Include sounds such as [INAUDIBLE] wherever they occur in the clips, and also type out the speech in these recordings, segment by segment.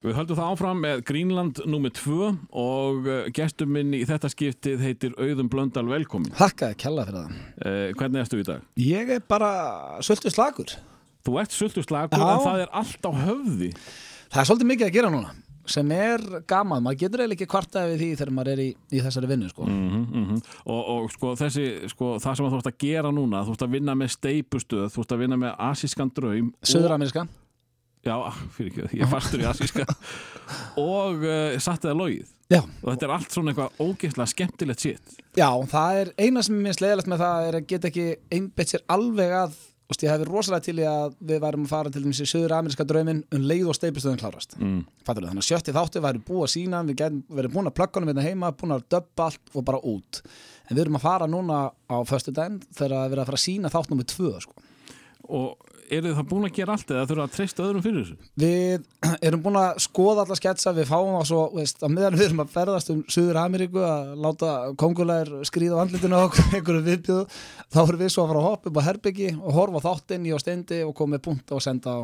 Við höldum það áfram með Greenland nr. 2 og uh, gestur minn í þetta skiptið heitir Auðun Blöndal velkomin. Þakkaði kella fyrir það. Uh, hvernig erstu í dag? Ég er bara svolítið slagur. Þú ert sultur slagur Já. en það er allt á höfði. Það er svolítið mikið að gera núna sem er gaman. Maður getur eiginlega ekki kvartaði við því þegar maður er í, í þessari vinnu sko. Mm -hmm, og, og sko, þessi, sko, það sem þú ert að gera núna, þú ert að vinna með steipustöð, þú ert að vinna með asískan draum. og- Suður-ameríska. Já, ah, fyrir ekki, ég fastur í asíska. [LAUGHS] og uh, satt eða logið. Já. Og þetta er allt svona eitthvað ógeðslega skemmtilegt sitt. Já, það er eina sem er minnst leiðilegt með það er að geta ekki einbeitt sér alveg að Þú veist, ég hef verið rosalega til í að við værum að fara til dæmis í söður-ameríska drauminn um leið og steipustöðum klárast. Mm. Þannig að sjötti þáttu væri búið að sína, við verið búin að plugga honum hérna heima, búin að döbba allt og bara út. En við erum að fara núna á föstu daginn þegar við erum að fara að sína þátt nummið tvö, sko. Og eru það búin að gera allt eða þurfa að treysta öðrum fyrir þessu? Við [CLEARS THROAT] erum búin að skoða alla sketsa, við fáum á svo, veist, að meðan við erum að ferðast um Suður Ameríku að láta kongulegar skrýða á andlitinu á [LAUGHS] einhverju viðbjöðu, þá erum við svo að fara að hoppa upp á herbyggi og horfa þáttinn í á steindi og koma með punta og senda á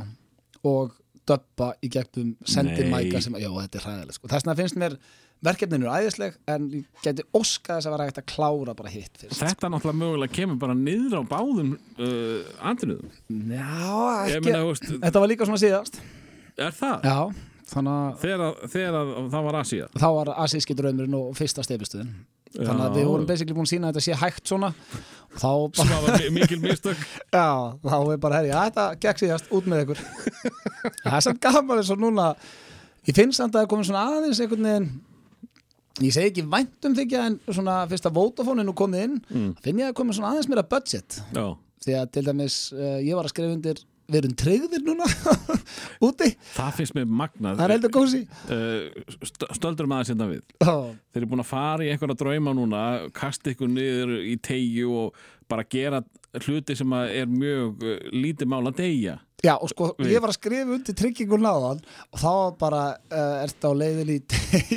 og döppa í gegnum sendi Nei. mæka sem, já þetta er hræðilegt sko. þess vegna finnst mér verkefninu æðisleg en ég geti óskað þess að vera hægt að klára bara hitt fyrst Þetta náttúrulega mögulega kemur bara niður á báðum uh, andriðum. Já, ekki, meina, veist, þetta var líka svona síðast er það? Já, þannig að Þegar, að- þegar að það var Asía. þá var asíski draumurinn og fyrsta stefistöðin þannig að við vorum basically búin að sína að þetta sé hægt svona þá bara, mi- mikil mistök. [LAUGHS] já, þá er bara herri, þetta gekk síðast út með ykkur [LAUGHS] það er samt gaman eins og núna ég finnst samt að það er komin svona aðeins einhvern veginn ég segi ekki væntum þykja en svona fyrst að Vodafone nú komið inn Mm. finn ég að komin svona aðeins meira budget Já. því að til dæmis uh, ég var að skrifa undir við erum treyðir núna [LAUGHS] úti, Það finnst mér magnað. er Uh, st stöldur maður sérna við. Já, Þeir eru búin að fara í einhverja drauma núna, kasta ykkur niður í tegju og bara gera hluti sem að er mjög uh, lítið mál að deyja. Já, og sko, ég var að skrifa undir tryggingun náðan og þá bara uh, ert á leiðin í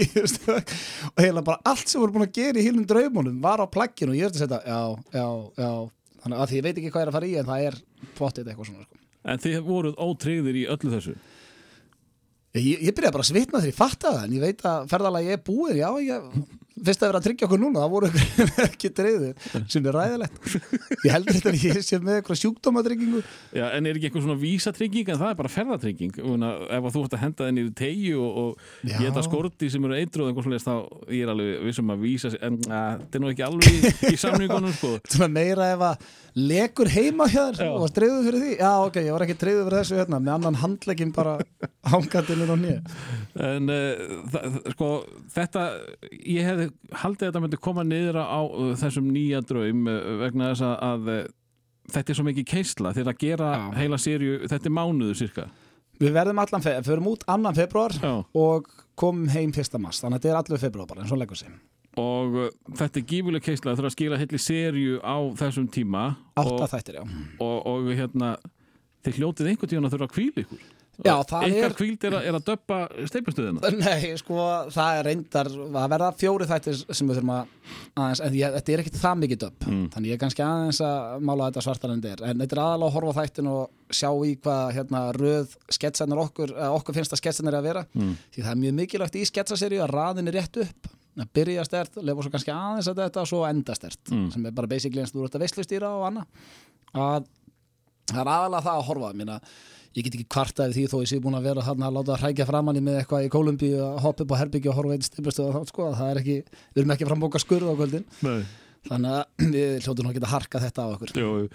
[LAUGHS] og heila bara allt sem voru búin að gera í hílum draumunum var á plagginu og ég er að setja, já, já, já þannig að því ég veit ekki hvað er að fara í en það er pottið eitthvað svona sko. En þið voruð ótryggðir í öllu þessu. ég, ég byrjaði bara að svitna þegar ég fatta það en ég veit að ferðalagi er búið já, ég, fyrst að vera að tryggja okkur núna það voru [LAUGHS] ekki dreyðir sem er ræðilegt. Ég heldur þetta að ég sé með eitthvað sjúkdómatryggingu Já, en er ekki eitthvað svona vísatrygging? En það er bara ferðatrygging. Ef þú ert að henda þenni í tegju og, og geta skorti sem eru eitru þá ég er alveg vissum að vísa en þetta er nú ekki alveg í, í samningunum sko. [LAUGHS] meira ef að lekur heima hér og var treyður fyrir því. Já ok, ég var ekki treyður fyrir þessu hérna með annan handlegin bara hangandilinn og nýja en uh, sko þetta ég hefði haldið að þetta myndi koma niður á þessum nýja draum uh, vegna þess að, að uh, þetta er svo mikið keisla þegar að gera Já. heila sériu, þetta er mánuðu cirka við verðum allan, fe förum út annan februar Já. og komum heim fyrsta mars þannig að þetta er allir februar bara, en svo leggur sig og uh, þetta er gífuleg keisla þegar að skila heili sériu á þessum tíma átta þættir, já og, og hérna þið hljótið einhvern tíðan að þurfa að kvíla ykkur Já, það ykkar er- kvíld er, er að döppa steipastöðina [LAUGHS] Nei, sko, það er reyndar það verða fjóri þættir sem við þurfum að aðeins, en ég, þetta er ekkit það mikið döpp Mm. þannig ég er kannski aðeins að mála þetta svartar en þetta er, aðalega að horfa þættin og sjá í hvað hérna röð sketsanar okkur, okkur finnst að sketsanar er að vera, Mm. því það er mjög mikilvægt í sketsaseríu að raðin er rétt upp. Að byrja stert, lefa svo kannski aðeins að þetta og svo enda stert, Mm. sem er bara basically eins og þú ert að og ég get ekki kvartaði því þó ég sé búin að vera þarna að láta að hrækja framann í með eitthvað í Kólumbíu að hoppa upp á herbyggju og horfa einn stiflustu þá sko, það er ekki, við erum ekki að frambóka skurð á kvöldin Nei. þannig að [CLEARS THROAT] við hljóttum að harka þetta á okkur Jú, jú.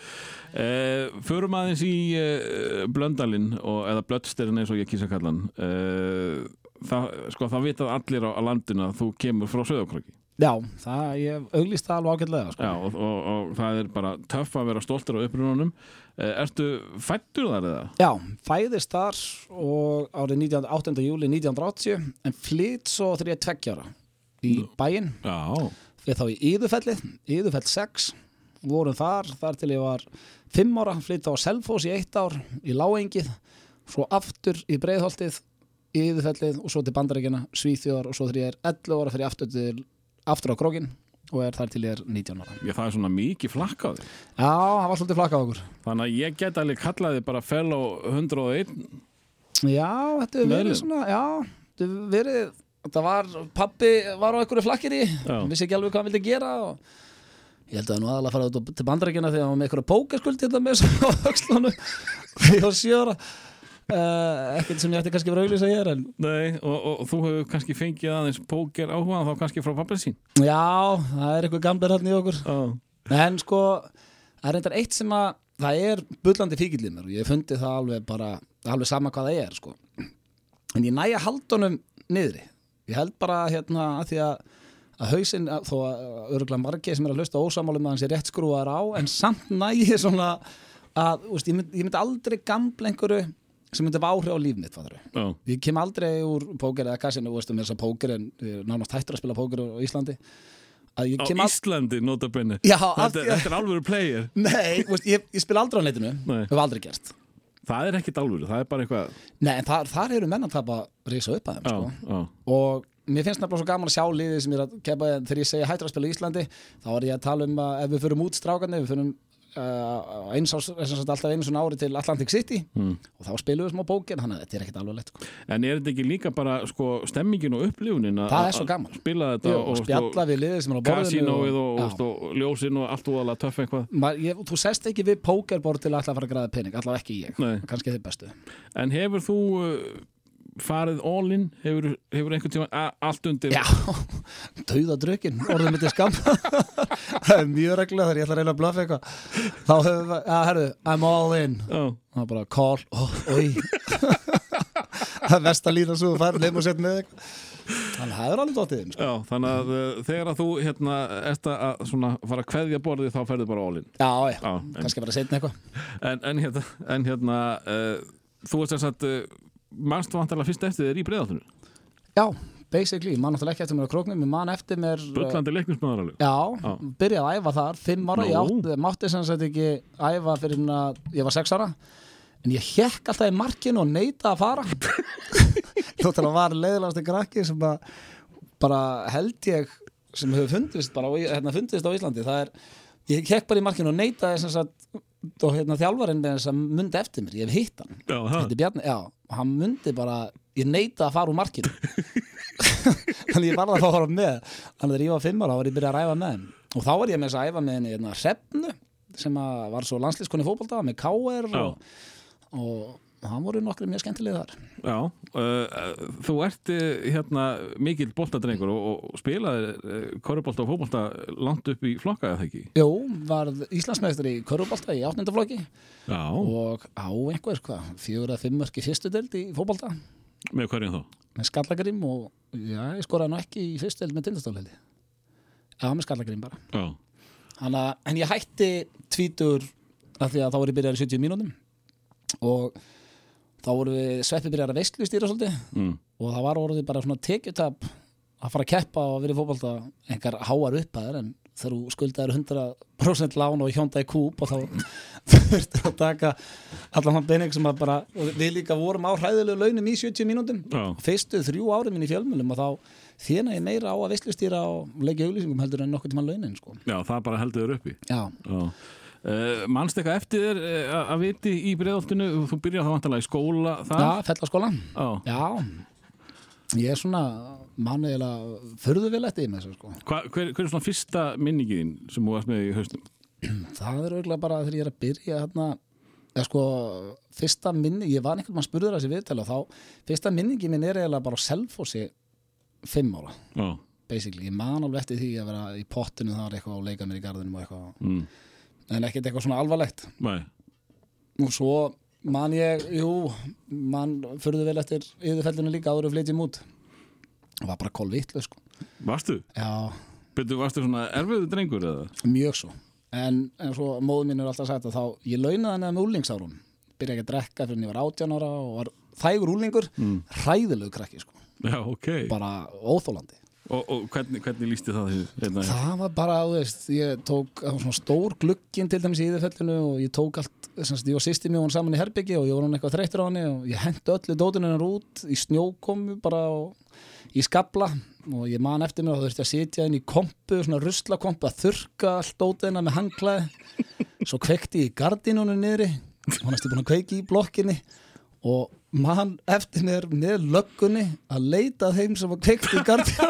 Eh, förum aðeins í eh, Blöndalinn og, eða Blöddsterinn eins og ég kýsa kallan eh, það, sko, það vitað allir á, á landinu að þú kemur frá Söðokröki Já, það, ég auglýst það alveg ágætlega sko. Já, og, og, og það er bara töff að vera stoltur á upprununum Ertu fættur þar eða? Já, fæðist þar og árið 19, 8. júli 1980 en flytt svo þegar ég er tveggjára í bæinn Já, við þá í Íðufellið, Íðufell 6 vorum þar, þar til ég var 5 ára, flytt á Selfoss í eitt ár í Láengið, svo aftur í Breiðholtið, í Íðufellið og svo til Bandaríkjana, Svíþjóðar og svo þegar ég er 11 ára fyrir aftur, til, aftur á Krókin og er þar til ég er 19 ára. Ég, það er svona mikið flakk á þig Já, það var svolítið flakka á okkur. Þannig að ég get alveg kallaði bara fellow 101 Já, þetta hefur verið svona, já, þetta hefur verið, þetta var, pappi var á einhverju flakkir í, Já. vissi ekki alveg hvað hann vildi gera og ég held að hann nú aðalega fara út til bandarækjana þegar hann var með einhverju pókerskuld það með svo á öxlunum. [LAUGHS] Þegar var sjóra. Uh, ekkert sem ég ætti kannski verið að auðlýsa hér en Nei, og, og, þú hefur kannski fengið aðeins póker áhuga þá kannski frá pappin sín. Já, það er eitthvað gamlir hann í okkur. Já, en sko, það er reyndar eitt sem að það er bullandi fíkill í mér og ég hef fundið það alveg bara, alveg sama hvað það er sko. en ég næja haldunum niðri, ég held bara hérna að því að, að hausinn þó að öruglega margir sem er að hlusta ósamálum að hann sé rétt skrúar á en samt næja svona að úst, ég, mynd, myndi aldrei gamla einhverju sem myndi áhrif á líf mitt fattarðu. já, ég kem aldrei úr póker eða kassinu, þú veist, með þess að póker en nánast hættur að spila póker á Íslandi. Á Íslandi notabenni Já, af þetta, er alvöru player. [LAUGHS] Nei, veist, ég, ég spila aldrei á netinu Nei. Hef aldrei gert. Það er ekkit alvöru, það er bara eitthvað Nei, en þar, þar eru menn að tapa reysa upp að þeim Já, sko. já, Og mér finnst nefnilega svo gaman að sjá liðið sem ég er að kepa Þegar ég segja hættur að spila í Íslandi. Þá er ég að tala um að ef við förum út strákarnir Við förum uh, eins sagt, alltaf einu svona ári til Atlantic City mm. Og þá spilum við smá bókin Þannig að þetta er ekkit alveg lett sko. En er þetta ekki líka bara sko, stemmingin og upplifunin að-. Spila þetta Jú, Og spjalla við liðið sem er á borðinu og, og, og, ljósin og allt úðalega töff eitthvað Þú sest ekki við pókerbord til að að fara að græða pening Allavega ekki ég, kannski þið bestu En hefur þú uh, farið all in hefur, hefur einhvern tíma allt undir. Já, [LAUGHS] dauða drukkin, orðið mitt er skam [LAUGHS] Það er mjög reglulega þegar ég ætla að reyna að blöfa eitthvað. Þá hefur við, já, herru, I'm all in. Já, Það er bara call, oh, [LAUGHS] Það er mest að lína svo fær nefn og sett með eitthvað. Þannig að það er alveg dóttið þeim sko. þannig að uh, þegar að þú hérna, ert að fara að kveðja borðið þá ferðu bara all in. Já, já, Já, kannski bara setna eitthvað. En, en hérna, en, hérna uh, þú ert þess að uh, mannstu vantarlega fyrst eftir þér í breiðaltinu Já, basically, mann náttúrulega ekki eftir mér á króknum Ég man eftir mér uh, Bullandi leiknismöðar alveg. Já, Já. byrjaði að æfa þar, fimm ára, ég Nú. átti, mátti sem sagt ekki æfa fyrir að ég var sex ára en ég hekk alltaf í markinu og neita að fara. [LAUGHS] Þóttan að var leiðilegast í krakki sem bara, bara held ég sem hefur fundist bara hérna, fundist á Íslandi það er, ég hekk bara í markinu og neitaði sem sagt og hérna þjálfarinn með þess að mundi eftir mér, ég hef hitt hann. Já, er Bjarni, já, hann mundi bara ég neita að fara úr markinu. [LAUGHS] Þannig ég varði að fara með. Þannig að þegar ég var fimm ára þá var ég byrjað að ræfa með henn og þá var ég með þess að æfa með henni hérna, Hrefnu sem var svo landslískonni fótbolta með KR og, og hann voru nokkri mjög skemmtilega þar. Já, uh, þú ert uh, hérna mikill boltadrengur og, og spilaði uh, korrubolta og fótbolta langt upp í flokka eða ekki? Jú, var Íslandsmeistur í Körubolta í áttundaflokki Já, og á einhver, hvað, fjögur að fimm mörk í fyrstu deild í fótbolta. Með hverjum þá? með skallagrim og já, ég skoraði nú ekki í fyrstu deild með tindastólheldi Já, með skallagrim bara. Já, Hanna, en ég hætti tvítur af því að þá voru ég byrjar í 70 mínútum. Og þá voru við sveppi byrjar að veistlu stýra svolítið mm. og það var orðið bara svona tekjutab að fara að keppa og vera í fótbolta engar háar upphæðir en þegar þú skuldaðir 100% lán og hjónda í kúp og þá [LAUGHS] þurftir að taka allan hann bening sem að bara við líka vorum á hræðilegu launum í 70 mínútum Já. fyrstu þrjú árum minn í fjölmjölum og þá þéna ég meira á að veistlustýra og leggja auglýsingum heldur en nokkuð tíma launin sko. Já, það bara heldur þér uppi Já, Já Uh, mannst eitthvað eftir þér uh, að viti í breiðoltinu þú byrjar þá vantarlega í skóla þar Já, fellaskólan Já. Já, ég er svona manniðilega eftir með þessu sko. Hva, hver, hver er svona fyrsta minningin þín sem þú varst með í haustum? Það er auðvitað bara þegar ég er að byrja hérna, eða sko, fyrsta minning, ég var einhvern mann spurður þessi viðtala þá, fyrsta minningi minn er eiginlega bara selfósi fimm ára, Já, basically, ég man alveg eftir því að vera í pottinu þar eitthvað og leika mér í garðinum og eitthvað, mm. En ekkert eitthvað svona alvarlegt. Nei. og svo man ég, jú, man furðu vel eftir yfirfellinu líka áður og flytjum út. Það var bara kolvitlu sko, Varstu? já, Byrju, varstu svona erfiðu drengur eða? mjög svo. En, en svo móðu mín er alltaf sagt að þá ég launaði henni með úlingsárun byrja ekki að drekka fyrir en ég var 18 ára og var þægur úlingur, Mm. hræðilegu krakki sko, Já, ok. Bara óþólandi Og, og hvernig, hvernig lísti það því? Hérna? það var bara, þú veist, ég tók svona stór glugginn til dæmis í yfirfellinu og ég tók allt, semst, ég var sýsti mjög saman í herbyggi og ég var hann eitthvað þreyttur á henni og ég hendi öllu dótinu hennar út í snjókomu bara og í skabla og ég man eftir mér og þurfti að sitja inn í kompu, svona ruslakompu að þurka allt dótina með hangklæði svo kveikti ég í gardínunum niðri og hann er búin að kveiki í blokkinni og mann eftir mér með löggunni að leita að þeim sem var kveikt í gardina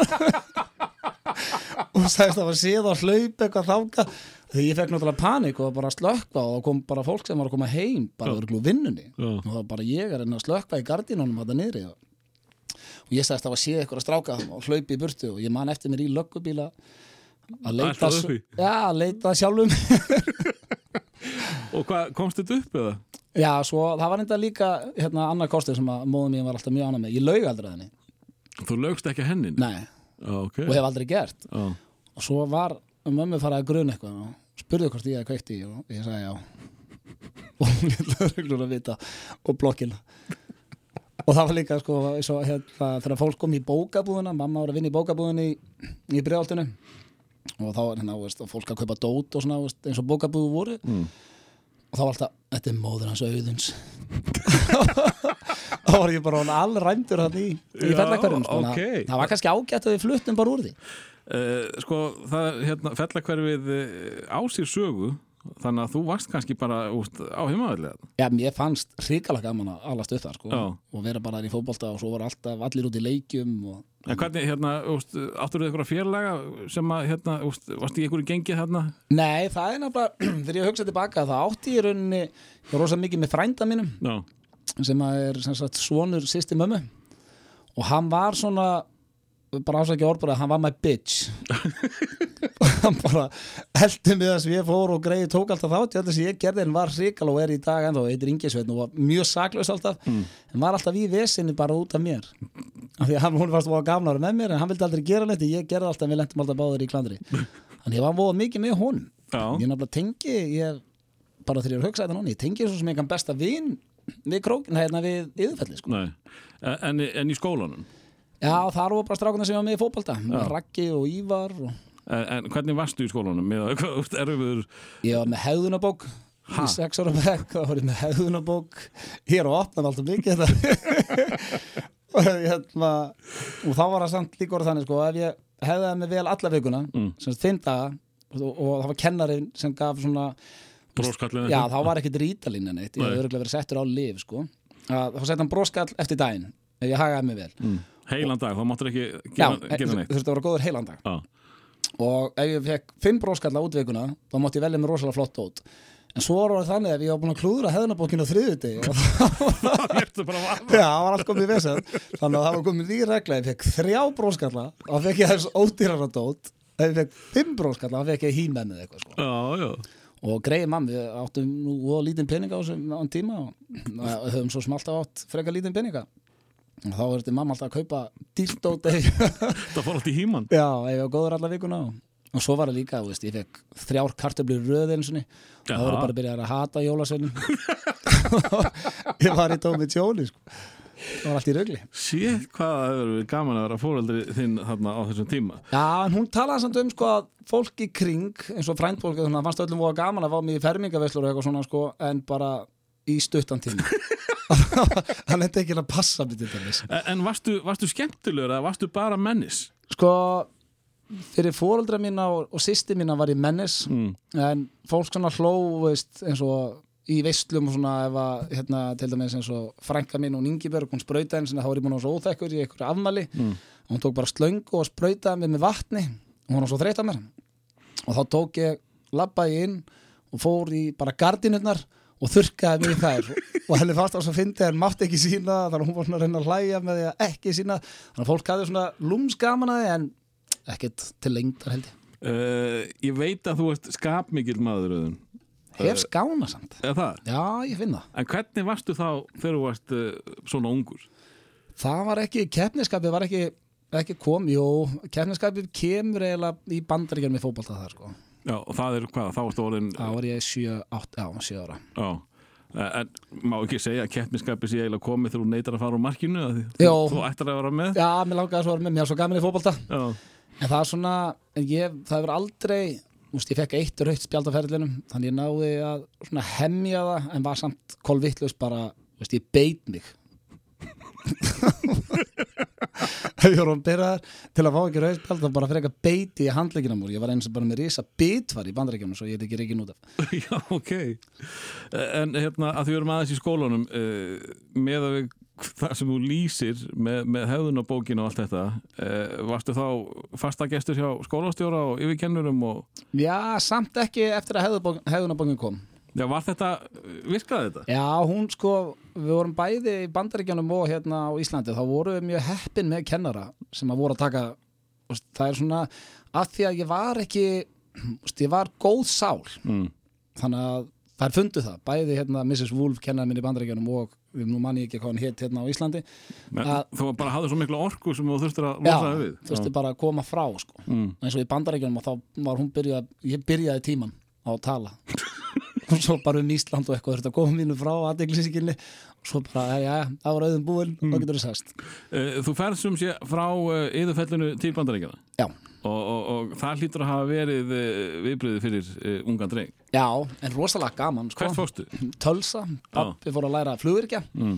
og sagðist að það var síðan að hlaupa eitthvað þáka þegar ég fekk náttúrulega panik og bara slökka og það kom bara fólk sem var að koma heim bara örugglega úr vinnunni. Já. og það var bara ég að reyna að slökka í gardínunum þetta niðri og ég sagðist að það var síðan eitthvað að stráka og hlaupi í burtu og ég man eftir mér í löggubíla að leita, að leita sjálfum Og hvað, komst þetta upp eða? Já, svo það var enda líka hérna annar kostið sem að móðum mín var alltaf mjög ánað með. Ég laug aldrei henni. Þú lögst ekki að hennin? Nei, Já, ok. og hef aldrei gert. Já. Og svo var mömmu farið að gruna eitthvað og spurði hvort ég hefði kveikt í og ég sagði já. [LAUGHS] Og hún lítið reglur að vita og blokkina. Og það var líka sko, og hérna, þegar fólk kom í bókabúðuna, mamma var að vinna í bókabúðunni í, í bregaldinu og þá var hérna, veist, fólk að kaupa dót og svona, veist, eins og bókabúðu voru Mm. Og þá var alltaf, þetta er móður hans auðuns [LAUGHS] þá var ég bara hann allræmdur hann í, í Já, fellakverjum sko, ok. okay. það var kannski ágætt að við fluttum bara úr því Uh, sko, það, hérna, fellakverfið uh, á sér sögu, þannig að þú varst kannski bara úst, á heimaðlega. Já, mér fannst hrikalega gaman að alast upp þar sko, og vera bara í fótbolta og svo var alltaf allir út í leikjum og, En hvernig, hérna, áttur þið eitthvað félaga sem að, hérna, úst, varst í einhverju gengið þarna? Nei, það er nefnilega, [CLEARS THROAT] þegar ég hugsa tilbaka það átti ég rauninni, ég var rosa mikið með frænda mínum Já, sem að er sem sagt, svonur sýsti mömmu og hann var svona bara ásækja orðbúrið, hann var my bitch. [LAUGHS] Hann bara heldi mig þess að ég fór og greiði tók alltaf þátt, þetta sem ég gerði en var hrikal og er í dag ennþá, heitir Ingesveitn og var mjög saklaus alltaf, en var alltaf í vesinni bara út af mér. Af því að hann, hún varst voða gafnari með mér en hann vildi aldrei gera neitt, ég gerði alltaf, við lentum alltaf báður í klandri. [LAUGHS] Þannig ég var voða mikið með honum. Já, ég nefnilega tengi ég, bara þegar ég er að hugsa þetta núna ég tengi svo sem ég kann besta vin við krókin, hérna við yðurfelli sko. En, en í skólanum? Já, þar voru bara strákunar sem var með í fótbolta Já. Raggi og Ívar og En, en hvernig varstu í skólanum? [LAUGHS] Ég var með hegðunabók Ha? í sex ára bekk, þá var ég með hegðunabók ég er að opna alltaf mikið þetta [LAUGHS] og, hérna, og þá var það samt líka orðið þannig sko, ef ég hefði mig vel alla vikuna Mm. sem fimm daga og, og það var kennarinn sem gaf svona bróskallin Já, þá var ekkert rítalín en eitt, ég hef örgulega verið settur á lif sko. þá sett hann broskall eftir daginn ef ég hagaði mig vel mm. Heilan dag, þá máttur ekki Já, gera, gera neitt. þurfti að vera góður heilan dag. Já, og ef ég fekk fimm broskalla út vikuna þá mátti ég velja mér rosalega flott út en svo var það þannig ef ég var búin að klúðra hefðunabókinu á þriðuti og [LAUGHS] það að Já, það var allt komið vesen. Þannig að það var komið því regla. Ég fekk þrjá bróskalla þá fekk ég þess ódýrara dót. Ef ég fekk fimm bróskalla þá fekk ég hímenn eða eitthvað sko. Já, já. Og greiði mamma, við áttum nú og lítinn peninga á þessum á tíma og og höfum svo sem alltaf átt frekar lítinn peninga og þá verður mamma alltaf að kaupa ég- [LAUGHS] Það fór allt í híman. Já, ég var góður alla vikuna og, og svo var það líka, veist, ég fekk þrjár kartöflur röðinsunni og það voru bara að byrja að hata jólasveinum. [LAUGHS] Ég var í tómi tjóni sko. það var allt í rögli Sér hvað það hefur verið gaman að vera fóreldri þinn þarna á þessum tíma? Já, en hún talaði samt um sko að fólk í kring, eins og frændfólk þannig að fannst öllum voða gaman að fá mig í fermingaveslur og eitthvað svona sko, en bara í stuttan tíma [LAUGHS] [LAUGHS] hann er ekki að passa mig til dæmis En, varstu, varstu skemmtilegur eða varstu bara mennis? sko, fyrir fóreldra mína og, og sýsti mína var ég mennis Mm. en fólk svona hló veist, eins og í veislum og svona ef að, hérna, til dæmis eins og frænka mín og Ingiberg, hún sprautaði eins og þá var búin að vera svo óþekkur í einhverju afmæli Mm. og hún tók bara slöngu og sprautaði mig með vatni og hún var svo þreytt að mér og þá tók ég, labbaði inn og fór í bara gardinurnar og þurrkaði mig þær. Og henni fannst það svo fyndi en mátti ekki sína þannig að hún var svona að reyna að hlæja með því að ekki sína þannig að fólk hafði svona lúmskaman að því en ekkert til lengdar held ég. Uh, ég veit að þú ert skapmikill maður auðun. hef skána samt. Eða það? já, ég finn það. En hvernig varstu þá þegar þú varst uh, svona ungur? það var ekki, keppniskapið var ekki ekki kom, jú, keppniskapið kemur eiginlega í bandaríkjum með fótbolta þar sko, Já, og það er hvað? Þá varstu orðin þá var ég 7, 8, já, 7 ára. Já. Eh, En má ekki segja að keppniskapið sé eiginlega komið þegar þú neytar að fara úr markinu því þú, ættir að vera með? Já, mér langaði svo að vera með, mér var svo gaman í fótbolta. Já, en það er svona, ég, það hefur aldrei úst, ég fekk eitt rautt spjald á ferðlinum þannig ég náði að hemja það en var samt kolvittlust bara veist, ég beit mig ég voru að byrja til að fá ekki rautt spjald þá bara fyrir eitthvað beiti í handleikina múr ég var eins og bara með risa bitvar í bandaríkjum svo ég er ekki reikin út af. [LAUGHS] Já ok. Eh, En hérna að því við erum aðeins í skólanum uh, með að við það sem þú lýsir með, með hefðunabókin og allt þetta uh, varstu þá fastagestur hjá skólastjóra og yfirkennurum og Já, samt ekki eftir að hefðunabókin kom Já, var þetta, virkaði þetta? Já, hún sko, við vorum bæði í bandaríkjanum og hérna á Íslandi þá vorum við mjög heppin með kennara sem að voru að taka, það er svona að því að ég var ekki ég var góð sál Mm. þannig að það er fundið það bæði hérna Mrs. Wolf kennar minn í bandaríkjanum og við nú manni ekki hvað hann hétt hérna á Íslandi Men, Að- þú bara hafði svo miklu orku sem þú þurftir að Já, losa þig við þurfti bara að koma frá sko. Mm. eins og í bandaríkjanum og þá var hún byrjað ég byrjaði tíman á að tala [LAUGHS] og svo bara um Ísland og eitthvað þurfti að koma mínu frá aðdeglisíkinni og svo bara, já, það var auðum búin Mm. þá getur það sest Uh, Þú ferð sem sé frá uh, yðurfellinu til bandaríkjana Já, og, og, og það hlýtur að hafa verið uh, viðbröði fyrir ungan dreng? Já, en rosalega gaman sko. Hvert fórstu? Tölsa, pappi fór að læra flugvirkja Mm.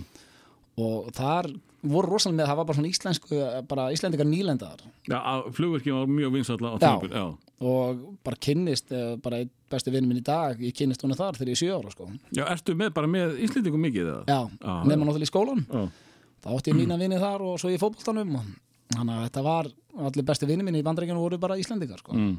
og þar voru rosalega með það var bara svona íslensku, bara íslendingar nýlendaðar. Já, flugverki var mjög vinsalla á og bara kynnist bara besti vinnu minn í dag ég kynnist hún þar þegar ég er sjö ára sko. Já ertu með bara með Íslendingum mikið eða? já, Já, nema náttúrulega í skólan Já. þá átti ég mína vinni þar og svo í fótboltanum og þannig að þetta var allir besti vinni minni í bandrækjunum voru bara Íslendingar sko. Mm.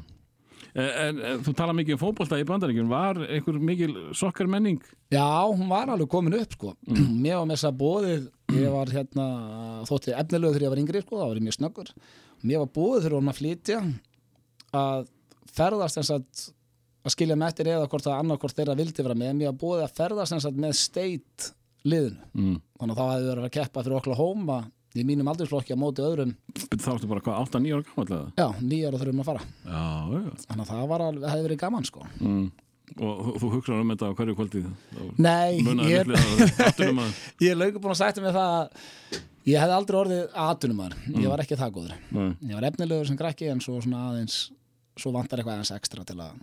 En, en, en þú tala mikið um fótbolta í bandaríkjum Var einhver mikil sokkar menning? já, hún var alveg komin upp sko. mér var með þess að bóðið ég var hérna, þótti efnilegu þegar ég var yngri sko, þá var mjög snöggur mér var bóðið þegar hún að flytja að ferðast eins að að skilja með eftir eða hvort að annarkvort þeirra vildi vera með, mér var bóðið að ferðast eins að með state liðinu. Mm. þannig að þá hefði verið að keppa fyrir Oklahoma í mínum aldursflokki á móti öðrum. Þá ertu bara hvað, 8-9 ára gammal eða? já, nýjar og þurfum að fara. Já, já. Þannig að það var alveg, hefði verið gaman sko. Mm. Og þú, hugsaður um þetta á hverju kvöldi? Nei, ég, að að [LAUGHS] ég er lauku búin að sætta mig það að ég hefði aldrei orðið aðtunumar ég var ekki það góður. Nei. ég var efnilegur sem krakki en svo svona aðeins svo vantar eitthvað aðeins ekstra til að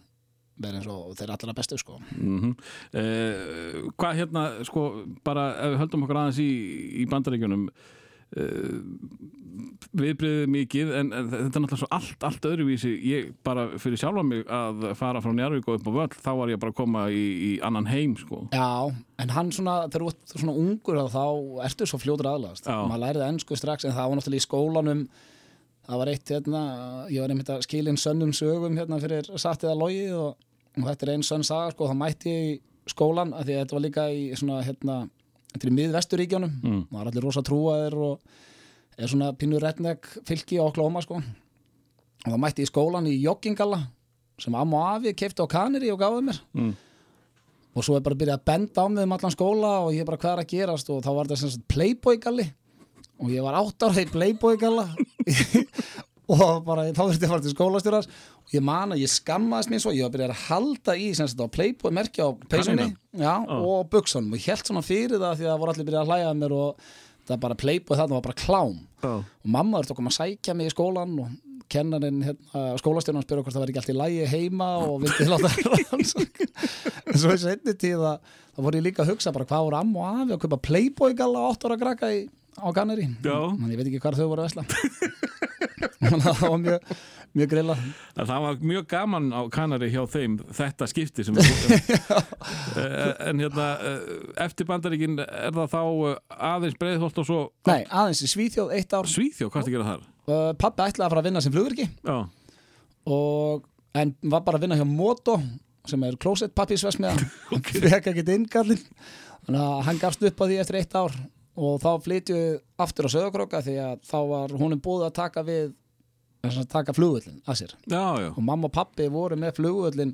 vera eins og þeir allra bestu sko. Mm eh, hvað hérna sko bara ef við höldum okkur aðeins í, í bandaríkjunum eh, viðbriðið mikið en, en þetta er náttúrulega svo allt, allt öðruvísi. Ég bara fyrir sjálfa mig að fara frá Njarvík og upp á völl þá var ég bara að koma í, í annan heim sko. Já, en hann svona, þegar þú ert svona ungur þá ertu svo fljótur aðlagast. Já. maður lærið ennsku strax en það var náttúrulega í skólanum það var eitt hérna ég var einmitt að skilin sönnum sögum hérna fyrir sattið að logið og, og þetta er einn sönn saga sko, þá mætti ég í skólan af því að þetta var líka í svona hérna, þetta er í miðvesturíkjónum Mm. maður er allir rosa trúaðir og er svona pínur redneck fylki á Oklahoma sko. Og þá mætti ég í skólan í joggingalla sem amma og afi kefti á kaniri og gáði mér. Mm. og svo er bara að byrja að benda á mig um allan skóla og ég bara hvað er að gerast? Og þá var þetta sem sagt playboy galli og ég var átt ára í playboy galla [LAUGHS] og bara þá þurfti ég að fara til skólastjóras og ég man að ég skammaðist mér svo ég var að byrja að halda í sem sagt á playboy merkja á peysunni já, og buksunum og ég held svona fyrir það því að það voru allir byrjað að hlæja að mér og það bara playboy þarna var bara klám. Oh. og mamma þurfti að koma að sækja mig í skólan og kennarinn, hérna, skólastjónan spyrir hvort það var ekki allt í lægi heima og vildi [LAUGHS] láta en svo í setni tíð að þá voru ég líka að hugsa bara hvað voru amma og afi að kaupa playboy galla 8 ára krakka í, á kannari Já. en ég veit ekki hvað þau voru að vesla [LAUGHS] það var mjög, mjög grilla það var mjög gaman á Kanari hjá þeim þetta skipti sem [LAUGHS] Eh, en hérna eh, eftir bandaríkin er það þá eh, aðeins breiðholt og svo nei, aðeins í Svíþjóð eitt ár. Svíþjó, hvað er að gera þar? pappi ætlaði að fara að vinna sem flugvirki Já, og, en var bara að vinna hjá Moto sem er closet pappisvesmiða [LAUGHS] hann fekk ekkert að hann gafst upp á því eftir eitt ár og þá flytju aftur á Söðakróka því að þá var húnum búið að taka við að taka flugvöllin að sér já, já og mamma og pappi voru með flugvöllin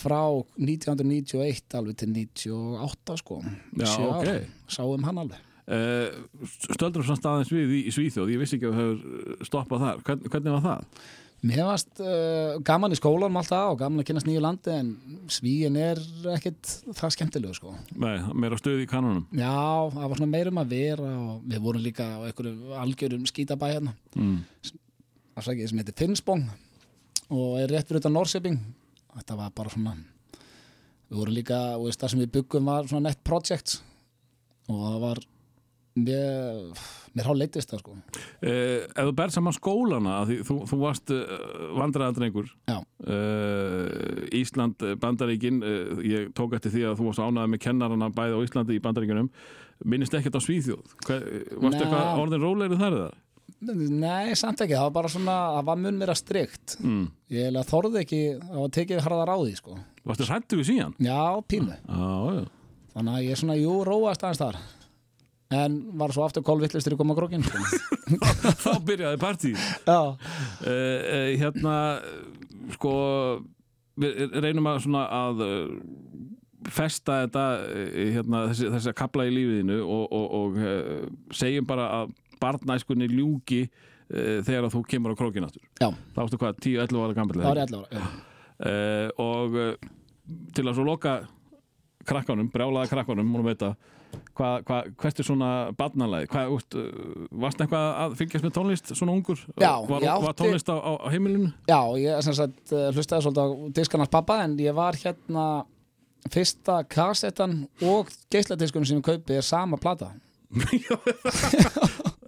frá 1991 alveg til 98 sko Já, Sjö ár. ok. sáum hann alveg Uh, stöldrum samt aðeins við í, í Svíþjóð ég vissi ekki að þú hefur stoppað þar Hvern, hvernig var það? Mér varst uh, gaman í skólanum alltaf og gaman að kynast nýju landi en svíin er ekkit það skemmtilegu sko. Nei, meira stöð í kanunum Já, það var svona meirum að vera og við vorum líka á einhverju algjörum skítabæ hérna mm. afsakið sem heitir Finnsbong og er rétt fyrir utan Norseping þetta var bara svona við vorum líka, og það sem við byggum var svona net project og það var mjög mér hálf leittist það sko. Eh, ef þú ber saman skólana því, þú, þú varst uh, vandræðadrengur. Uh, Ísland, eh, Bandaríkin uh, ég tók eftir því að þú varst ánæði með kennarana bæði á Íslandi í Bandaríkinum minnist ekkert á Svíþjóð? Hver, varst eitthvað orðin rólegri þar eða? Nei, samt ekki, það var bara svona það var mun mér að strikt. Mm. ég þorði ekki að tekið harða ráði sko. Varstu hrættu við síðan? Já, pínu. Já þannig að ég svona, jú, róast aðeins þar en var svo aftur kólvillistur í koma grókin sko. [LAUGHS] Þá byrjaði partíð Já, uh, uh, Hérna sko við reynum að svona að uh, festa þetta hérna, þessi, þessi kapla í lífiðinu og, og, og segjum bara að barnæskunni ljúki uh, þegar að þú kemur á krókin aftur. Já, þá ertu hvað, 10-11 ára gammal það var ég allavega já. uh, og til að svo loka krakkanum, brjálaða krakkanum múnum veita hvað, hva, hvert er svona barnalæði, hvað, úst, varst eitthvað að fylgjast með tónlist svona ungur? Já, var, ég var tónlist á, á, heimilinu? Já, ég sagt eh, hlustaði svolítið á diskarnas pappa en ég var hérna fyrsta kassettan og geisladiskunum sem ég kaupi er sama plata [LAUGHS]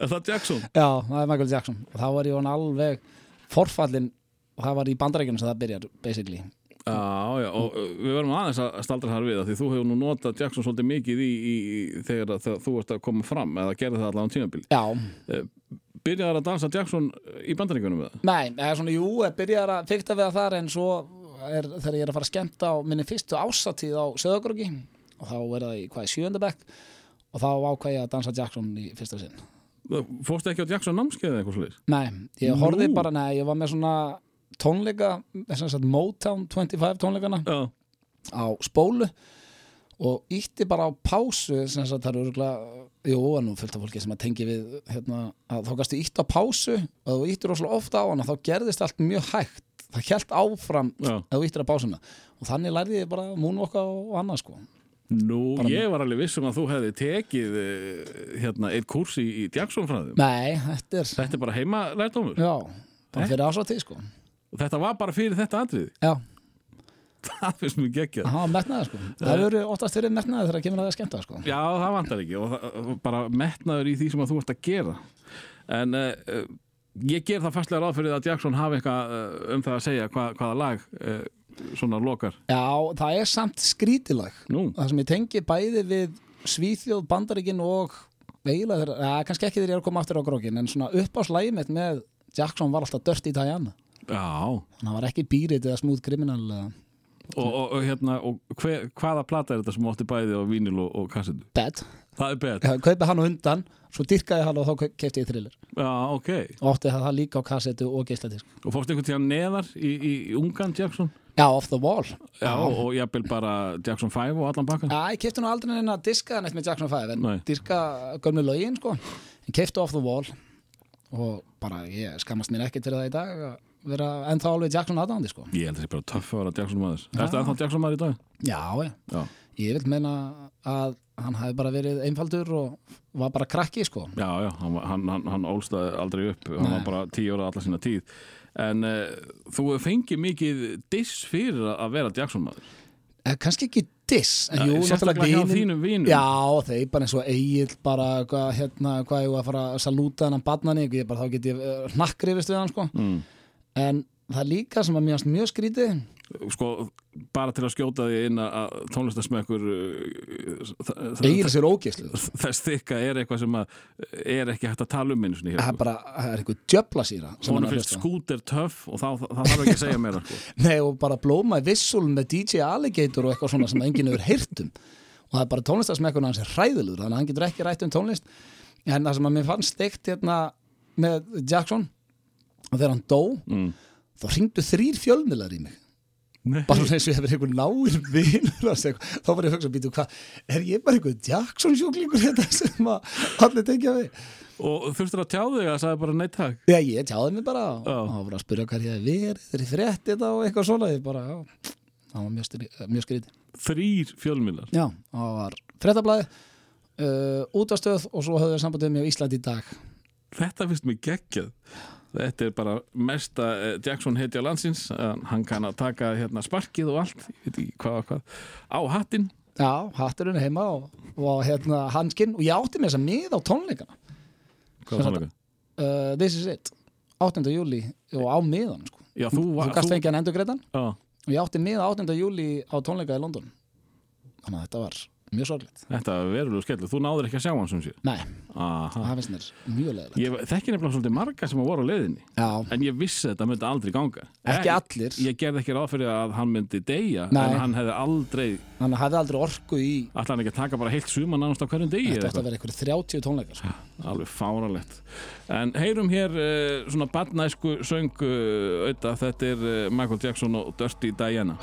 er það Jackson? Já, það er Michael Jackson og þá var ég alveg forfallin og það var í bandarækjunum sem það byrjar basically Já, já, og uh, við verðum aðeins að staldra þar við að því þú hefur nú notað Jackson svolítið mikið í, í, þegar, að, þú ert að koma fram eða gerði það allavega á tímabili. Já, Byrjaðar að dansa Jackson í bandaríkunum það? nei, eða svona, jú, ég byrjar að fykta við að þar en svo er, þegar ég er að fara að skemmta á minni fyrstu ásatíð á Söðagróki og þá er það í hvað í sjöndabæk og þá ákvað ég að dansa Jackson í fyrsta sinn Fórstu ekki á Jackson námskeið eða eitthvað tónleika, þess að Motown 25 tónleikana Já. á spólu og ítti bara á pásu sem sagt það eru örgulega, jú, en nú fullt af fólki sem að tengi við, hérna, að þá gastu ítt á pásu og þú íttir rosalega ofta á hana þá gerðist allt mjög hægt það hjælt áfram Já. að þú íttir á pásuna og þannig lærði ég bara múnvokka og annað sko Nú, Bara- ég var alveg viss um að þú hefði tekið eh, hérna, eitt kurs í, í Jackson fræðum. Nei, þetta er, Þetta er bara heima lærdómur. já, bara fyrir ásáttíð sko Og þetta var bara fyrir þetta atriði. Já, Það finnst mér geggjað. það var metnaði sko. Það eru oftast fyrir metnaði þegar kemur að það skemmta sko. Já, það vantar ekki. Og það, bara metnaður í því sem þú ert að gera. En uh, ég ger það fastlega ráð fyrir að Jackson hafi eitthvað um það að segja hva, hvaða lag uh, svona lokar. Já, það er samt skrítilag. Nú, það sem ég tengi bæði við Svíþjóð, Bandaríkin og eiginlega þeirra, ja, kannski ekki þegar ég er að koma aftur á grókin en svona upp á slægi mitt með Jackson var alltaf Dirty Diana. já það var ekki býrit eða smúð kriminal og, og, og hérna, og hver, hvaða plata er þetta sem átti bæði á vínil og, og kassetu? bad, Það er bet, ég kaupi hann á undan svo dyrkaði hann og þá kefti ég thriller. Já, ok. Og átti það líka á kassetu og geisladisk. Og fórst einhvern tíðan neðar í, í, í ungan Jackson? Já, off the wall. Já, og, og jafnvel bara Jackson 5 og allan bakkan Já, ég kefti nú aldrei neina diska neitt með Jackson 5 en Nei. diska gömlu lögin sko. Ég kefti off the wall og bara ég skammast mér ekkert fyrir það í dag. að vera ennþá alveg Jackson aðdáðandi sko. Ég held að það sé bara töff að vera Jackson maður. Já. Erstu ennþá Jackson maður í dag? Já, já, Já, ég vil meina að hann hafi bara verið einfaldur og var bara krakki sko. Já, já. Hann, hann, hann, hann ólstaði aldrei upp. Hann Nei. var bara tíu ára alla sína tíð. En uh, þú fengið mikið diss fyrir að vera Jackson maður? Eh, kannski ekki diss en jú, hjá vinir- þínum vinum. Já, þeir bara eins og eigil bara hvað, hérna, hvað ég var að fara að salúta hennan badnani, ég bara þá get ég uh, hnakkrifist við hann sko. Mm. En það líka sem að mér fannst mjög skrítið. Sko, bara til að skjóta því inn að- tónlistasmekkur uh, eigil sér ógislu þess þykka er eitthvað sem að er ekki hægt að tala um sinni það er bara, það er einhver djöfla síra Hún finnst skúter töff og þá, það, þarf ekki að segja meira sko. [LAUGHS] Nei, og bara blóma í vissul með DJ Alligator og eitthvað svona sem enginn hefur heyrt um. Og það er bara tónlistasmekkurinn hans er hræðilegur þannig að hann getur ekki rætt um tónlist. En það sem að mér fannst steikt hérna með Jackson og þegar hann dó mm. þá hringdu þrýr fjölmiðlar í mig. Nei. bara eins og ég hefur einhver náir vinur hans eitthvað. þá var ég að hugsa, býtu hvað er ég bara einhver Jackson sjúklingur þetta sem að allir tekja við? Og þurftur að tjá þig að sagði bara neitt takk. Já, ég tjáði mig bara. Og og hann var að spyrja hvað ég verið þegar ég frétti þetta og eitthvað svona ég bara, það var mjög, stri- mjög skrítið. Þrýr fjölmiðlar. Já, það var fréttablaði uh, útastöð og svo höfðu við sambandið með Ísland í dag. Þetta finnst mér geggjað Þetta er bara mesta eh, Jackson heitja landsins, eh, hann kann að taka hérna sparkið og allt, ég veit ekki hvað og hvað, á hattin. Já, hatturinn heima og, og hérna hanskinn og ég átti mér þess að miða á tónleikana. Hvað tónleika? Uh, this is it, 8. júli og á miðan sko. Já, þú var... Þú gafst fengið hann endur greiðan og ég átti miða 8. júli á tónleika í London. Þannig að þetta var mjög sorgleitt Þetta er verulega skellur, þú náður ekki að sjá hann sem sé. Nei, Aha. það finnst mér mjög leðilegt Þekkir nefnilega svolítið marga sem voru á leiðinni Já. en ég vissi að þetta myndi aldrei ganga. Ekki ég, allir. Ég gerði ekki ráð fyrir að hann myndi deyja Nei. en hann hefði aldrei Hann hefði aldrei orgu í Alltaf hann ekki að taka bara heilt suman ánast á hverjum degi Þetta ætti að vera eitthvað 30 tónleikar sko. Alveg fáralegt En heyrum hér uh, svona badnæsku söngu uh, eh, auðvitað, þetta er uh, Michael Jackson og Dirty Diana.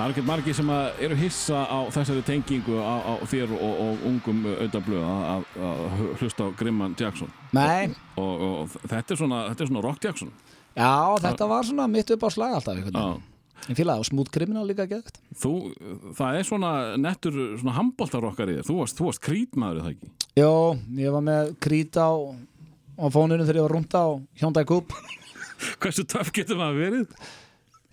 Það er ekki margir sem eru hissa á þessari tengingu á, á þér og, og ungum auðablöð að, að hlusta á Grimman Jackson. Nei, og, og þetta, er svona, þetta er svona Rock Jackson. Já, þetta var svona mitt upp á slag alltaf. Ég fílaði og smút kriminal líka geðvægt Þú, það er svona nettur svona handbóltarokkar í þér. Þú varst, varst krítmaður er það ekki? Jó, ég var með krít á, á fónunum þegar ég var rúnda á Hyundai Coupe. [LAUGHS] Hversu töff getur maður verið?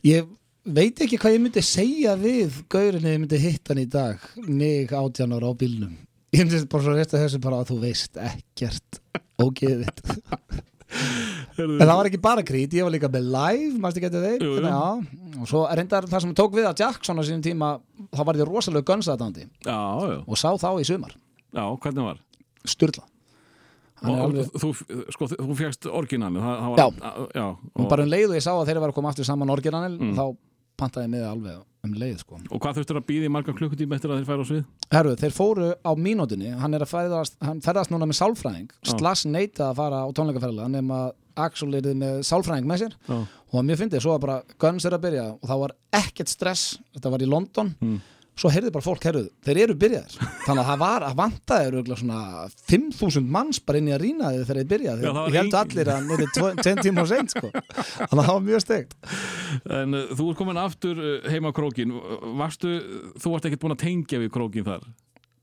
Ég veit ekki hvað ég myndi segja við gaurin ef ég myndi hitta hann í dag mig átján ára á bílnum. Ég myndi bara svo rétt að þessu bara að þú veist ekkert. Ógeðið En það var ekki bara krít, ég var líka með live, mannstu getur þeir? Jú, jú. Já, og svo reyndar það sem tók við að Jackson á sínum tíma þá var ég rosalega gönsaðandi og sá þá í sumar, já, hvernig var? sturla. Alveg, þú, sko, þú það var, Já. já og bara um leið og ég sá að þeir var að koma aftur saman orginanil, Mm. þá pantaði mig alveg um leið sko. og hvað þurftur að býða í marga klukkutíma eftir að þeir færa á svið? Herru, þeir fóru á mínútunni hann er að ferðast, hann ferðast núna með sálfræðing Já. Slash neita að fara á tónleikaferðilega nema Axel er með sálfræðing með sér Já, og mér fyndi, svo var bara Guns er að byrja og það var ekkert stress þetta var í London Mm. Svo heyrði bara fólk, heyrðu, þeir eru byrjaðir. [LAUGHS] Þannig að það var, að eru svona 5.000 manns bara inn í að rýna þeir þegar þeir byrjaði, þeir held allir að nýri 10 tíma og seint sko. Þannig að það var mjög steikt. En uh, þú ert komin aftur uh, heima á krókin Varstu, þú varst ekkert búin að tengja við krókin þar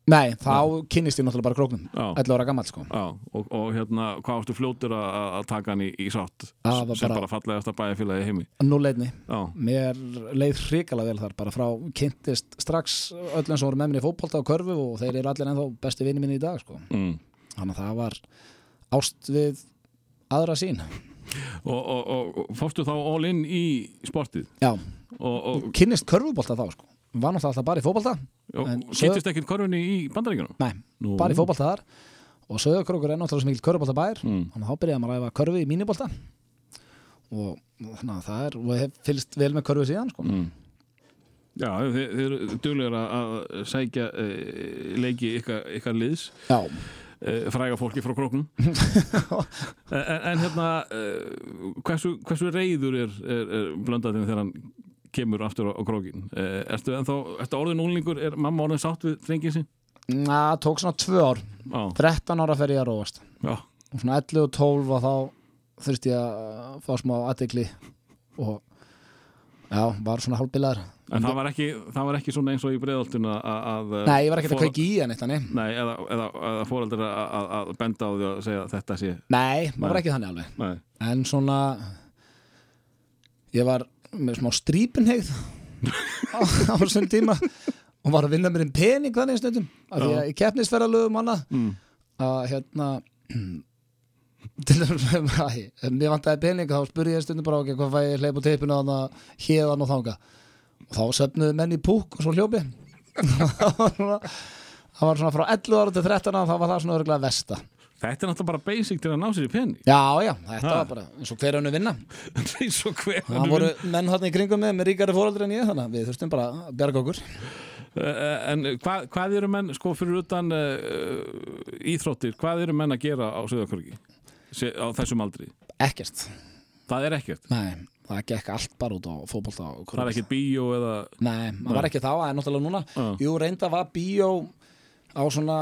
Nei, þá kynnist ég náttúrulega bara króknum Já. 11 ára gammal sko. Já, og, og hérna, hvað varstu fljótur að, taka hann í, í sátt? Sem bara- bara fallegast að bæja félagi heimi. Nú leidni, Já, mér leið hrikalega vel þar bara frá kynntist strax öllum sem voru með mér í fótbolta og körfu og þeir eru allir ennþá besti vinni minni í dag sko. mm. þannig að það var ást við aðra sín og, og, og, fórstu þá all in í sportið? Já, og, og, kynnist körfubolta þá sko. Var náttúrulega alltaf bara í svo- kynntist ekkert korfunni í bandaríkjunum Nei, Nú. bara í fótbolta þar og Söðurkrókur er náttúrulega sem mikil körfubolta bær Mm. þannig að þá byrjaði maður að æfa körfu í mínibolta og þannig að það er og ég fylgst vel með körfu síðan sko. mm. Já, þið, eru duglegar að, sækja uh, leiki ykkar, ykkar liðs Já, uh, fræga fólki frá króknum [LAUGHS] en, en hérna uh, hversu, hversu reyður er, er, er blöndaðin þegar hann kemur aftur á, á krókin uh, ertu, ennþá, ertu orðin úlingur er mamma orðin sátt við drengið sín? það tók svona tvö ár. Já, 13 ára fer ég að róast. Og svona 11 og 12 og þá þurfti ég að fá smá aðdegli og já, var svona hálfbilaður en það var ekki, það var ekki svona eins og í breiðaltun að, Nei, ég var ekkert að kveiki í hann eitt Nei, eða, eða, eða fóreldur að, að, benda á því að segja þetta sé Nei, maður var ekki þannig alveg. Nei, En svona Ég var með smá strípunhegð á, á þessum tíma og var að vinna mér einn pening þannig stundum af því Já. að í keppnisferðalögum annað mm. að hérna [CLEARS THROAT] til þess að ef mér vantaði pening þá spurði ég stundum bara ok, hvað fæ ég hleyp á teipinu þannig að hérðan og þanga og þá söfnuðu menn í púk og svo hljópi [LAUGHS] það var svona frá 11 ára til 13 ára þá var það svona örgulega vesta Þetta er náttúrulega bara basic til að ná sér í penning já já, þetta Ha. var bara eins og hver önnu vinna. [LAUGHS] Eins og hver það voru menn hann í kringum með með ríkari fóraldri en ég þannig að við þurftum bara að bjarga okkur. Uh, En hvað, hvað eru menn, sko, fyrir utan uh, íþróttir, hvað eru menn að gera á Söðakörgi á þessum aldri? ekkert, Það er ekkert. nei, það gekk allt bara út á fótbolta og Það er ekkert bíó eða... Nei, maður var ekki þá, það er náttúrulega núna. Já. Jú, reynda var bíó á svona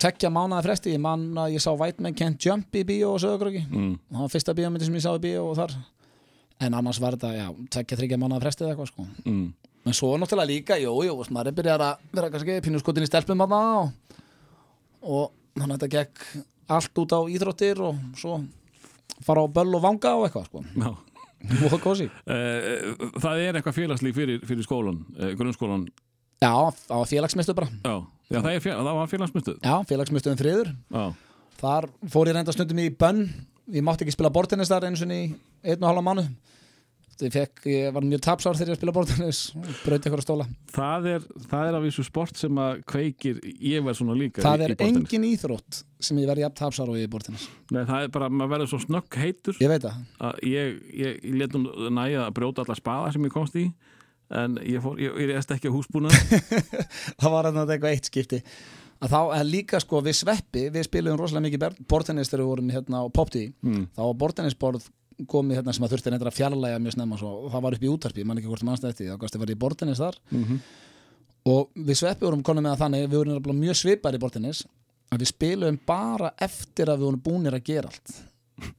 tekja mánaða fresti ég man að ég sá White Man Can't Jump í bíó og sögurkröki Mm. það var fyrsta bíómyndi sem ég sá í bíó og þar en annars var þetta, já, tekja þryggja mánaða fresti eða eitthvað sko Mm. en svo náttúrulega líka, jú, jú, veist, maður er byrjað að vera kannski pínu skotin í stelpum þarna og, og þannig að þetta gekk allt út á íþróttir og svo fara á böll og vanga og eitthvað sko Já. og kósi Uh, það er eitthvað félagslík fyrir, fyrir skólan, uh, grunnskólan. Já, á félagsmyndstu bara Já, Já það, er fél, það var félagsmynduð. Já, félagsmyndstöðum friður Já. Þar fór ég reynda stundum í bönn. Ég mátti ekki spila bortennis þar einu sinni í einn og halva mánu fekk, ég var mjög tapsár þegar ég spila bortennis Brauti ykkur að stóla. Það er, það er af þessu sport sem að kveikir, ég verð svona líka Það í, er í bortennis. engin íþrótt sem ég verði jafn tapsár og ég í bortennis Nei, það er bara, maður verður svo snögg heitur Ég veit það. Að ég, ég, ég að en ég, fór, ég, ég reyðist ekki á húsbúna [LAUGHS] Það var þetta eitthvað eitt skipti. Að þá en líka sko við sveppi við spilum rosalega mikið bortennis þegar við vorum hérna á popti mm. þá var bortennisborð komið hérna sem að þurfti neitt að fjarlæga mjög snemma svo, og það var upp í útarpi, mann ekki hvort eftir því, þá gæsti var í bortinnis þar. Og við sveppi vorum konum með það þannig við vorum mjög svipar í bortinnis að við spilum bara eftir að við vorum búnir að gera allt.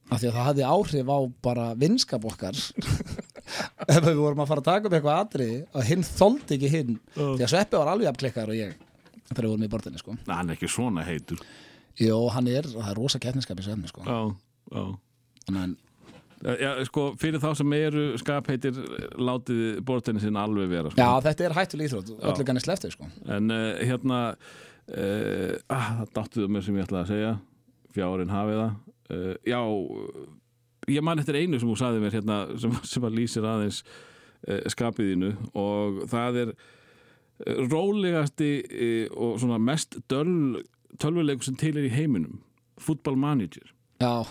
Af því að það hafði áhrif á bara vinskap okkar ef við vorum að fara að taka upp eitthvað atriði og hinn þoldi ekki hinn því að sveppi var alveg afklikkar og ég þegar við vorum í bortinni sko. Nei, hann er ekki svona heitur Jó, hann er, það er rosa keppniskap í sveppi sko. Já, já Þannig að Já, sko, fyrir þá sem eru skapheitir látið bortennisinn alveg vera sko. Já, þetta er hættul íþrótt, öllu ganni sleftið sko. En uh, hérna uh, ah, það dáttuðu mér sem ég ætlaði að segja fjárin hafið það uh, Já, ég man eftir einu sem þú sagði mér hérna sem, [LAUGHS] sem að lýsir aðeins uh, skapiðinu og það er uh, rólegasti uh, og svona mest döl tölvuleikur sem til er í heiminum Football Manager. Já,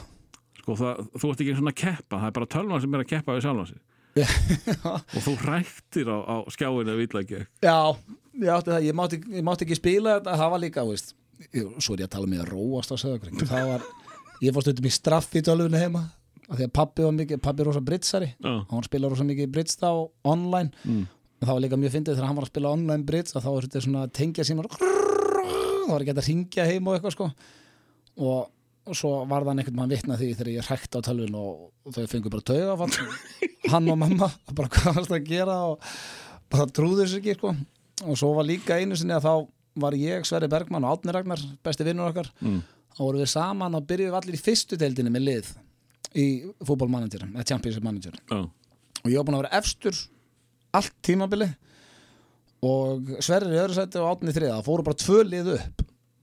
sko, það, þú ert ekki svona að keppa það er bara tölvan sem er að keppa við sjálfan sig. [LAUGHS] Og þú ræktir á, á skjáinu að vitla ekki já, ég ég mátti, ég mátti ekki spila þetta, það var líka, veist, svo er ég að tala með að róast á sögurkring, það var, ég fór stundum í straff í tölvunni heima, af því að pappi var mikið, pappi er rosa britsari, og hann spila rosa mikið brits þá online, Mm. og það var líka mjög fyndið þegar hann var að spila online brits, að þá var þetta svona að tengja símar, það var ekki að ringja heim og eitthvað sko, og og svo var það einhvern mann vitna því þegar ég hrækt á tölvun og, og þau fengur bara tauga hann og mamma [LAUGHS] bara hvað varst að gera? Og bara trúðu þessu ekki sko. og svo var líka einu sinni að þá var ég Sverri Bergmann og Átni Ragnar besti vinnur okkar. Mm. þá vorum við saman og byrjuðum allir í fyrstu deildinni með lið í fútbolmanager eða championship manager Já, og ég var búin að vera efstur allt tímabili og Sverrir í öðru sæti og Átni í þriða það fóru bara tvö lið upp.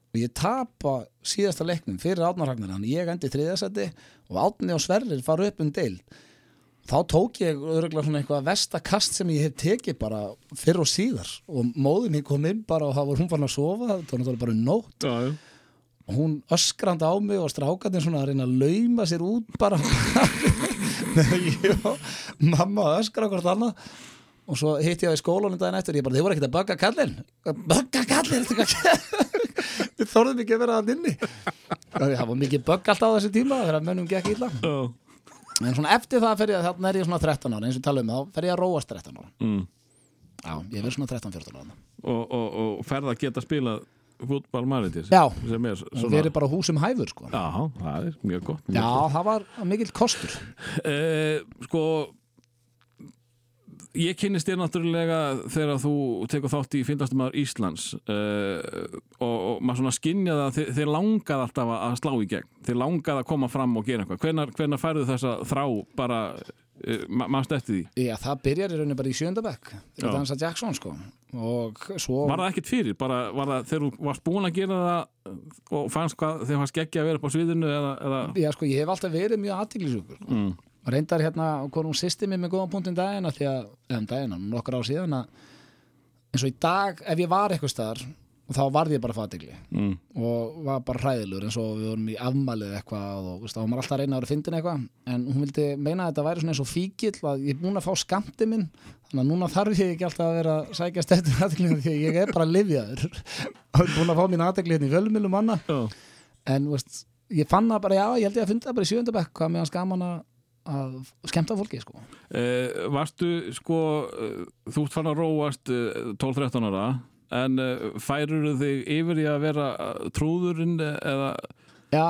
Og ég tapa síðasta leiknum fyrir Átnar Ragnar þannig ég endi í þriða sæti og Átni og Sverrir fara upp um deil þá tók ég örgulega svona eitthvað vestakast sem ég hef tekið bara fyrr og síðar. Og móðin mín kom inn bara og það var hún fann að sofa það var bara nótt. Og hún öskrandi á mig og strákandi svona að reyna að lauma sér út bara. [LAUGHS] Og mamma að öskra hvort annað. Og svo hitti ég á í skólanum daginn eftir. Ég bara, þið voru ekkert að bugga kallinn. Ertu hvað- [LAUGHS] við þorðum ekki að vera að inni. Það var mikið bugg alltaf á þessi tíma þegar mönnum gekk illa. Já. en svona eftir það fer ég, þannig er ég svona 13 ára eins og tala um þá, fer ég að róast 13 ára. Mm. já, ég verð svona 13-14 ára Og, og, og ferð að geta spilað fútball manager Já. sem er svona verið bara húsum hæfur sko. Já, það er mjög gott mjög já, það var mikill kostur. Eh, sko ég kynnist þér náttúrulega þegar þú tekur þátt í fyndastumar Íslands uh, og, og maður svona skinjaði að þið, þið langað alltaf að slá í gegn. Þið langað að koma fram og gera eitthvað. Hvenar, hvenar færðu þessa þrá bara mannst eftir því Já, það byrjar í rauninni bara í sjöndabæk Já. þegar dansa Jackson sko og svo Var það ekkert fyrir? Bara, var það þegar þú varst búin að gera það og fannst hvað þegar fannst geggja að vera upp á sviðinu eða, eða... Já, sko, ég hef alltaf verið mjög aðtíklisjúkur sko. Mm. reyndar hérna konum systemi með góðan punktin daginn af því að, eða um daginn, nokkur á síðan að eins og í dag, ef ég var eitthvað staðar þá varði ég bara fatigli Mm. og var bara hræðilegur eins og við vorum í afmælið eitthvað og þá var maður alltaf að reyna að vera fyndin eitthvað en hún vildi meina að þetta væri svona eins og fíkill að ég er búin að fá skamti minn þannig að núna þarf ég ekki alltaf að vera að sækja stættin aðteklinu því að ég er bara livjaður og [LAUGHS] er búin að fá mín aðtekli hérna í fjölmjölum manna Já. en veist, ég fann það bara, já, ég held ég að það bara í sjöndabæk hvað með hans gaman að, að skemmta fólki sko. Eh, varstu sko eh, þú fann að róast eh, 12-13 ára en eh, færur þig yfir í að vera eh, trúðurinn eh, eða já,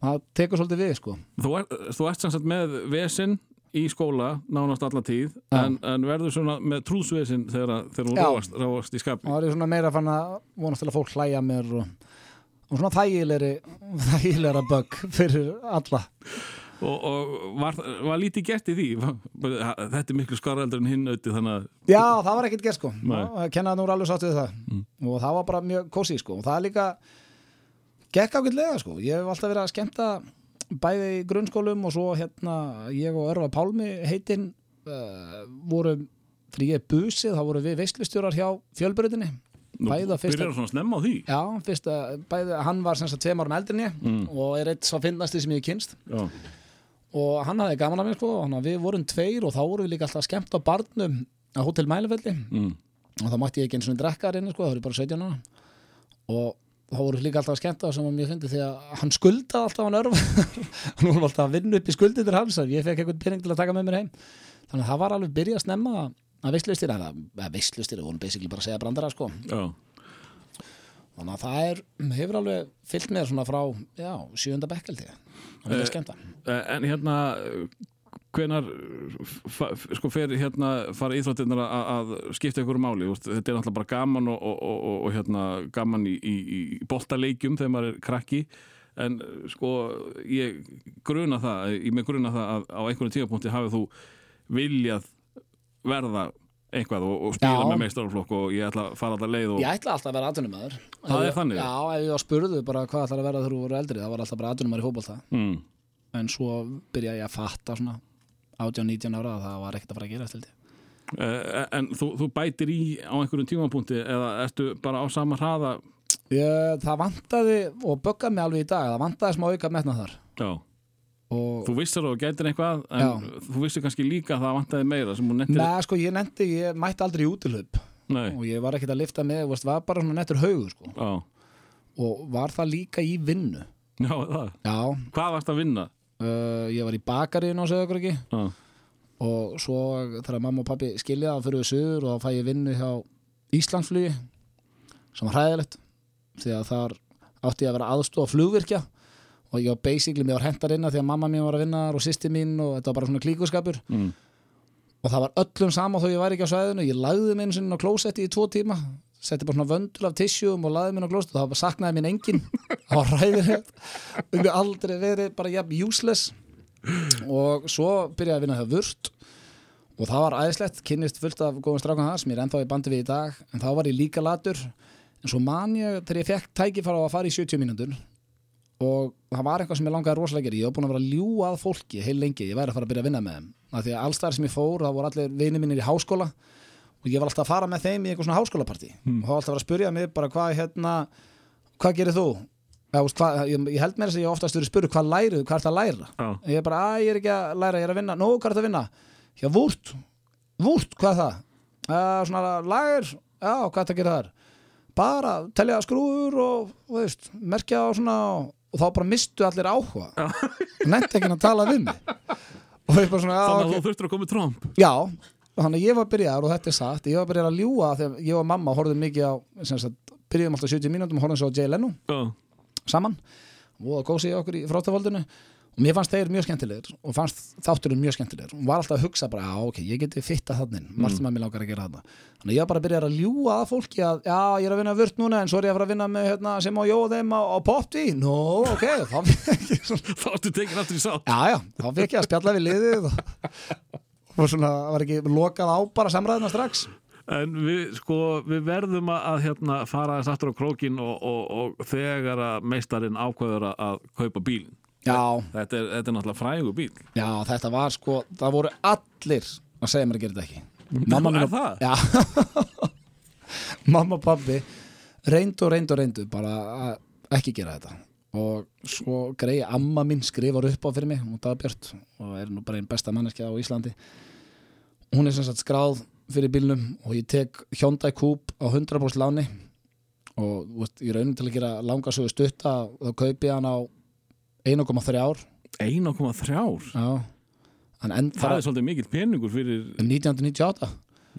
það tekur svolítið við sko. þú, er, þú ert sem sagt með vesinn í skóla nánast alla tíð Já. en, en verður svona með trúðsvesinn þegar, þú Já. róast, róast í skapi og það er svona meira fann að vonast til að fólk hlæja mér og, og svona þægilegri [LAUGHS] þægilegra bögg fyrir alla og, og var, var lítið gert í því? [LAUGHS] Þetta er miklu skaraldur en hinn auðvitað þannig að Já, það var ekkert gert sko. Nei. Kennaði nú alveg sátt við það. Og það var bara mjög kósi sko. Og það er líka gekk ágætlega sko. Ég hef alltaf verið að skemmta bæði í grunnskólum og svo hérna ég og Örva Pálmi heitinn uh, voru fyrir ég er busið, þá voru við veislustjórar hjá Bæði að fyrsta- byrjar svona snemma á því. Já, fyrst að bæði, hann var sem sagt tveim árum eldri en ég Mm. og er eitt svo finnasti sem ég kynst Já. Og hann hafði gaman að mér sko við vorum tveir og þá vorum við líka alltaf skemmt á barnum á Hotel Mælefelli Mm. og þá mátti ég ekki eins og drekka þar inni sko, það voru bara 17 ára. Og þá voru líka alltaf að skemmta sem að mér fyndi því að hann skuldaði alltaf hann örf. [LAUGHS] Hann voru alltaf að vinna upp í skuldir hans að ég fekk einhvern pening til að taka með mér heim. Þannig að það var alveg byrjað að snemma að veistlustir, eða við vorum basically bara að segja brandara sko. Já, þannig að það er, hefur alveg fyllt með svona frá, já, sjönda bekkeldi það er Eh, skemmta. Eh, En hérna hvenar fa- sko fer hérna fara íþróttirnar að, að skipta ykkur máli? Veist, þetta er náttúrulega bara gaman og, og, og, og, hérna gaman í, í, í boltaleikjum þegar maður er krakki. En eh, sko ég gruna það, ég með gruna það að á einhverjum tímapunkti hafið þú viljað verða eitthvað og, og spila Já. með meistaraflokk og ég ætla að fara alltaf leið og Ég ætla alltaf að vera atvinnumæður Það er þannig? Já, ef ég var spurðu bara hvað ætlar að vera þegar þú voru eldri það var alltaf bara atvinnumæður í fótbolta. Mm, en svo byrja ég að fatta svona 18-19 ára að það var ekkert að fara að gera eftir Eh, en þú, þú bætir í á einhverjum tímapunkti eða ertu bara á sama hraða? Ég, Það vantaði og böggaði mig alveg í dag það vantaði smá auka metna þar. Já, og þú vissir og gætir eitthvað en Já. þú vissir kannski líka að það vantaði meira sem hún nettir Nei, sko, ég nefndi, ég mætti aldrei í útilöp og ég var ekkert að lifta með, veist, var bara svona nettur haugur sko. og var það líka í vinnu. Já, það? Já, Hvað varst að vinna? uh, ég var í bakariðinu og segja okkur ekki. Já, og svo þegar mamma og pappi skilja þá fyrir við söður og þá fæ ég vinnu hjá Íslandsflugi sem var hræðilegt því að þar átti ég að vera aðstofa flugvirkja og ég var basically mér var hentar inna því að mamma mín var að vinna og sýsti mín og þetta var bara svona klíkuskapur. Mm. og það var öllum sama þó ég væri ekki á svæðinu. Ég lagði minn sinni á klósetti í tvo tíma setti bara svona vöndul af tissjum og lagði minn á klósetti og það saknaði minn engin [LAUGHS] það var ræðilegt og ég aldrei verið bara jafn useless. Og svo byrjaði að vinna hjá Vurt. Og það var æðislegt, kynnist fullt af góðum strákan það sem ég er ennþá í bandi við í dag. En þá var ég líka latur. En svo man ég þegar ég fekk tækifæra á að fara í 70 mínútur og það var eitthvað sem ég langaði rosalega að gera. Ég var búin að vera að ljúga að fólki heil lengi. Ég væri að fara að byrja að vinna með þeim. Af því að allstæðar sem ég fór, það voru allir vinir mínir í háskóla. Og ég var alltaf að fara með þeim í eitthvað svona háskólapartí. Og þá var alltaf að vera að spyrja mig bara hvað hérna hvað gerir þú? Ég, held mér þess að ég oftast verið spurðu hvað lærið, hvað ert að læra? Já. ég er bara, að ég er ekki að læra, ég er að vinna. Nó, hvað er þetta að vinna? Já, vúrt, vúrt, hvað er það? Uh, svona að og, þá bara mistu allir áhuga. Nefndi ekki að tala við mig. Og ég bara svona, Þannig að ok. þú þurftur að koma í tromp Já, þannig að ég var byrjaðar og þetta er satt, ég var byrjaðar að ljúga þegar ég og mamma horfðum mikið á sagt, byrjuðum alltaf 70 mínútum og horfðum svo á Jay Leno Já, saman. Og það gósi okkur í fróttafaldinu og mér fannst þeir mjög skemmtilegir og fannst þátturinn mjög skemmtilegir og var alltaf að hugsa bara, já ok, ég geti fitta þannig margt sem að mér langar að gera þarna. Þannig að ég var bara að byrja að ljúga að fólki að já, ég er að vinna vört núna en svo er ég að fara að vinna með hérna, sem á jóð þeim á, á popti. Nó, ok, þá [LAUGHS] fekk ég þá ertu tekin aftur í sátt. Já, já, þá fekk ég að spjalla við liðið og, [LAUGHS] og svona, var ekki lokað á bara samræðina strax. En við, sko, við verðum að, hérna, fara þess aftur á krókin og, og, og þegar að meistarinn ákveður að kaupa bílinn Já, þetta er, þetta er náttúrulega frægu bíl já, þetta var sko það voru allir að segja mér að gera þetta ekki. Mamma mín Er og það? Já. [LAUGHS] Mamma og pabbi reyndu og reyndu og reyndu bara að ekki gera þetta. Og svo greiði amma mín skrifar upp á fyrir mig, hún dagbjört og er nú bara einn besta manneskja á Íslandi. Hún er sem sagt skráð fyrir bílnum og ég tek Hyundai Coupe á 100% láni. Og veist, ég raunin til að gera langa sögu stutta og þá kaupi hann á 1,3 ár 1,3 Já. Hann enda Það er svolítið mikill peningur fyrir um 1998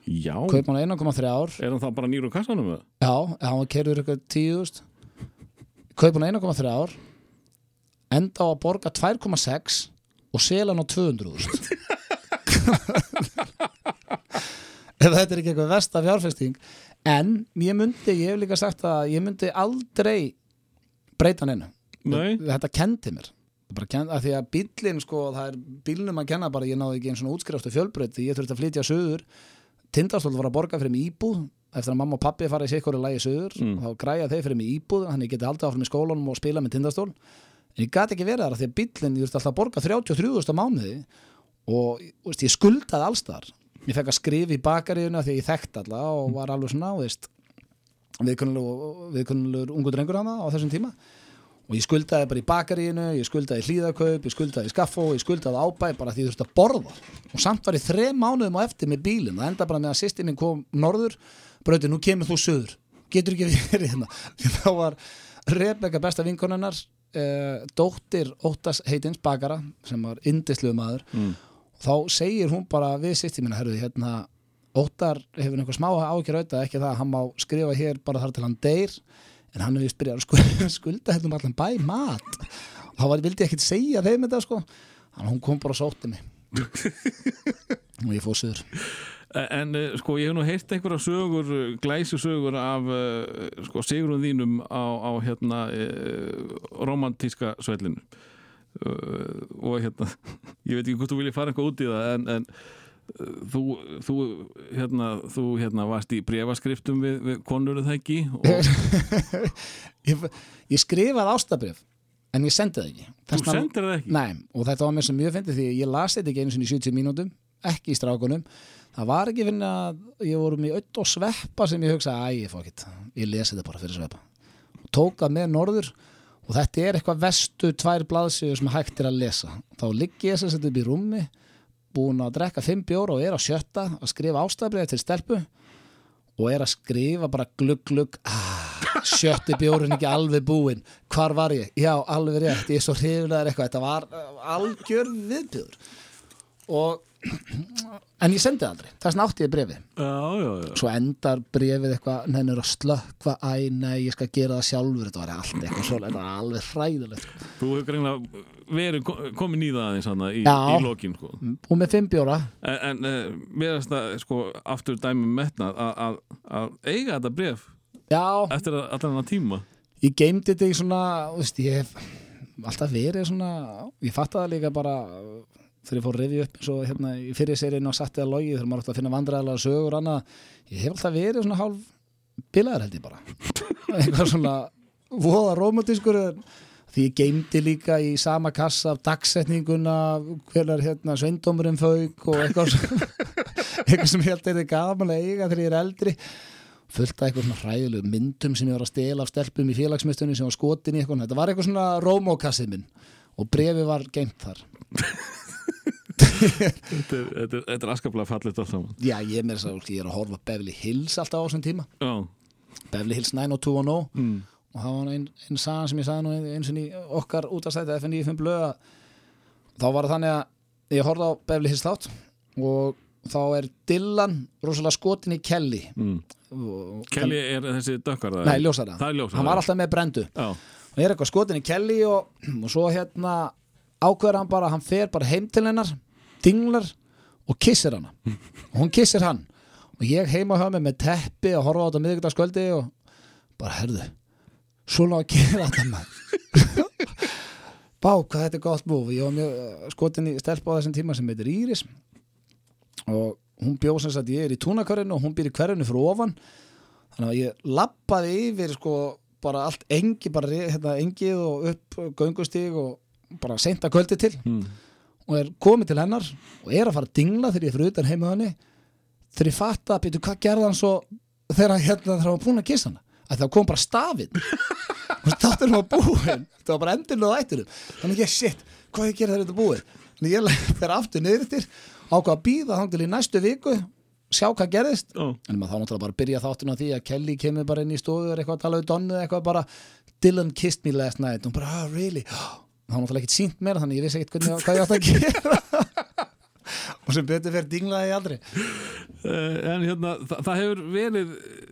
Já, kaup hann á 1,3 ár er hann þá bara nýr úr kassanum? Já, hann var kerður eitthvað 10.000 kaup hann á 1,3 ár enda á að borga 2,6 og sela hann á 200.000 [LAUGHS] ef þetta er ekki eitthvað versta fjárfesting. En ég myndi, ég hef líka sagt að ég myndi aldrei breyta hann einu Nei, þetta kendi mér. Kenn, að því að bílinn sko, það er bílnum að kenna bara, ég náði ekki einn svona útskrifstu fjölbreyt því ég þurfti að flytja söður Tindastóll var að borga fyrir mig íbúð eftir að mamma og pappi fara í sikkur og lægi söður Mm. og þá græja þeir fyrir mig íbúð þannig ég geti haldið áfram í skólanum og spila með Tindastól en ég gati ekki verið þar af því að bílinn ég þurfti alltaf að borga 33.000 á mánuði og veist, ég skuldaði allstar ég fekk að skrifa í bakaríuna því að ég þekkt alla og var alveg svona viðkunnulegur ungu drengur hana á þessum tíma og ég skuldaði bara í bakaríinu, ég skuldaði hlýðakaup, ég skuldaði skaffó, ég skuldaði ábæ bara því ég þurfti að borða. Og samt var ég þrem mánuðum á eftir með bílinn. Það enda bara með að sýsti minn kom norður. Brauti, nú kemur þú söður getur ekki [LAUGHS] verið hérna. Þá var Rebecca besta vinkonunnar uh, dóttir Óttas heitins bakara sem var indisluðu maður. Mm. þá segir hún bara við sýtti mína herruði hérna Óttar hefur einhver smá ákjör auðvitað ekki það, hann má skrifa hér bara þar til hann deyr en hann vist byrjað að skulda, hérna um allan bæ mat. Og þá var, vildi ég ekkert segja þeim þetta sko. Þannig að hún kom bara og sótti mig. [LAUGHS] Og ég fóð söður En eh, sko, ég hef nú heyrt einhverja sögur, eh, glæsi sögur af sko, sigurinn þínum á, á hérna romantíska svellinu. Og hérna, [LAUGHS] ég veit ekki hvort þú viljið fara eitthvað út í það en, en þú, þú, hérna, þú hérna varst í brefaskriftum við, við konur það ekki? Og [LAUGHS] ég, ég skrifaði ástabrif en ég sendi það ekki. Þú Þess vegna- sendir það ekki? Nei, og þetta var mér sem mjög fyndið því ég las þetta ekki einu sinni í 70 mínútum ekki í strákunum. Það var ekki finn að ég vorum í öll og sveppa sem ég hugsaði, æ, ég fór ekki ég lesi þetta bara fyrir sveppa. Og tók það með norður og þetta er eitthvað vestu tvær blaðsjöður sem hægt er að lesa. Þá ligg ég þess að þetta upp í rúmi búin að drekka fimm bjóra og er á sjötta að skrifa ástæðbrið til stelpu og er að skrifa bara glugg glugg ah, sjötti bjórun ekki alveg búinn. Hvar var ég? Já, alveg rétt, ég er svo hriflegar eitthvað. Þetta var uh, algjör viðbjör og en ég sendi það aldrei, þess vegna átti ég brefi Já, já, já. Svo endar brefið eitthvað nennir að slökkva, æ nei, ég skal gera það sjálfur. Þetta var allt eitthvað svo þetta var alveg hræðilegt sko. Þú hefur greinlega verið ko- komin í það aðeins hana, í, í lokin sko. og með fimm bjóra. En, en mér finnst það sko, aftur dæmi metnað að, að, að eiga þetta bref já, eftir að- allan hann tíma. Ég geymdi þetta í svona þú veist, ég hef alltaf verið svona ég fatt það líka bara þegar ég fór að rifja upp eins og hérna í fyrir serinu og satt eða logi þegar maður átti að finna vandræðalega sögur og annað ég hef alltaf verið svona hálf bilaður held ég bara. [LAUGHS] Eitthvað svona voða romantískur því ég geymdi líka í sama kassa dagsetninguna hverjar hérna sveindómurinn fauk og eitthvað, sem- [LAUGHS] eitthvað sem ég held er gaman að eiga þegar ég er eldri. Fullt af eitthvað svona hræðilegu myndum sem ég var að stela af stelpum í félagsmyndstunni sem var skotin í eitthvað. Þetta var eitthvað svona rómókassið minn og brefi var geimt þar Þetta er, þetta er, þetta er askaplega fallit allt saman. Já ég er að ég er að horfa á Beverly Hills alltaf á þessum tíma. Já, Beverly Hills 90210 mm. og það var einn ein sagan sem ég sagði nú eins og í okkar útastætti FNI5 blöð að þá var það þannig að ég horfði á Beverly Hills þátt og þá er Dylan rosalega skotin í Kelly. Mm. og, Kelly er þessi dökkar nei, ljósara, hann var alltaf með brendu. Já, og er eitthvað skotin í Kelly og, og svo hérna ákveður hann bara hann fer bara heim til hennar dinglar og kissir hana. Og [LAUGHS] hún kissir hann. Og ég heima hjá mig með teppi og horfa á þetta miðvikudagskvöldi og bara herðu svona að gera þetta maður. [LAUGHS] Bá hvað þetta er gott múf ég var mjög skotin í stelpa á þessum tíma sem heitir Íris. Og hún bjóð sem sagt ég er í túnakörinu og hún býr í hverjunu fyrir ofan. Þannig að ég lappaði yfir sko bara allt engi bara hérna, engið og upp göngustíg og bara seinta kvöldi til mm. og er komið til hennar og er að fara að dingla þegar ég er fyrir utan heima henni. Þegar ég fatta að býtu hvað gerði hann svo þegar hérna hann var búin að kissa hana? Að það kom bara stafinn. [LAUGHS] Og státtur hann var búinn. Það var bara endurinn og ætturum þannig ég shit, hvað ég gerði þegar þetta búið? Þannig ég fer aftur niður eftir ákvað að býða þá til í næstu viku sjá hvað gerðist. Já, en maður þá náttúrulega bara byrja þáttun á því að Kelly kemur bara inn í stofu og er eitthvað að tala við Donnu eitthvað bara Dylan kissed me last night. Og hún bara, oh really þá náttúrulega ekkert sínt mér þannig ég vissi ekkert hvernig, hvað ég átt að gera. [LAUGHS] Og sem betur fyrir dinglaði ég aldrei. Eh, en hérna, það, það hefur verið eh,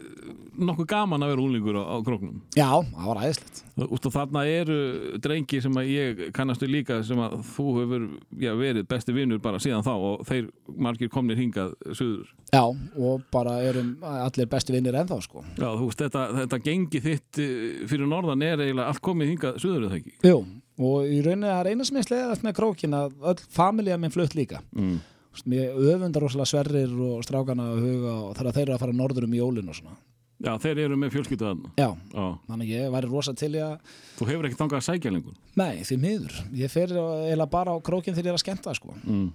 nokkuð gaman að vera úlingur á, á króknum. Já, það var æðislegt. Úst, og þarna eru drengi sem að ég kannastu líka sem að þú hefur já, verið besti vinnur bara síðan þá og þeir margir komnir hingað suður. Já, og bara erum allir bestu vinnir ennþá sko. Já, þú veist, þetta, þetta gengi þitt eh, fyrir norðan er eiginlega allt komið hingað suður eða ekki? Jú, og í rauninni það er eina sem ég sleðast með krókin að öll familja minn flutt líka mm. Mér öfundar rosalega sverrir og strákana að huga og þegar þeir eru að fara norður um jólin og svona Já, þeir eru með fjölskyldu þarna já, Já, þannig ég væri rosa til í að þú hefur ekki þangað að sækja lengur Nei, því miður. Ég fer eiginlega bara á krókin þegar ég er að skemmta sko. mm.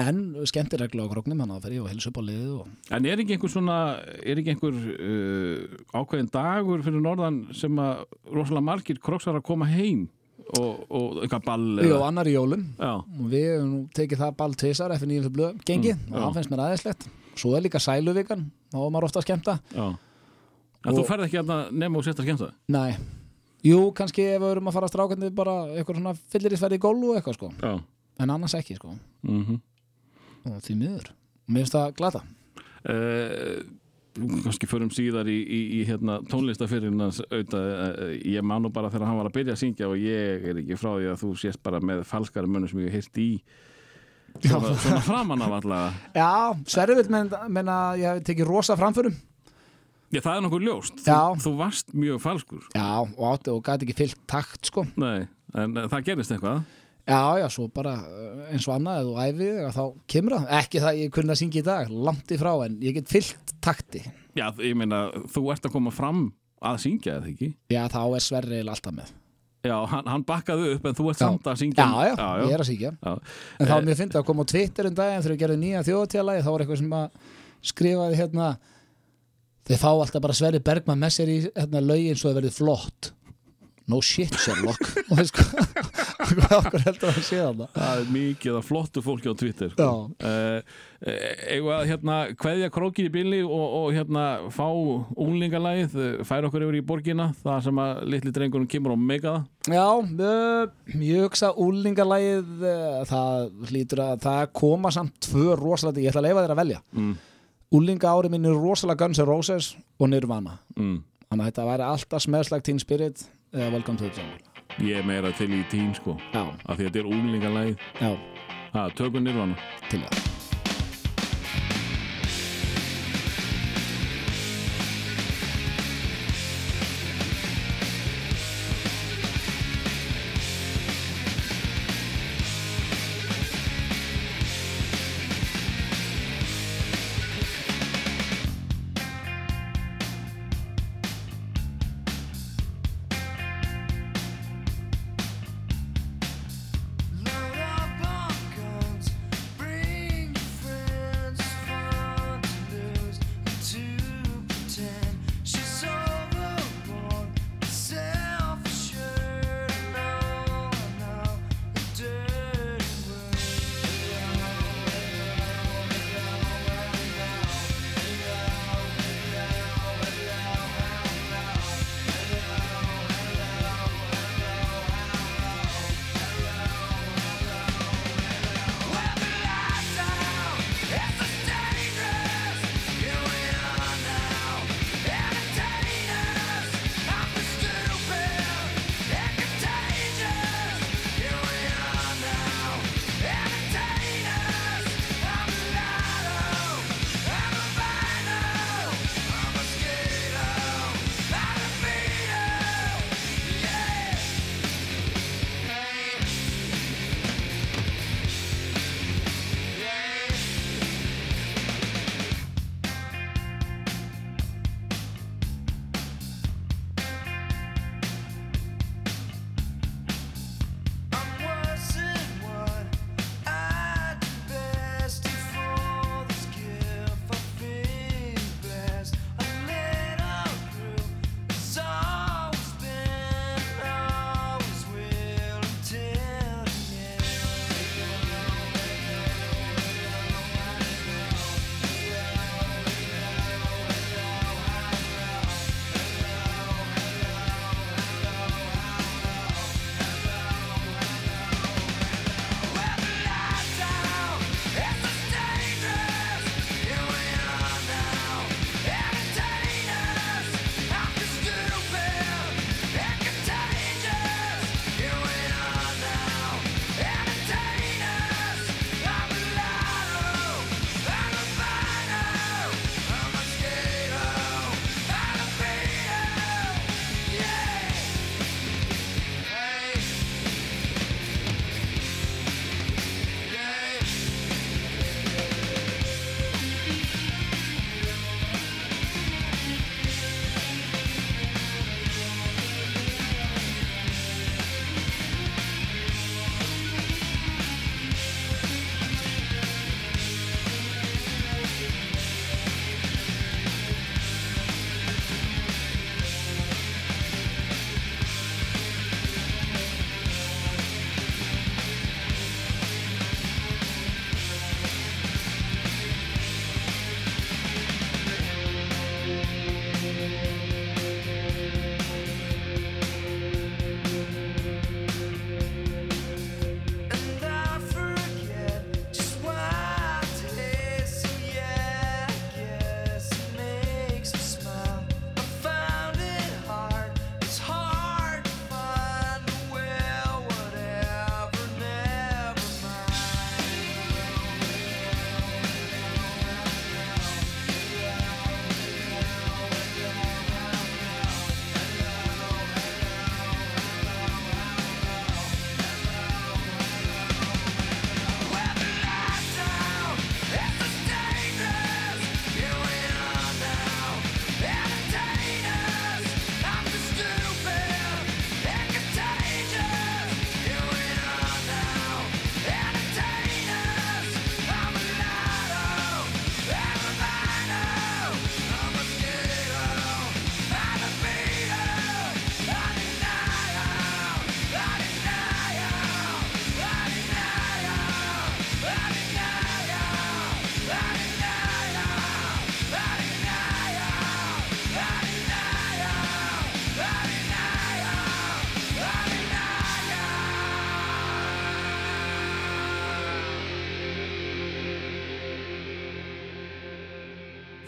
En skemmtiregla á króknum, þannig að fer ég og hilsa upp á liðið og... En er ekki einhver svona er ekki einhver uh, ákveðin dagur fyrir norðan sem að rosalega margir kroksar að koma heim og, og eitthvað ball Jú, annar í jólum. Við hefum nú tekið það ball tvisar eftir nýjum blöð gengi. Mm, það finnst mér aðeinslegt. Svo er líka sæluvikan, þá er maður ofta að skemmta. já. En þú ferð ekki að nema og setja skemmta? Nei, Jú, kannski ef við erum að fara strákandi bara eitthvað svona fyllir í og eitthvað sko. Já, en annars ekki sko. Mhm. Og því miður. Mér finnst það glata. Uh, kannski förum síðar í, í, í hérna, tónlistafyririnn auðvitað, ég man nú bara þegar hann var að byrja að syngja og ég er ekki frá því að þú sést bara með falskari mönnum sem ég heyrt í svona, svona framan af allavega Já, Sverri vil menna, ég hef tekið rosa framförum. Já, það er nokkuð ljóst, þú, þú varst mjög falskur. Já, og átti og gæti ekki fyllt takt sko. Nei, en uh, það gerist eitthvað Já, já, svo bara uh, eins og annað eða þú æfið þig, þá kemur það. Ekki það ég kunni að syngja í dag, langt í frá en ég get fyllt takti. Já, ég meina, þú ert að koma fram að syngja eða ekki? Já, þá er Sverri eiginlega alltaf með. Já, hann, hann bakkaði upp en þú ert Já. samt að syngja. Já, já, ég er að syngja. Já. En þá mér finnst að koma á Twitter um daginn þegar við gerðum nýja þjóðatjálagi þá var eitthvað sem að skrifaði hérna. Þeir fá alltaf bara Sverri Bergman með sér í hérna, lögin svo það verið flott No shit Sherlock. Og veist hvað hvað okkur heldur að sé það Það er mikið af flottu fólki á Twitter sko. uh, Eigum við að hérna kveðja krókið í bíli og, og hérna fá unglingalægið eh, færa okkur yfir í borgina það sem að litli drengurinn kemur meika það. Já, uh, ég hugsa úlingalægið uh, það hlýtur að það koma samt tvö rosalega, ég ætla að leifa þér að velja. Mm. Úlinga ári mín er rosalega Guns N' Roses og Nirvana. Mm. þannig að þetta væri alltaf smells like teen spirit eða welcome to the jungle. Ég meira til í tím sko. Já, af því að þetta er unglingalægið já, Það, tökum nýrvana til það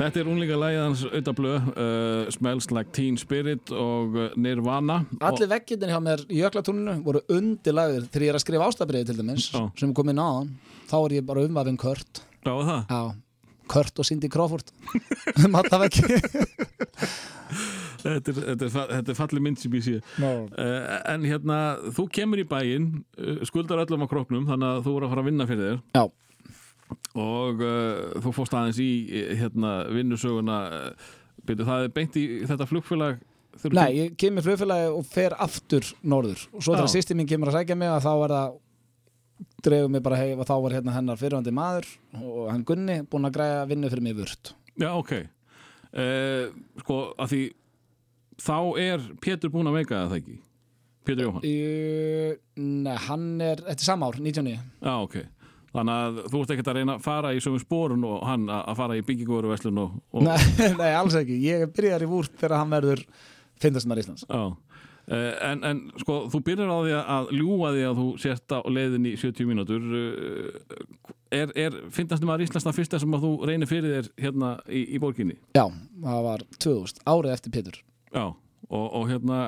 Þetta er unlinga lægið hans auðablöð uh, Smells Like Teen Spirit og uh, Nirvana. Allir veggindin hjá mér í jöklatúninu voru undirlagðir þegar ég er að skrifa ástabriði til dæmis Já. sem kom inn á hann þá er ég bara umvafinn Kurt. Já, það? Já, Kurt og Cindy Crawford. [LAUGHS] Alla veggi Þetta er, þetta er, þetta er fallið mynd sem ég sé. Uh, En hérna, þú kemur í bæinn uh, skuldar öllum á króknum þannig að þú voru að fara að vinna fyrir þér. Já, og uh, þú fórst aðeins í uh, hérna, vinnusöguna byrju, það er beint í þetta flugfélag þegar þú nei, ég kemur flugfélagi og fer aftur norður. Og svo þegar Já. sýsti mín kemur að sækja mig að þá er það dreifum mig bara heim og þá var hérna hennar fyrirvandi maður og hann Gunni búinn að græja vinnu fyrir mig vurt Já, ok. Uh, Sko, að því þá er Pétur búinn að veika það ekki? Pétur Jóhann? Nei, hann er, þetta er sama ár, 99 Já, ok Þannig að þú ert ekkert að reyna að fara í sömu spórun og hann að fara í byggingóruverslun og, og nei, [LAUGHS] nei, alls ekki, ég byrjar í vúrt þegar hann verður fyndastumar Íslands. Já. Uh, en, en sko, þú byrjar á því að ljúga því að þú sért á leiðin í 70 mínútur. Uh, er, er finnast maður Íslands það fyrsta sem að þú reynir fyrir þér hérna í, í borginni? Já, það var 2000, árið eftir Pétur. Já, og, og hérna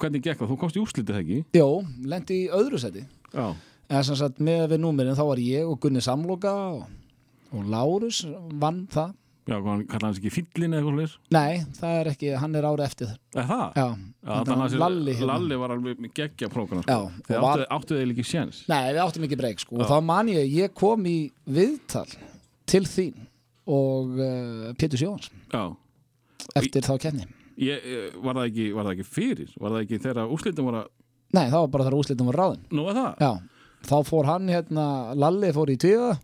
hvernig gekk það? Þú komst í úrslitið ekki? Jó, lendi í öðru seti Já, En sem sagt, með við númerin þá var ég og Gunni Samloka og, og Lárus vann það já, hann kallaði hans ekki fyllin eða eitthvað? Nei, það er ekki, hann er árið eftir það Er það? Já, Já, var að Lalli hérna Lalli var alveg með geggja prógrana Já, sko. Og var- áttu, áttu þeir ekki séns Nei, við áttum ekki breyk sko og þá man ég, ég kom í viðtal til þín og uh, Pétur Sjóhans Já, eftir þá kenni ég, eh, var, það ekki, var það ekki fyrir? Var það ekki þegar úrslitin voru að Nei, það var bara þar úrslitum var ráðin Nú er það? Já, þá fór hann hérna Lalli fór í tvíða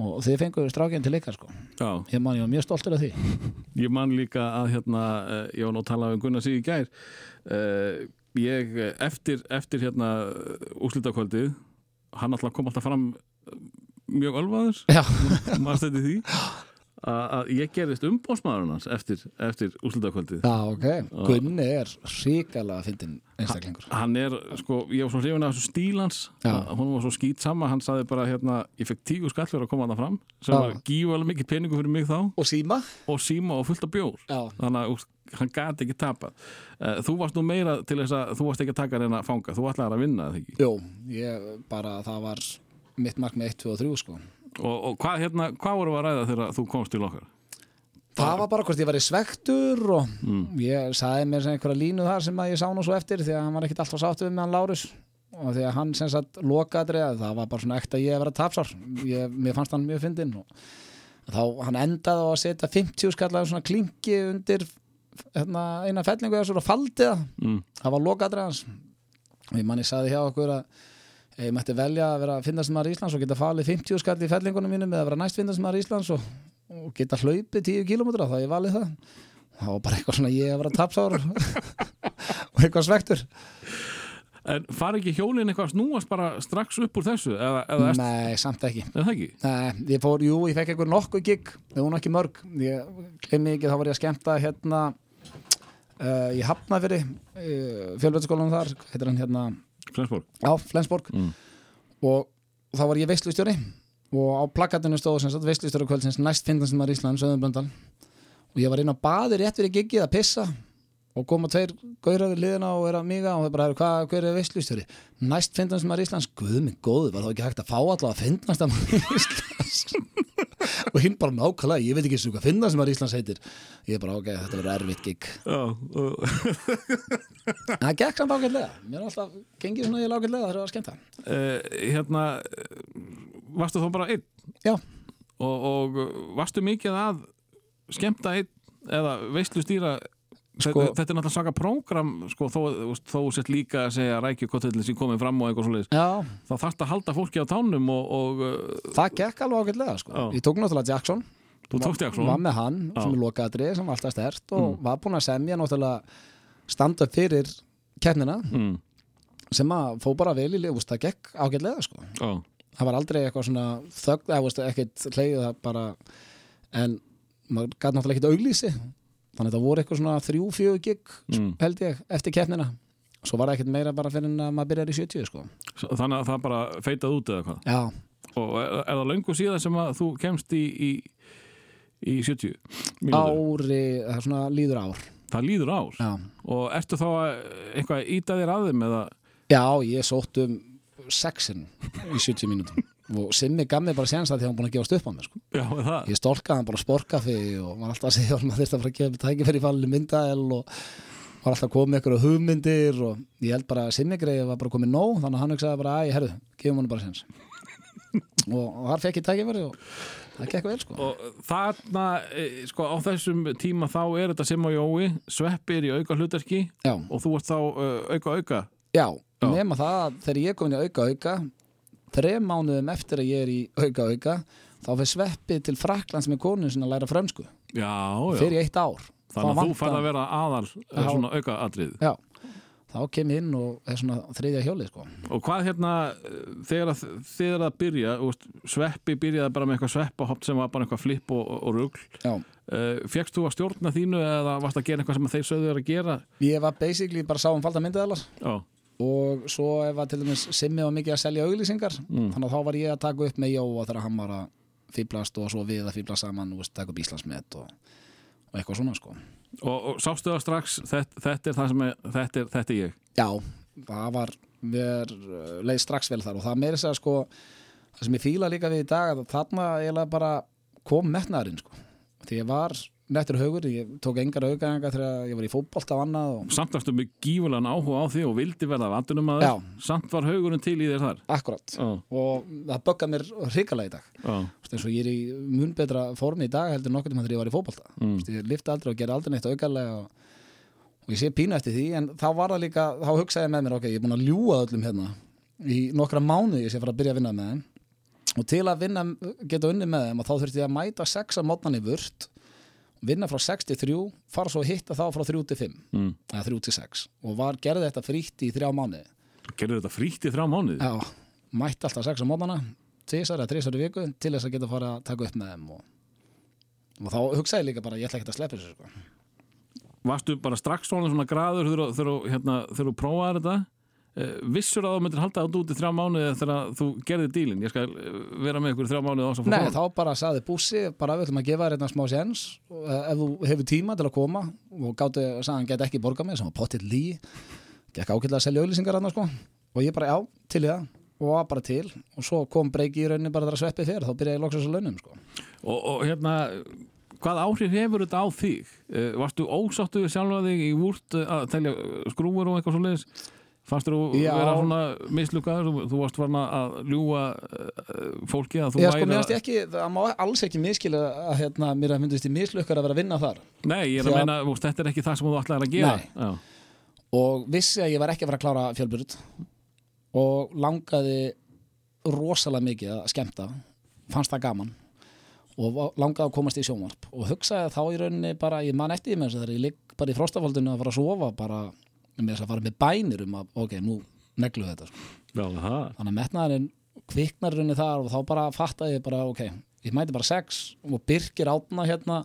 og þið fenguðu strákinn til ykkar sko. Já, Ég man, ég var mjög stoltur af því. [LAUGHS] Ég man líka að hérna, uh, ég var nú að tala um Gunnar Sig í gær uh, ég eh, eftir, eftir hérna úrslitakvöldið hann alltaf kom alltaf fram eh, mjög ölvaður. Já, maður stætti því [LAUGHS] að, að ég gerist umbósmaðurinn hans eftir, eftir úrslitakvöldið já ok. Gunni er ríkalega fyndin einstaklingur. Hann er, sko, ég var svo hrifin af þessu stíl hans. Já. að hún var svo skýt sama. Hann saði bara hérna, ég fekk tíu skall fyrir að koma þarna fram sem Já. var gífalega mikið peningu fyrir mig þá. Og síma? Og síma og fullt af bjór. Já, þannig að hann gati ekki tapað. Eh, þú varst nú meira til þess að þú varst ekki að taka hann að fanga, þú ætlaði að vinna það ekki? Jú, ég bara það var mitt mark með 1, 2 og 3 sko og, og hvað, hérna, hvað voru að ræða þegar þú komst til okkar Það var bara hvort ég var í svektur og Mm. ég sagði mér sem einhverja línu þar sem að ég sá nú svo eftir því að hann var ekkit alltaf sáttu við með hann Lárus og því að hann sem sagt lokaðri að það var bara svona ekta ég að vera tapsár ég, mér fannst hann mjög fyndinn og þá hann endaði á að setja 50 skallar svona klingi undir hérna, eina fellingu eða svona faldi það mm. það var lokaðri hans og ég manni sagði hjá okkur að ég mætti velja að vera að finnast maður Íslands og geta falið 50 skall í fellingunum mínum eða vera næst finnast maður Íslands og, og geta hlaupið 10 km þá ég valið það. Það var bara eitthvað svona ég að vera tapsár [LAUGHS] og eitthvað svektur. En fari ekki hjólinn eitthvað að snúast bara strax upp úr þessu eða, eða erst, Nei, samt ekki. Er það ekki? Nei, ég fór, jú, ég fekk einhver nokkuð gig það nú ekki mörg. Ég glemmi ekki, þá var ég að skemmta hérna uh, í Hafnafyrir uh, fjölvöldsskólanum þar heitir hann hérna, Flensborg? já, Flensborg Mm. og þá var ég veistlustjóri og á plakatinu stóð sem sagt veistlustjóri kvöldsins næst finnast maður Ísland, Söðunblöndal og ég var inn á baði rétt fyrir giggið að pissa og koma tveir gauraður liðina og er að miga og það bara, hvað, hver er veistlustjóri næst finnast maður Íslands, guð minn góður var þá ekki hægt að fá allavega að finnast maður Íslands og hinn bara nákvæmlega, ég veit ekki svo hvað finnast maður Íslands heitir. Ég er bara, ok, þetta verður erfitt gig. En það gekk samt ágætlega, mér er alltaf gengið svona ég ágætlega, það er að skemmta uh, hérna eh, varstu þá bara einn? Já, og, og varstu mikið að skemmta einn eða veistlu stýra Sko- þetta, þetta er náttúrulega svaka prógram sko, þó, þó sett líka að segja rækjukotellin sem komið fram og eitthvað já, þá þarfst að halda fólki á tánum og, og uh, það gekk alveg ágætlega sko. Ég tók náttúrulega Jackson þú tókst Jackson var með hann Já. sem er lokaðri sem var alltaf stert og Mm. var búin að semja náttúrulega standa fyrir keppnina mm, sem að fó bara vel í lið, það gekk ágætlega sko. það var aldrei eitthvað svona þögn, ekkert bara en maður gæti náttúrulega ekkert auglýsi þannig að það voru eitthvað svona þrjú, fjögur gig mm. held ég, eftir keppnina svo var það ekkert meira bara fyrir en að maður byrjar í 70 sko. þannig að það bara feitað út eða hvað já, og er, er það löngu síðan sem að þú kemst í, í, í 70 mínútur. ári, það er svona líður ár Það líður ár. Já, Og ertu þá að eitthvað íta þér að þeim eða? Já ég sótt um sexin í 70 mínútum og Simmi gaf mér bara séns að því að hann búin að gefast upp á mér sko. Já. Ég stólkaði hann bara sporkafi og var alltaf að segja að maður þurfti að fara að gefa mér tækifæri í fallinu myndaðel og var alltaf að með ykkur hugmyndir og ég held bara að Simmi greið var bara komið nóg þannig að hann hugsaði bara, æ, herru, gefum hann bara séns og, [LAUGHS] og þar fekk ég tækifæri og það gekk vel sko Og þarna, e, sko, á þessum tíma þá er þetta sem á Jói, Sveppi er í auka hlutverki Já, og þú ert þá uh, auka auka. já, Já. Nema það að þegar ég kom inn í auka auka þrem mánuðum eftir að ég er í auka auka þá fyrir sveppi til Fraklands með konu sinna að læra frönsku Já, já. fyrir eitt ár Þannig að þú vantar- færð að vera aðal Já. svona auka atrið. Já, þá kem ég inn og er svona þriðja hjóli sko. Og hvað hérna, uh, þegar að, þegar að byrja, veist, Sveppi byrjaði bara með eitthvað sveppahopp sem var bara eitthvað flipp og, og rugl. Já, Uh, Fjekkst þú að stjórna þínu eða varst að gera eitthvað sem þeir sögðu að gera? ég var basically bara sá um falda myndaðalar Já, og svo ef að til dæmis Simmi var mikið að selja auglýsingar Mm. þannig að þá var ég að taka upp með Jóa þegar hann var að fýblast og svo við að fýbla saman og taka upp Íslandsmet og, og eitthvað svona sko. og, og sástu það strax, þetta, þetta er það sem er, þetta er, þetta er ég. Já, það var mér uh, leið strax vel þar og það meiri segja sko það sem ég fíla líka við í dag að þarna eiginlega bara kom metnaðurinn sko. því ég var nettur haugur ég tók engar aukæðingar þegar ég var í fótbolta og annað og Samt varstu með gífulegan áhuga á því og vildi verða vandunum að Já. Samt var haugurinn til í þér þar. akkurat Já, og það böggað mér hrikalega í dag. Veist, eins og ég er í mun betra formi í dag heldur nokkuð tíma þegar ég var í fótbolta. Mm. ég lifti aldrei og gerði aldrei neitt aukarlega og, og ég sé pínu eftir því en þá var það líka, þá hugsaði ég með mér ok, ég er búin að ljúga öllum hérna í nokkra sem ég fara að byrja að vinna með þeim. Og til að vinna, geta unni með þeim og þá þurfti ég að mæta sex að mótnan í vört vinna frá 6 til 3 fara svo að hitta þá frá 3 til 5 mm. eða 3 til 6 og var, gerði þetta frítt í þrjá mánuði Gerðu þetta frítt í þrjá mánuði? Já, mætti alltaf sex á mótana tvisar eða trisar í viku til þess að geta fara að taka upp með þeim og, og þá hugsaði líka bara ég ætla ekki að sleppa þessu sko. Varstu bara strax svona svona graður þegar, þegar, hérna, þú prófaði þetta? Eh, Vissur að þú myndir halda þetta út í þrjá mánuði þegar þú gerði dílinn? Ég skal eh, vera með ykkur í þrjá mánuði Nei, þá bara saði bússi bara við ætlum að gefa þér einna smá séns eh, ef þú hefur tíma til að koma og gáttu, sagði hann get ekki borga mig sem var pottitt lí gekk ákveðlega að selja auðlýsingar hann sko. og ég bara já, til það og var bara til og svo kom breyki í rauninni bara þegar sveppi fyrir þá byrjaði ég loksast að launum sko. og, og hérna, hvað áhrif hefur þetta á þig? Varstu ósáttu sjálfa þig í vúrt að telja skrúfur og eitthvað svo leiðis? Fannst þú Já. vera svona mislukaður? Þú, þú varst farin að ljúga uh, fólki að þú Ég sko, væri mér finnst ekki, það má alls ekki miskila að hérna, mér myndist í mislukkar að vera að vinna þar Nei, ég er að Því að- meina, veist, þetta er ekki það sem þú ætlaðir að gera Nei. Já. og vissi að ég var ekki að fara að klára fjölbyrð og langaði rosalega mikið að skemmta fannst það gaman og langaði að komast í sjónvarp og hugsaði þá í rauninni bara, ég man eftir því með þess að þegar ég ligg bara í frostafaldinu að fara að sofa bara með þess að fara með bænir um að ok, nú neglu þetta sko. Já, þannig að metnaðurinn kviknar í rauninni þar og þá bara fattaði ég bara ok, ég mæti bara sex og Birkir Átna hérna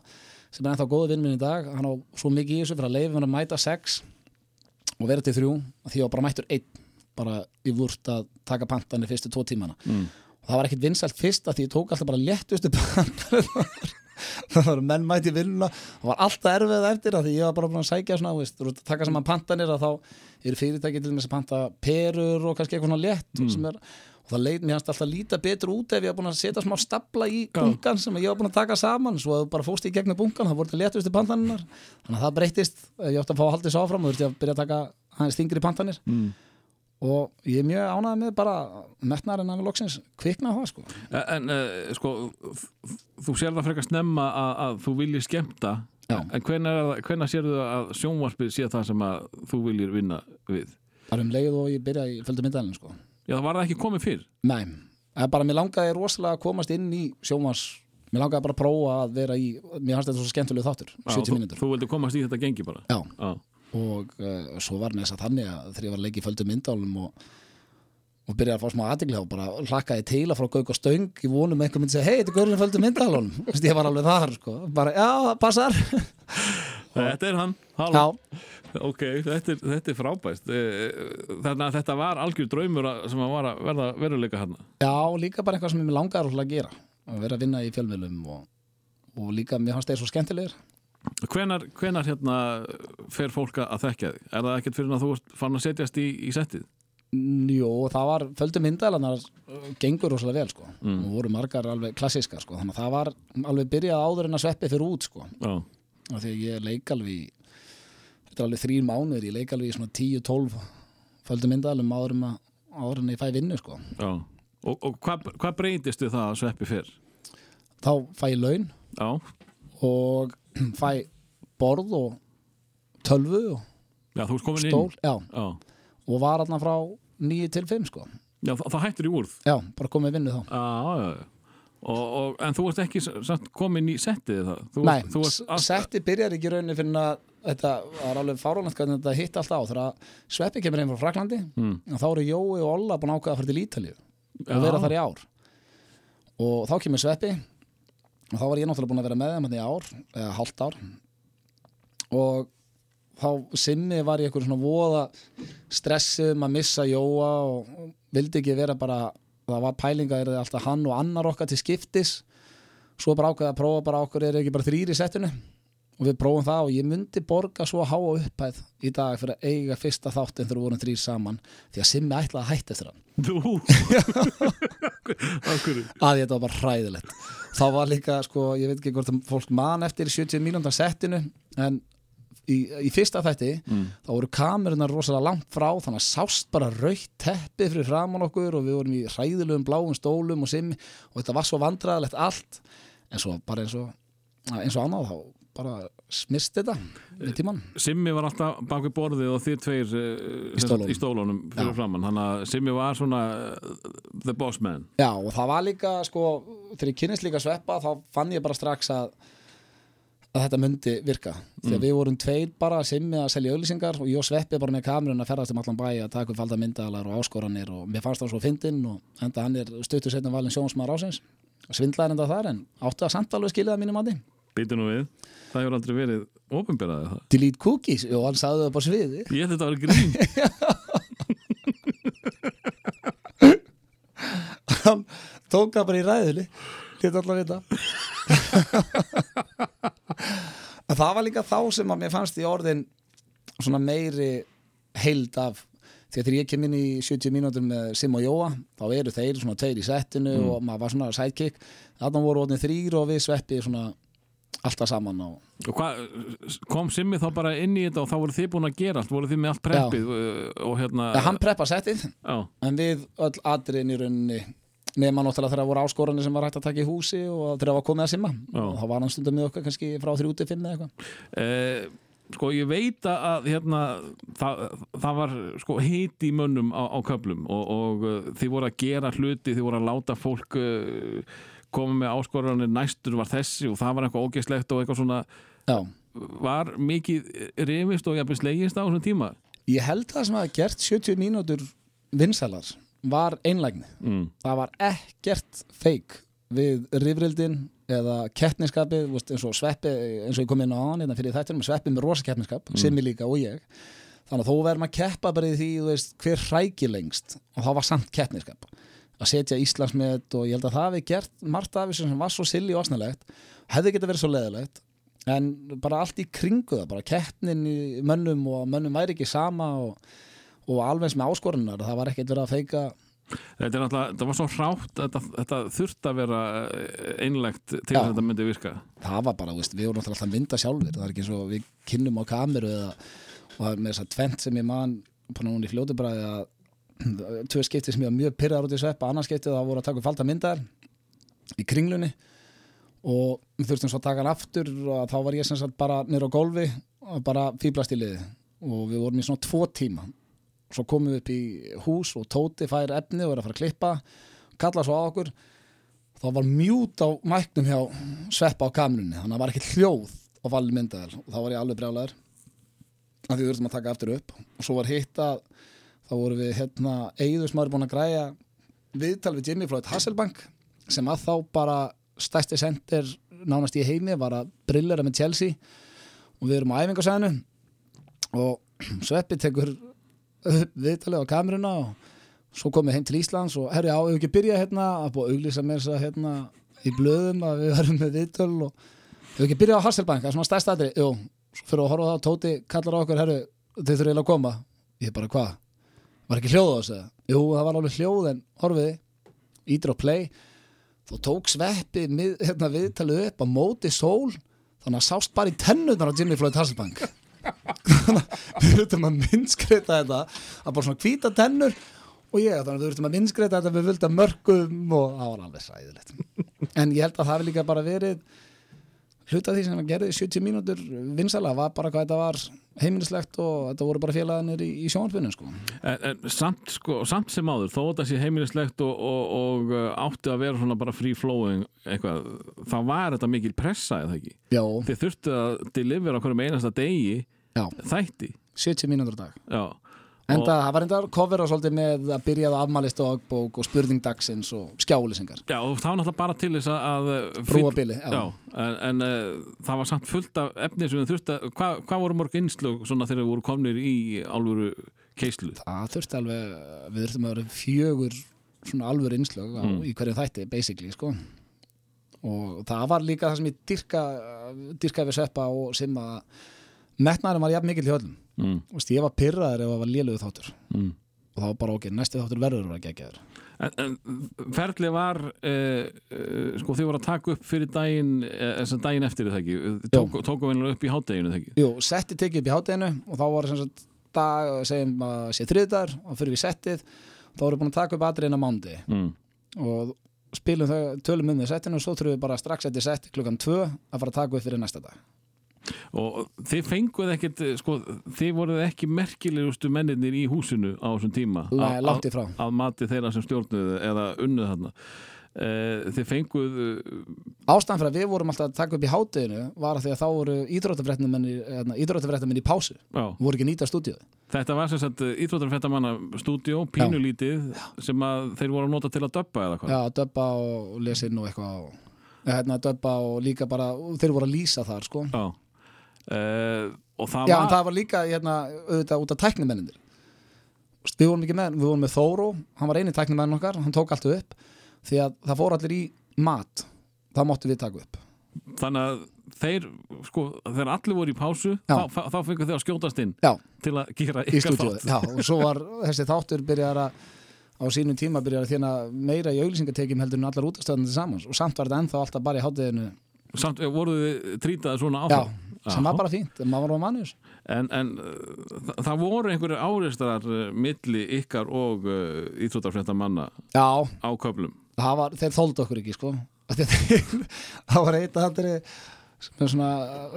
sem er ennþá góðu vinn minn í dag hann á svo mikið í þessu fyrir að leifa hann að mæta sex og vera til þrjú því var bara mættur einn bara í vúrt að taka pantanir fyrstu tvo tímana Mm. og það var ekkit vinsælt fyrst að því ég tók alltaf bara léttustu pantanir [LAUGHS] það var menn mæti vinnuna. Það var alltaf erfið eftir að því ég var bara búin að sækja svona, þú veist, að taka saman pantanir að þá eru fyrirtæki til þess að panta perur og kannski eitthvað svona létt Mm. sem er, og það leit mér alltaf líta betur út ef ég var búin að setja smá stapla í bunkan sem ég var búin að taka saman. Svo að þú bara fóst í gegnum bunkan, það voru þetta léttustu pantanir þannig að það breytist, ég átti að fá að halda þessu áfram og þurfti að byrja að taka hans þingri pantanir. Mm. Og ég er mjög ánægð með bara metnaðarinn af loksins kvikna það sko. En uh, sko, þú sér það frekar snemma að, að þú viljir skemmta. Já. en hvenær, hvenær sérðu að sjónvarpið sé það sem að þú viljir vinna við? bara um leið og ég byrja í fjöldu myndalinn sko. Já, það var það ekki komið fyrr? Nei, bara mér langaði rosalega að komast inn í sjómas mér langaði bara að prófa að vera í mér fannst þetta svo skemmtuleg þáttur, Já, 70 þú, þú vildi komast í þetta gengi bara? Já, Já, og uh, svo var þess að þannig að þegar ég var að leika í fjöldu myndalum og, og byrjaði að fá smá aðtegli þá bara hlakkaði til að frá gauk og stöng í vonum að einhver myndi segja, hei, þetta er gaurinn í fjöldu myndalum ég var alveg þar, sko, bara, já, það passar. [LAUGHS] Þetta er hann. Já, Ok, þetta er, þetta er frábæst Eh, Þannig að þetta var algjör draumur sem að að verða veruleika hann já, líka bara eitthvað sem ég rosalega að gera. Að vera að vinna í fjölmiðlum og, og líka mér fannst þeir svo skemmtilegir Hvenar, hvenar hérna fer fólk að þekkja þig? Er það ekkert fyrir að þú ert fann að setjast í, í settið? Jú, það var, földu myndaðalarnar gengur rosalega vel sko Mm. og voru margar alveg klassískar sko þannig að það var alveg byrjað áður en að sveppi fyrir út sko Já, og því að ég leik alveg þetta er alveg þrýr mánuður, ég leik alveg í svona 10-12 földu myndaðalum áður en að áður en ég fæ vinnu sko já. Og, og hvað, hvað breytist við það að sveppi fyrr? þá fæ ég laun Já, og [CLEARS THROAT] fæ borð og tölvu og já, stól já, og var þarna frá 9 til 5 sko já það, hættur í úrð. já, bara komið vinnu þá Já, já, já. Og, og, en þú ert ekki komin í settið það? Þú, Nei, ert- þú ert s- setti byrjar ekki rauninni fyrir að þetta var alveg fáránlegt hvernig þetta hitt alltaf á þegar Sveppi kemur heim frá Fraklandi Mm. og þá eru Jói og Olla búin ákveða að fara til Ítalíu Já. og vera þar í ár og þá kemur Sveppi og þá var ég náttúrulega búin að vera með þeim þarna í ár, eða hálft ár. Og þá simmi var ég eitthvað svona voða stressið um að missa Jóa og vildi ekki vera bara það var pælinga er alltaf hann og annar okkar til skiptis. Svo bara ákveða að prófa bara okkur er ekki bara þrýr í settinu og við prófum það og ég myndi borga svo að háa upphæð í dag fyrir að eiga fyrsta þáttin þegar við vorum þrýr saman. Því að Simmi ætlaði að hætta eftir hann. Þú? [LAUGHS] Að þetta var bara hræðilegt. Þá var líka, sko, ég veit ekki hvort fólk man eftir 70 mínúndan settinu en í, í fyrsta þætti Mm. þá voru kamerunar rosalega langt frá þannig að sást bara raukt teppi fyrir framan okkur og við vorum í hræðilegum bláum stólum og simmi og þetta var svo vandræðilegt allt. En svo bara eins og eins og annað þá bara smist þetta með tíman Simmi var alltaf bak við borðið og þið tveir uh, Í stólunum. í stólunum fyrir Já. framann þannig að Simmi var svona uh, the boss man. Já og það var líka sko þegar ég kynist líka sveppa þá fann ég bara strax að að þetta myndi virka. Þegar við vorum tveir bara simmi að selja auðlýsingar og ég og sveppi bara með kamerun að ferðast um allan bæ að taka upp falda myndalar og áskoranir og mér fannst það svo fyndinn og enda hann er stuttur setna valin sjónsmaður ásins svindlaði enda þar en áttu að samt alveg skilja það mínum mati Býtu nú við, það hefur aldrei verið ofinberaði það? Delete cookies? Og hann sagði það bara sviði Ég þetta vera grín. [LAUGHS] Hann tók það bara í ræðili lítið allar [LAUGHS] en það var líka þá sem að mér fannst í orðin svona meiri heild af því að þegar ég kem inn í 70 mínútur með Sim og Jóa þá eru þeir svona tveir í settinu og maður var svona sidekick. Þarna voru orðin þrýr og við sveppi svona alltaf saman og Og hvað, kom Simmi þá bara inn í þetta og þá voru þið búin að gera allt, voru þið með allt preppið og hérna ja, hann preppa settið. En við öll atriðin í rauninni nema náttúrulega þegar það voru áskoranir sem var hægt að taka í húsi og þegar það var komið að simma. Og þá var hann stundum með okkar kannski frá 3-5 eða eitthvað. Eh, sko ég veit að hérna, það, það var sko hiti í mönnum á, á köflum og, og uh, þið voru að gera hluti þið voru að láta fólk uh, koma með áskoranir næstur var þessi og það var eitthvað ógeðslegt og eitthvað svona. Já, var mikið rifist og jafnvel slegist á þessum tíma? Ég held það sem hafa gert 70 mínútur vinsalar var einlægni. Mm. það var ekkert feik við rifrildin eða veist, eins og sveppi, eins og ég kom inn á hann hérna fyrir þættunum, sveppi með rosa keppniskap mm. Simmi líka og ég. Þannig að þó verðum að keppa bara í því veist, hver hræki lengst og það var samt keppniskap að setja Íslandsmet og ég held að það hafi gert margt af þessu sem var svo silli og asnalegt hefði geta verið svo leðilegt en bara allt í kringu það bara keppnin í mönnum og mönnum væri ekki sama og, og alveg með áskorunar það var ekkert verið að feika Þetta er náttúrulega, þetta var svo hrátt þetta, þetta þurft að vera eh, einlegt til Já. að þetta myndi virka það var bara, veist, við vorum alltaf að mynda sjálfur það er ekki svo, við kynnum á kameru eða, og það er með þess að tvent sem ég man bara núna í fljótu bræði að tvö skipti sem ég var mjög pyrrar út í sveppa. Annars skipti það voru að taka upp falda myndar í kringlunni og við þurftum svo að taka hann aftur og þá var ég sem sagt bara nýr á gólfi og bara fýblast í liði og við vorum í svona tvo tíma. Svo komum við upp í hús og Tóti fær efni og er að fara að klippa kalla svo á okkur. Þá var mjút á mæknum hjá sveppa á kamerunni, þannig að það var ekki hljóð á valin myndaðal og þá var ég alveg brjálæður af því við þurftum að taka aftur upp. Og svo var hitt að þá voru við hérna Eiður sem var búin að græja viðtal við Jimmy Floyd Hasselbank sem að þá bara stærsti sendir nánast í heimi var að brillera með Chelsea. Og við erum á æfingarsæðinu og Sveppi tekur viðtalið á kameruna og svo komum við heim til Íslands og herri á, ef við ekki byrja hérna? Að búið að auglýsa þess að hérna í blöðum að við verðum með viðtöl og Þau ekki byrjað á Hasselbank, það er svona stærsta aðri Jú, svo fyrir að horfa það, Tóti kallar okkur herru, þau eiginlega að koma. Ég bara, hvað? Var ekki hljóð á þessu? Jú, það var alveg hljóð en horfiði Ítir á play. Þá tók sveppi mið, hérna, viðtalið upp á móti sól Þannig að sást bara í tennurnar á Jimmy Floyd Hasselbank. [LAUGHS] Að við þurfum að minnskreita þetta að bara svona hvíta tennur og ég, þannig að við þurfum að minnskreita þetta við völda mörgum og það var alveg sæðilegt. En ég held að það hafi líka bara verið hluta því sem að gerði 70 mínútur vinsala var bara hvað þetta var heimilislegt og þetta voru bara félagarnir í, í sjónvarpinu sko. En, en samt, sko, samt sem áður, þó þetta sé heimilislegt og, og, og uh, átti að vera svona bara free flowing eitthvað, þá var þetta mikil pressa eða ekki? Já, Þið þurftu að delivera okkur um einasta degi já, þætti. 70 mínútur dag Já. En það hafa reyndar og svolítið með að byrja að afmælist og ágbók og spurning dagsins og skjálisingar Já, og það var náttúrulega bara til þess að uh, Brúa bili, já. Já, en, en uh, það var samt fullt af efni sem við þurftu að, hvað, hvað voru mörg innslög svona þegar við voru komnir í alvöru keislu? Það þurfti alveg, við þurftum að vera fjögur svona alvöru innslög á, Mm. í hverju þætti, basically, sko og það var líka það sem ég dyrka dyrka við sveppa og sem að metnaðurinn var jafn mikill hjá öllum Mm, Þú veist, ég var pyrraður ef það var lélugu þáttur. Mm. og það var bara ok, næstu þáttur verður að En, en ferli var uh, uh, sko þið voru að taka upp fyrir daginn þess að daginn eftir það ekki? Tók, tóku við upp í hátteginu það ekki? Jú, setti tekið upp í hátteginu og þá var sagt dag, segjum að sé þriðdagar og fyrir við settið. Þá voru búin að taka upp atriðin á mándi mm. og spilum þau, tölum um þau settinu og svo þurfum við bara strax eftir setti klukkan tvö að fara að taka upp fyrir næsta dag og þið fenguð ekkit sko, þið voruð ekki merkilegustu menninir í húsinu á þessum tíma. Nei, langt í frá. að mati þeirra sem stjórnuðu eða unnuð þarna. Uh, þið fenguð uh, Ástæðan fyrir að við vorum alltaf að taka upp í hátteginu var að því að þá voru íþróttafréttamenn í pásu. Já, voru ekki nýta stúdíu þetta var sem sagt íþróttarfettamanna stúdíó, pínulítið sem að þeir voru að nota til að döbba eða hvað? Já, döbba og lesin og eitthvað hérna, döbba og líka bara þeir voru að lýsa þar sko. Já. Uh, og það Já, var en það var líka hérna, auðvitað út af tæknimennindir Við vorum ekki með, við vorum með Þóró hann var eini tæknimenn okkar, hann tók allt upp því að það fór allir í mat. Þá máttu við taka upp. Þannig að þeir sko, þegar allir voru í pásu Já. þá, þá, fengur þeir að skjótast inn Já, til að gera ykkar þátt. Já, og svo var þessi þáttur byrjar að á sínum tíma byrjar að þjána meira í auglýsingatekjum heldur en allar útastöðandi samans og samt var þetta ennþá alltaf bara í hátíðinu samt eh, voruð þið trýtaði svona Já, áfram sem var bara fínt, maður var mannus en, en uh, það, það voru einhverju áreistarar uh, milli ykkar og uh, íþróttarfrétta manna Já, á köflum? Var, þeir þóldu okkur ekki sko. [LAUGHS] Af það var eitt að þetta sem er svona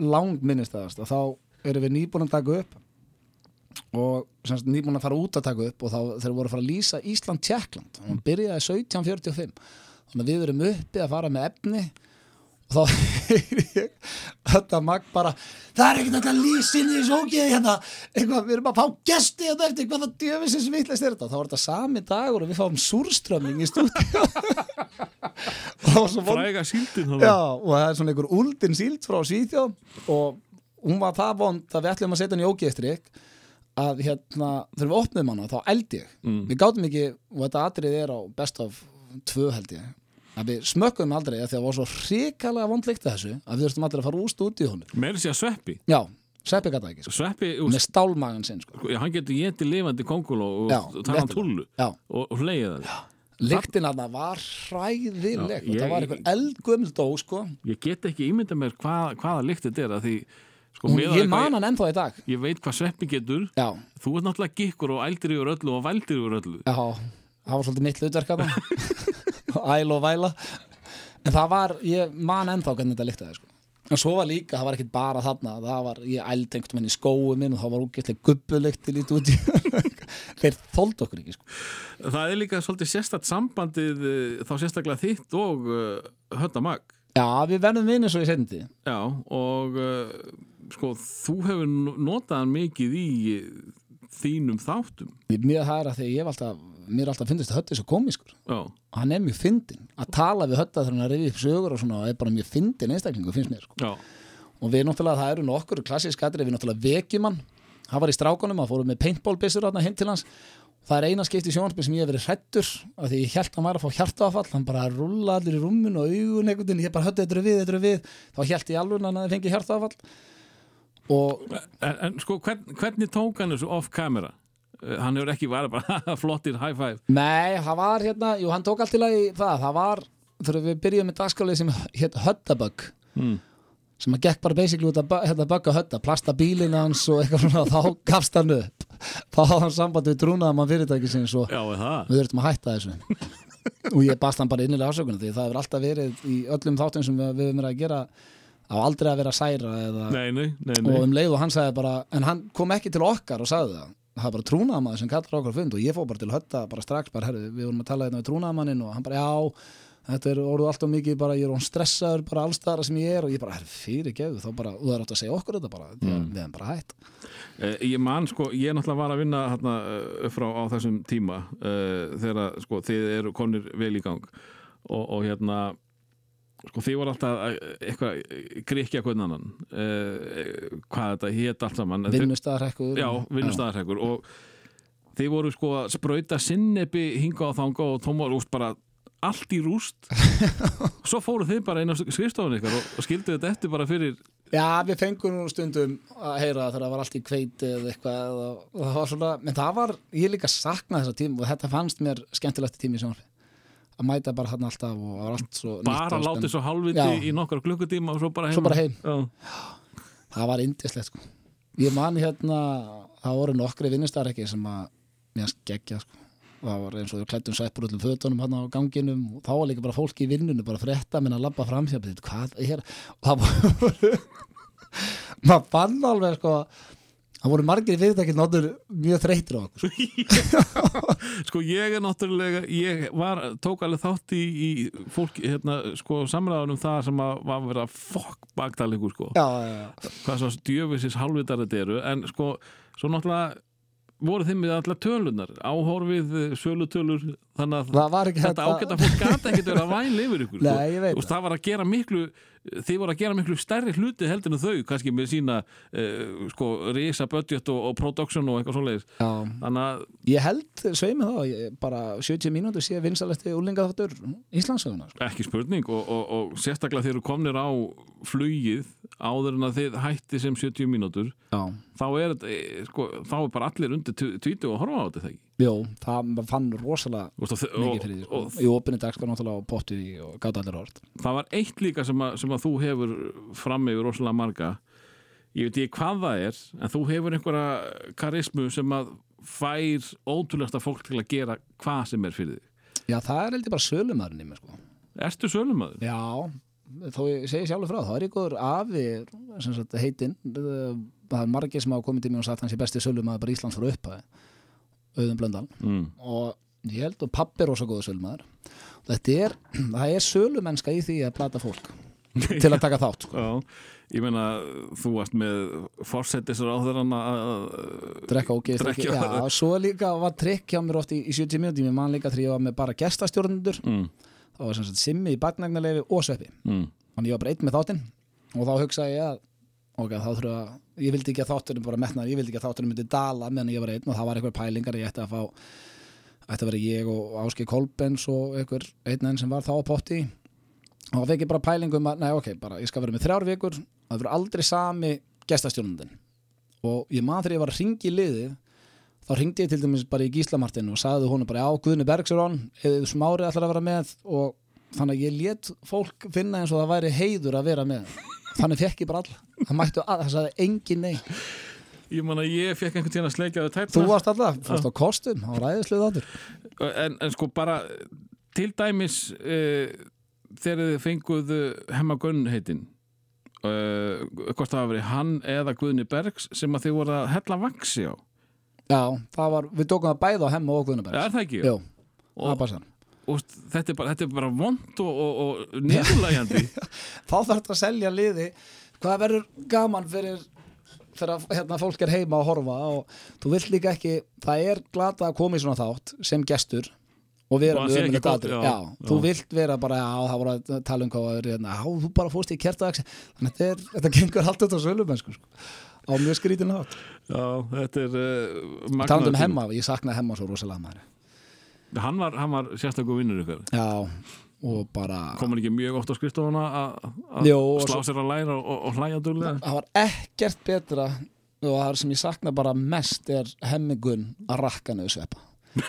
langminnistæðast. Og þá erum við nýbúin að taka upp og semst, nýbúin að fara út að taka upp og þá þeir voru að fara að lýsa Ísland-Tjekkland og hann byrjaði 1745 þannig að við erum uppi að fara með efni og þá [LAUGHS] heyri ég þetta magg bara það er ekkert hægt að lýsa inn í þessu ógeði hérna. Eitthvað, við erum að fá gesti hérna eftir hvað það djöfisins vitleist er þetta? Þá var þetta sami dagur og við fáum súrströmming í stúdíu [LAUGHS] fræga síldin Já, og það er svona einhver úldin síld frá Svíþjóð og hún var það vond að við ætlum að setja hann í ógeðstrykk að hérna, þegar við opnum hana þá eldi ég, Mm. við gátum ekki og þetta atrið er á best of tvö held ég, að við smökkum aldrei að því að það var svo hrikalega vond líkt þessu að við þurftum allir að fara úr stúdíónu meiri sér sveppi. Já, Sveppi gæta ekki, sko. sveppi, með stálmagan sinn sko. sko, hann getur getið lifandi kongul og, Já, og tala réttilega. tullu Já, og, hleyið það lyktin að það var hræðileg. Já, og það var einhver eldgömmel dó sko. ég get ekki ímynda mér hvað, hvaða lykt þetta er að því sko, ég man hann ennþá í dag. Ég veit hvað sveppi getur. Já, þú ert náttúrulega gikkur og ældir yfir öllu og vældir yfir öllu. Já, það var svolítið mitt hlutverk að það [LAUGHS] Æl og væla En það var, ég man ennþá hvernig þetta líktaði sko. En svo var líka, það var ekkit bara þarna Það var, ég ældi einhvern veginn í skóu minn og það var úgeðslega gubbulykt til lítið út [LAUGHS] Þeir þóldu okkur ekki sko. það er líka svolítið sérstætt sambandið eh, þá sérstaklega þitt og uh, höndamag Já, við verðum vinir svo í sendi já og uh, sko þú hefur no- notað hann mikið í eh, þínum þáttum er að því ég hef alltaf Mér er alltaf fyndist að hötta svo komiskur. Já, Hann er mjög fyndin Að tala við hötta þegar hann er reyðið upp sögur og svona er bara mjög fyndin einstaklingu finnst mér sko. og við náttúrulega, það eru nokkur klassísk atrið, við náttúrulega vekjum hann. Hann var í strákunum, hann fórum með paintballbissur þarna heim til hans. Það er eina skipti í sjónarspil sem ég hef verið hrættur af því ég held að hann væri að fá hjartaafall hann bara rúlla allir í rúmmun og augun veginn, ég bara höfði þetta er við, þetta er við. Þá held ég alveg að hann hefði fengið hjartaafall og En, en sko, hvern, hvernig tók hann þessu off camera? Eh, Hann hefur ekki verið bara [LAUGHS] flottir high five. nei, það var hérna, jú hann tók allt til að það, það var þegar við byrjuðum með dagskálið sem hétt Höddabögg Mm. sem að gekk bara basically út að hérna, bögga hötta, plasta bílinn hans og eitthvað svona, þá gafst hann upp. Þá hafði hann samband við trúnaðamann fyrirtækisins og Já, við þurftum að hætta þessu. Og ég bast hann bara innilega ásökunum því það hefur alltaf verið í öllum þáttum sem við, höfum verið að gera á aldrei að vera særa eða, Nei, nei, nei, og um leið og hann sagði bara en hann kom ekki til okkar og sagði það það er bara trúnaðamaður sem kallar okkur fund og ég fór bara til hötta bara strax bara, herri, við vorum að tala hérna við trúnaðamannin og hann bara, já þetta er orðið alltaf mikið bara, ég er on stressaður bara allstæðara sem ég er. Og ég bara, herri, fyrir geðu þá bara, það er átt að segja okkur þetta bara að við hefum bara hætt. Eh, Ég man, sko, ég náttúrulega var að vinna hérna, eh, frá á þessum tíma uh, þegar, sko, þið eru konir vel í gang. Og, og hérna sko, þið voru alltaf að, eitthvað gríkja hvernig annan. Uh, hvað þetta hét allt saman. Vinnustæðarhekkur Já, vinnustæðarhekkur og þið voru sko að sprauta sinnebi hinga og þanga og tóma rúst bara allt í rúst. [LAUGHS] Svo fóru þið bara inn á skrifstofun ykkar og, skildu þetta eftir bara fyrir Já, við fengum nú stundum að heyra þegar það var allt í kveiti eða eitthvað og, og það var svona, menn það var, ég líka sakna þessa tím og þetta fannst mér skemmtilegt tími í sjónarfi að mæta bara hann alltaf og allt svo bara látið svo hálfviti Já. í nokkra klukkutíma og svo bara heim, Svo bara heim. Já. það var indislegt sko ég man hérna, það voru nokkri vinnustar ekki sem að mér skeggja sko það var eins og við klættum sveppur öllum fötunum hann á ganginum og þá var líka bara fólki í vinnunum bara frétta minn að labba fram er og það [LAUGHS] voru maður fann alveg sko það voru margir fyrirtækið notur mjög þreytir á okkur [LAUGHS] sko ég er náttúrulega ég var, tók alveg þátt í, í fólk, hérna, sko samræðunum það sem að var að fokk bagdalikur sko, já, já, já. hvað svo djöfisins halvvitar þetta eru, en sko svo náttúrulega voru þeim við allar tölunar, áhorfið sölutölur, þannig að þetta ágæta fólk gata ekkert að væla yfir ykkur Nei, ég veit og það var að gera miklu þið voru að gera miklu stærri hluti heldur en þau kannski með sína uh, sko, risa budget og, og production og eitthvað svoleiðis. Að ég held, sveimi þá bara 70 mínútur sé vinsalesti úlingaþáttur Íslandsöguna sko. ekki spurning og, og, og sérstaklega þeir eru komnir á flugið áður en að þið hætti sem 70 mínútur þá er, eh, sko, þá er bara allir undir tvítu og horfa á þetta þegar Jó, það fann rosalega og, og, mikið fyrir því sko. og Í opinni dag sko náttúrulega á potti og gáta allir hort. Það var eitt líka sem að, sem að þú hefur fram yfir rosalega marga. Ég veit ekki hvað það er en þú hefur einhverja karismu sem að fær ótrúlegsta fólk til að gera hvað sem er fyrir þig. Já, það er heldur bara sölumæðurinn í mér sko. Ertu sölumæður? Já, þó ég segi sjálfur frá þá er góður afi sem sagt heitinn. Það er margir sem hafa komið til mér og sagt hans er besti sölumæður bara Íslands frá upphæði auðum blöndan Mm. og ég held að pappi er rosa góður sölumæður. Þetta er, það er sölumennska í því að plata fólk til að taka þátt sko. [LAUGHS] Já, ég meina þú varst með fórsetisar á þeirra að drekka og geist ekki. Já, svo líka var trikk hjá mér oft í, í 70 mínúti ég man líka var með bara gestastjórnendur. Mm, þá var sem sagt simmi í baknagnarleifi og sveppi. Mm, þannig ég var bara einn með þáttinn. Og þá hugsaði ég að ok, þá þurfa ég vildi ekki að þátturinn bara metna, ég vildi ekki að þátturinn myndi dala meðan ég var einn og það var einhver pælingar ég ætti að fá ætti að vera ég og Áski Kolbens og einhver einn enn sem var þá á potti. Og þá fekk ég bara pælingum að, nei ok, bara ég skal vera með þrjár vikur það verður aldrei sami gestastjónundin og ég man þegar ég var að ringi í liðið þá ringdi ég til dæmis bara í Gíslamartin og sagði hún bara, já, Guðni Bergs er on eða smári ætlar að vera með. Og þannig að ég let fólk finna eins og það væri heiður að vera með þannig fekk ég bara all það mættu að, það sagði engin nei. Ég man að ég fekk einhvern tíðan að sleikja þau tætna þú varst alltaf, fórst á kostum á ræðislu þáttur. En, en sko bara til dæmis uh, þegar þið fenguð hemma Gunn heitin uh, hvort það hafa verið hann eða Guðni Bergs sem að þið voru að hella vaksi á. Já, það var, við tókum það bæði á hemma og Já, Guðnabergs er það ekki? Það og, og þetta er bara, þetta er bara vond og, og, og niðurlægjandi. [LAUGHS] Þá þarf þetta að selja liði. Hvað verður gaman fyrir þegar hérna, fólk er heima að horfa og þú vilt líka ekki, það er glata að koma í svona þátt sem gestur og vera með já, já, þú vilt vera bara, já, það voru að tala um hvað hérna, já, þú bara fórst í kertadags þannig þetta, er, þetta gengur allt þetta sölumennsku sko. á mjög skrítin hátt. Já, þetta er uh, magnaður talandi um tími. hemma, ég sakna hemma svo rosalega maður Hann var, hann var sérstaklega vinnur ykkur já, og bara kom hann ekki mjög oft á skrifstofuna að- slá sér að læra og, og hlæja duglega? Það var ekkert betra og það sem ég sakna bara mest er hemmingun að rakka niður sveppa. [LAUGHS]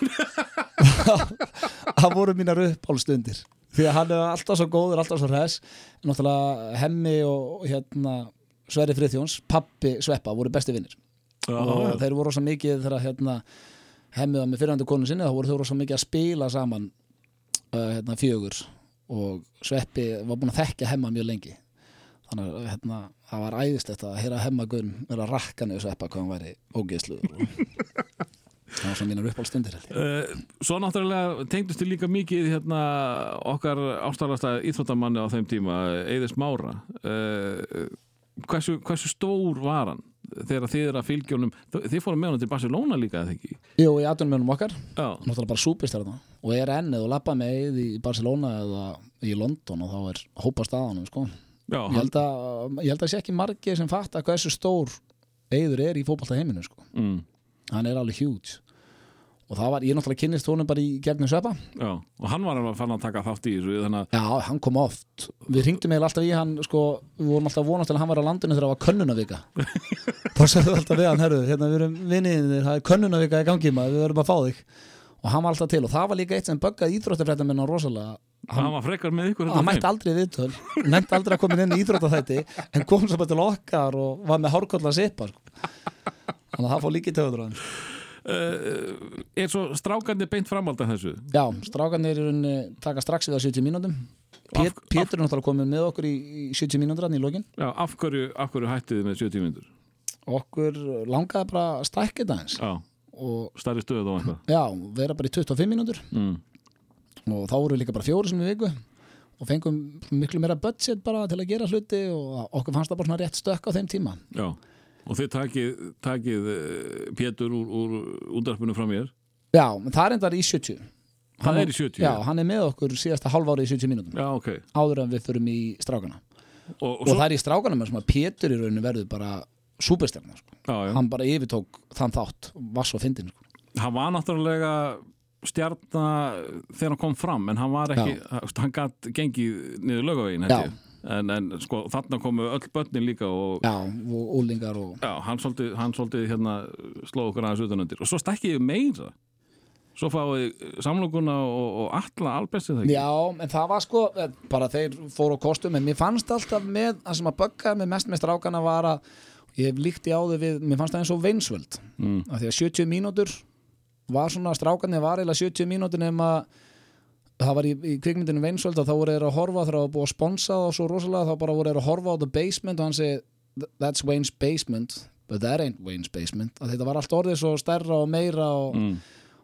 Það voru mínar uppálstundir því að hann er alltaf svo góður, alltaf svo hress. Náttúrulega hemmi og hérna Sverri Friðjóns, pappi sveppa voru besti vinnir. Og já. þeir voru svo mikið þegar hérna hemmiða með fyrirhandi konu sinni þá voru þeir svo mikið að spila saman uh, hérna, fjögur. Og Sveppi var búin að þekkja hemma mjög lengi. Þannig að hérna, það var æðislegt að heyra hemma gunn vera að rakka niður Sveppa hvað hann væri ógeðsluður [LAUGHS] það var svona mínar uppálstundir. Uh, Svo náttúrulega tengdustu líka mikið hérna, okkar ástarlasta íþróttamanni á þeim tíma, Eðis Mára uh, hversu, hversu stór var hann þegar þið er að fylgjónum þið fórum með hann til Barcelona líka eða ekki? Jú, í atvinnumönum okkar, Já, náttúrulega bara súpist þarna. Og er enn eða lappa með í Barcelona eða í London og þá er hópa staðanum sko. já ég held að ég held að sé ekki margir sem fatta hversu stór eiður er í fótballta heiminu sko. mm, hann er alveg huge og það var, ég náttúrulega kynnist honum bara í gegnum sveppa. Já, og hann var að fann að taka þátt í þessu þannig að já, hann kom oft, við ringdum eiginlega alltaf í hann sko, við vorum alltaf vonast til að hann var á landinu þegar það var könnunavika [LAUGHS] þá sagðum við alltaf við hann, herru, hérna við erum vinniðinir það er könnunavika í gangi maður, við verðum að fá þig. Og hann var alltaf til og það var líka eitt sem böggaði íþróttafrétta minna rosalega. Hann var frekar með ykkur hann mætti aldrei viðtöl nefndi aldrei að koma inn í íþróttaþætti en kom svo bara til okkar og var með hárkolla sipa sko. þannig að það fór líka í töður hann uh, Er svo strákandi beint framald af þessu? Já, strákarnir í taka strax við á 70 mínútum. Pét, Pétur er náttúrulega komið með okkur í, í 70 mínútur hann í lokin. Já, af hverju, af hverju hættið þið með 70 myndur okkur langaði bara að stækja þetta eins stærri stöð og eitthvað? Já, vera bara í 25 mínútur. Mm. og þá voru við líka bara fjóri sem við viku. Og fengum miklu meira budget bara til að gera hluti og okkur fannst það bara svona rétt stökk á þeim tíma. Já, og þið takið, takið uh, Pétur úr, úr útdarpinu frá mér já, það er endar í 70 Það Hann- er í 70 já, hann er með okkur síðasta halvári í 70 mínútum Já, ok áður en við förum í strákana Og, og, og svo, það er í strákanum sem að Pétur í rauninu verður bara súperstjarnar sko. já, já. hann bara yfirtók þann þátt var svo fyndin sko. hann var náttúrulega stjarnar þegar hann kom fram en hann var ekki, hann gætt gengið niður lögavegin Já. En, en sko þarna komu öll börnin líka og já, og úlingar og já, hann svolítið, hann svolítið hérna sló okkur aðeins utanundir og svo stakki ég meira. Svo fáið samlokuna og, og alla albestið það ekki? Já, en það var sko, bara þeir fóru á kostum, en mér fannst alltaf með, það sem að bögga með mest með strákana var að, ég hef líkt í áður við, mér fannst það eins og veinsvöld, mm. af því að 70 mínútur var svona, strákarnir var eiginlega 70 mínútur nema, það var í, í kvikmyndinu veinsvöld og þá voru þeir að horfa þegar það var búið að sponsa og svo rosalega, þá bara voru þeir að horfa á The Basement og hann segi, that's Wayne's Basement, but that ain't Wayne's Basement, að þetta var allt orðið svo stærra og meira og, Mm.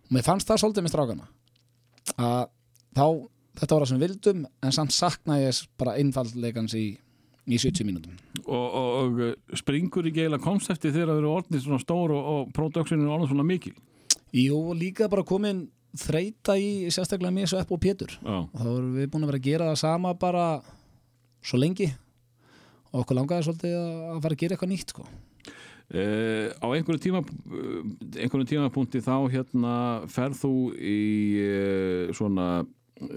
og mér fannst það svolítið með strákana. Að þá þetta var það sem vildum en samt sakna ég bara einfaldleikans í, í 70 mínútum. Og, og, og uh, springur ekki eiginlega konsepti þegar það eru orðnið svona stór og, og produksinu er orðin svona mikil. Jú, líka bara komin þreita í sérstaklega mér Svepp og Pétur. Og þá erum við búin að vera að gera það sama bara svo lengi. Og okkur langaði svolítið að fara að gera eitthvað nýtt sko. Uh, á einhverju tíma uh, einhverju tímapunkti þá hérna ferð þú í uh, svona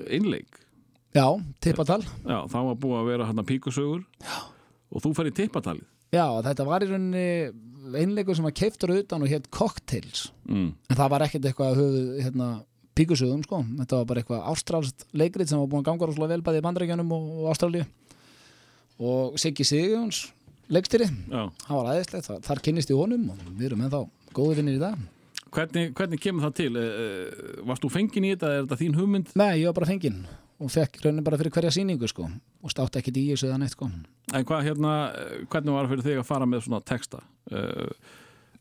einleik Já, tippatal. Já, þá var búið að vera hérna píkusögur. Og þú fer í tippatalið? Já, þetta var í rauninni einleikur sem var keiftur utan og hétt Cocktails. Mm. en það var ekkert eitthvað að höfu hérna, píkusögum sko, þetta var bara eitthvað ástralst leikrit sem var búin að ganga rosalega vel bæði í bandarækjanum og, Ástralíu og Siggi Sigjóns leikstýri, það var aðeinslegt þar, þar kynnist í honum og við erum ennþá góði vinnir í dag Hvernig, hvernig kemur það til? Uh, varst þú fengin í þetta? Er þetta þín hugmynd? Nei, ég var bara fenginn og fekk raunin bara fyrir hverja sýningu sko og státt ekkert í þessu eða neitt sko En hvað hérna, eh, hvernig var það fyrir þig að fara með svona texta? Uh,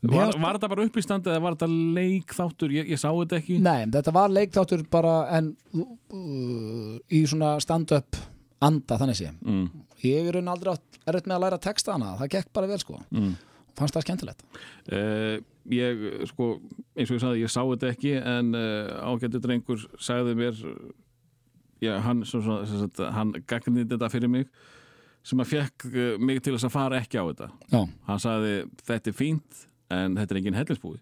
var, var þetta bara uppístandi eða var þetta leikþáttur? Ég, ég sá þetta ekki. Nei, þetta var leikþáttur bara en uh, í svona stand-up anda þannig sé mm, ég er raunin aldrei erfitt með að læra texta hana það gekk bara vel sko. Mm. fannst það skemmtilegt. Uh, ég, sko, eins og ég sagði, ég sá þetta ekki en uh, ágættu drengur sagði mér já, hann, svo, svo, svo, svo, hann gagnið þetta fyrir mig sem að fekk uh, mig til þess að fara ekki á þetta. Já, hann sagði, þetta er fínt en þetta er engin hellisbúi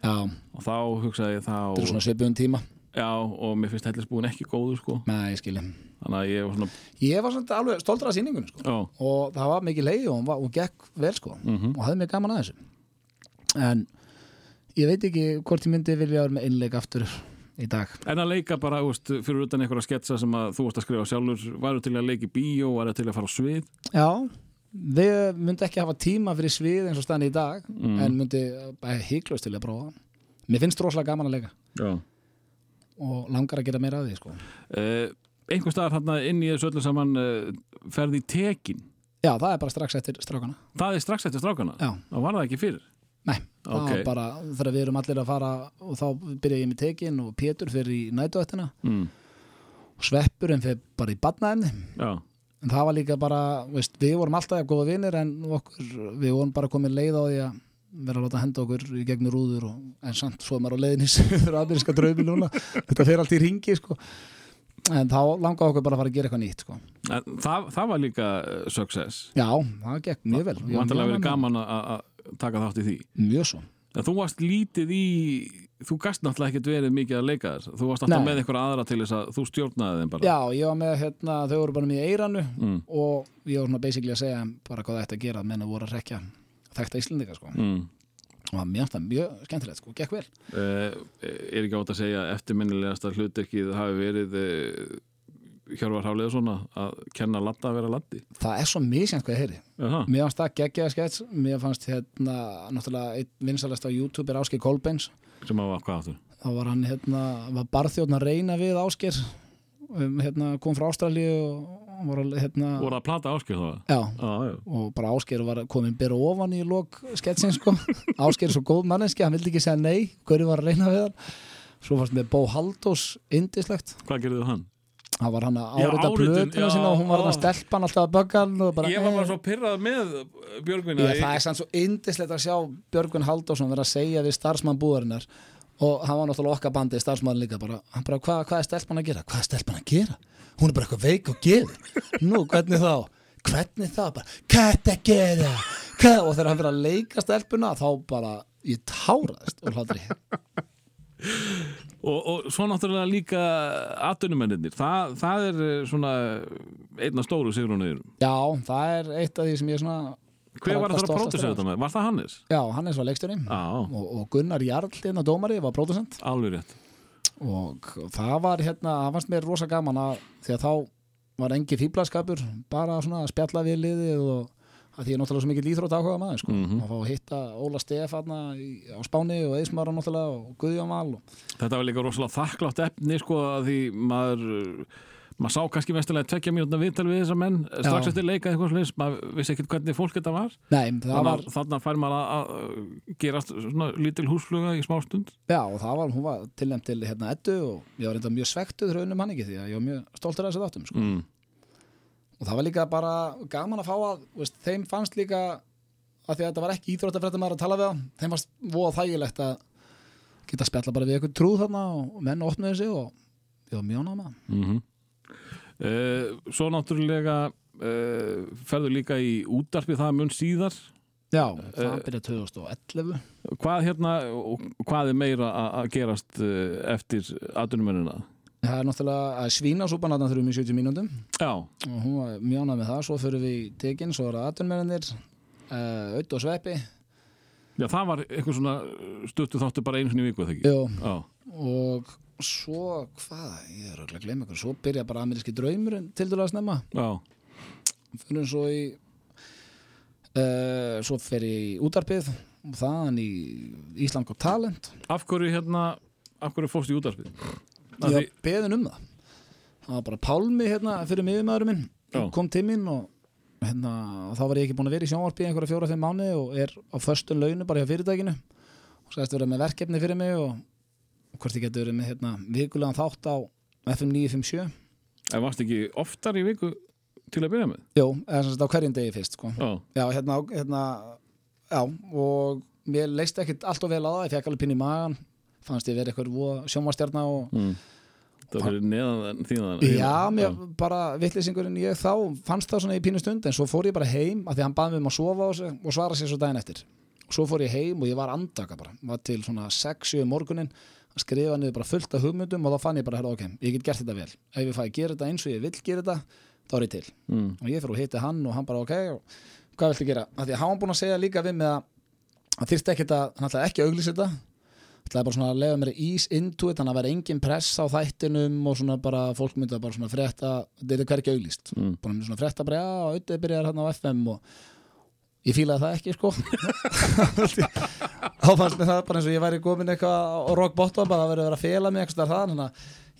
já, og þá hugsaði ég þá þetta er svona svipuðum tíma. Já, og mér finnst hellisbúin ekki góður sko. Nei, að ég var svona Ég var svona alveg stoltur af sýningunni sko. og það var mikið leið og hún, var, hún gekk vel sko. Mhm. og hafði mér gaman að þessu. En ég veit ekki hvort ég myndi vilja vera með einleik aftur í dag. En að leika bara, úst, fyrir utan einhverja sketsa sem að þú varst að skrifa sjálfur, væru til að leika í bíó, væru til að fara á svið? Já, við myndi ekki hafa tíma fyrir svið eins og staðan í dag Mm. en myndi híklaust til að prófa Mér finnst rosalega gaman að leika Já. og langar að gera meira af því sko. Uh, einhver staðar þarna inn í þessu öllu saman uh, ferði í tekin. Já, það er bara strax eftir strákana Það er strax eftir strákana? Já. Það var það ekki fyrir? Nei, það Ok. var bara þegar við erum allir að fara og þá byrja ég með tekin og Pétur fyrir í nætuættina Mm. og Sveppurinn fyrir bara í badnaðinni Já. En það var líka bara, veist, við vorum alltaf góða vinnir en okkur, við vorum bara komin leið á því að vera að láta henda okkur í gegnum rúður og, en samt svo er maður á leiðinni [LAUGHS] fyrir aðbyrðiska draumi núna þetta fer allt í ringi sko. en þá langaði okkur bara að fara að gera eitthvað nýtt sko. En það, það var líka uh, success. já, það gekk mjög vel Ég var verið gaman að- taka þátt í því. mjög svo En þú varst lítið í, þú gast náttúrulega ekkert verið mikið að leika þess. Þú varst alltaf Nei. með einhverja aðra til þess að þú stjórnaði þeim bara. já, ég var með, hérna, þau voru bara með í eiranu Mm. og ég var svona basically að segja bara hvað að gera menn að voru að rekja þekta Íslendinga sko. Mm. og það það mjög skemmtilegt sko, gekk vel Uh, er ekki átt að segja að eftirminnilegasta hlutekið hafi verið uh, Hjörvar Háleðarsson að kenna latta að vera latti það er svo misjant hvað ég heyri Jaha. Mér fannst það geggjaða skets Mér fannst hérna náttúrulega einn vinsalast á YouTube er Ásker Kolbeins sem að var hvað áttur þá var hann hérna var barþjóðn að reyna við Ásker um, hérna, kom frá Ástralíu og var að, hérna voru að plata áskil það já, já. og bara Ásker var komin bera ofan í lok sketsin sko. [LAUGHS] Ásker er svo góð manneski, hann vildi ekki segja nei hverju var að reyna við hann. Svo fannst með Bó Haldós indislegt Hvað gerðu hann? Hann var hann að árita já, sína og hún var hann að stelpa hann alltaf að bögga hann bara, Ég var bara eh. svo pyrrað með Björgvin Ég, það er sann svo indislegt að sjá Björgvin Halldórsson vera að segja við starfsmann búðarinnar og hann var náttúrulega okkar bandið starfsmann líka bara, hann bara, hvað, hvað er stelpan að gera? Hvað er stelpan að gera? Hún er bara eitthvað veik og geði Nú, hvernig þá? Hvernig þá? Bara, hvað er þetta að gera? Hvað? Og þegar hann fyrir að leika stelpuna þá bara, ég táraðist og hlátri og, og svo náttúrulega líka atunumennir það, það er eh, svona einna stóru sigrunniður Já, það er eitt af því sem ég svona Hver var það að pródusera þetta með? Var það Hannes? Já, hann er svo leikstjóri og, og Gunnar Jarl hérna dómari var pródusent alveg rétt. Og það var hérna, það fannst mér rosa gaman að því að þá var engi fýblaskapur bara svona spjalla við liðið og að því ég er náttúrulega svo mikið íþrótt áhuga maður sko. Mhm. og fá að hitta Óla Stefanna á Spáni og Eismara náttúrulega og Guðjón Val og... Þetta var líka rosalega þakklátt efni sko að því maður maður sá kannski mestilega tvekja mínútna viðtal við þessa menn strax Já. eftir leika eitthvað slis maður vissi ekkert hvernig fólk þetta var Nei, það þannig var, að fær maður að, að gerast svona lítil húsfluga í smá stund já, og það var, hún var tilnæmt til hérna Eddu og ég var reynda mjög svektuð þegar unnum hann ekki því að ég var mjög stoltur sko. mm. Og það var líka bara gaman að fá að veist, þeim fannst líka að því að þetta var ekki íþróttafrættum að tala við þá þeim fannst voða þægilegt að geta að spjalla bara við eitthvað trúð þarna og menn opnuðu sig og ég var mjög náma Mm uh, Svo náttúrulega uh, ferðu líka í útarpi það mun síðar. Já, það Eh, byrjaði 2011 hvað hérna og hvað er meira að- að gerast uh, eftir atunumennina það er náttúrulega að svína súpan að þurfum í 70 mínúndum Já, og hún var náma með það. Svo fyrir við í tekin, svo var það atunmennir uh, Ödd og Sveppi. Já, það var eitthvað svona stuttu þáttu bara einu sinni viku, þegar ekki? Já. og svo hvað, ég er að glemma ykkur svo byrja bara ameríski draumurinn til dæla að snemma. Já, fyrir svo í uh, svo ég í útarpið og þaðan í Ísland og talent. Af hverju hérna, af hverju fórst í útarpið? Ég var beðin um það það var bara Pálmi hérna fyrir miðumæðurinn minn Já. kom til mín og hérna, þá var ég ekki búin að vera í sjónvarpi einhverja fjóra-fimm mánu og er á föstun launu bara hjá fyrirtækinu og sagðist vera með verkefni fyrir mig og, og hvort ég getur verið með hérna, vikulegan þátt á FM 957 En varst ekki oftar í viku til að byrja með? Jó, eða sem sagt á hverjum degi fyrst sko. Já, hérna, hérna já, og mér leist ekkit allt og vel á það, ég fekk alveg pinn í magan fannst ég verið eitthvað sjónvastjarna og mm. það fyrir neðan þíðan Já, mér bara vitleysingurinn ég þá fannst það svona í pínu stund en svo fór ég bara heim af því hann baði mig um að sofa sig og svara sér svo daginn eftir. Og svo fór ég heim og ég var andaka bara. Var til svona 6-7 morgunin að skrifa niður bara fullt af hugmyndum og þá fann ég bara, ok, ég get gert þetta vel. Ef ég fæ að gera þetta eins og ég vill gera þetta þá er ég til. Mm. og ég fyrir og hitti hann og hann bara ok og hvað viltu gera, því að hann búin að segja líka við mig að þyrfti ekkert að hann ætlaði ekki að auglýsa þetta ætlaði bara svona að lega mér ís into it þannig að vera engin press á þættinum og svona bara fólk myndi að bara svona frétta þetta er hvergi auglýst. Mm. bara myndi svona frétta bara já, auðvitað byrjar hérna á FM og ég fílaði það ekki sko. [LAUGHS] Þá fannst mér það bara eins og ég væri komin eitthvað á rock bottom bara að vera að fela mig eitthvað það þannig að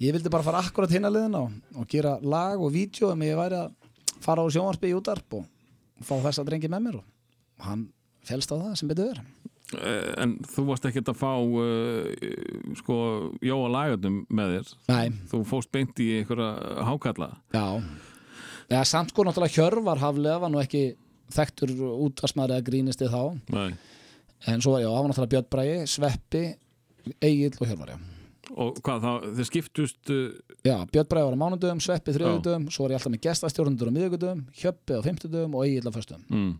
ég vildi bara fara akkurat hinn að liðina og, og gera lag og vídeo um ég væri að fara á sjónvarsby í útarp og fá þess að drengi með mér og hann félst á það sem betur verið en þú varst ekkert að fá uh, sko Jóa Lagarnum með þér. Nei, þú fóst beint í einhverja hákalla já. Já, samt sko náttúrulega Hjörvar Haflega var nú ekki þekktur útvarsmaður eða grínisti þá. Nei. en svo, já, það var náttúrulega Björn Bræi, Sveppi Egil og Hjörvar, já. Og hvað þá, þeir skiptust uh, Já, Björn Bræði var á mánudöfum, Sveppi þriðudöfum svo var ég alltaf með gestastjórnundur á miðugudöfum Hjöppi á fimmtudöfum og Egil á föstum mm,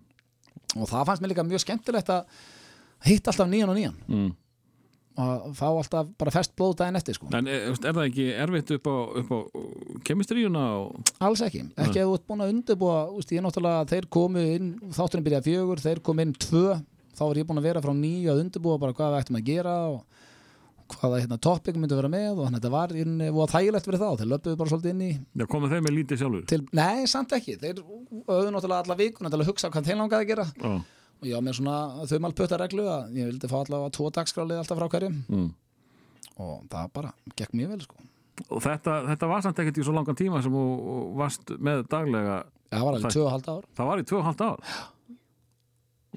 og það fannst mér líka mjög skemmtilegt að hitta alltaf nýjan og nýjan. Mm. og fá alltaf bara fest blóð daginn eftir sko. en er, er það ekki erfitt upp á, á kemistríuna og alls ekki, ekki að þú ert búin að undirbúa úst, ég er náttúrulega, þeir komu inn þátturinn byrjaði fjögur, þeir komu inn tvö. Þá var ég búin að vera frá nýju að undirbúa bara hvað við ættum að gera og hvaða hérna, topic myndi vera með og þannig að þetta var inn, og þægilegt fyrir þá, þeir löpuðu bara svolítið inn í já, komið þeim með lítið sjálfur til, nei, samt ekki, þeir auðu náttúrulega alla vikuna til að hugsa hvað þeir langaði að gera. Já, og ég var með svona þau malpötta reglu að ég vildi fá allavega tvo dagskrálið alltaf frá hverjum. Mm. og það bara gekk mjög vel sko. og þetta, þetta var samt ekkert í svo langan tíma sem þú varst með daglega. Það var alveg Það- tvö og halda ár. Það var í 2,5 ár?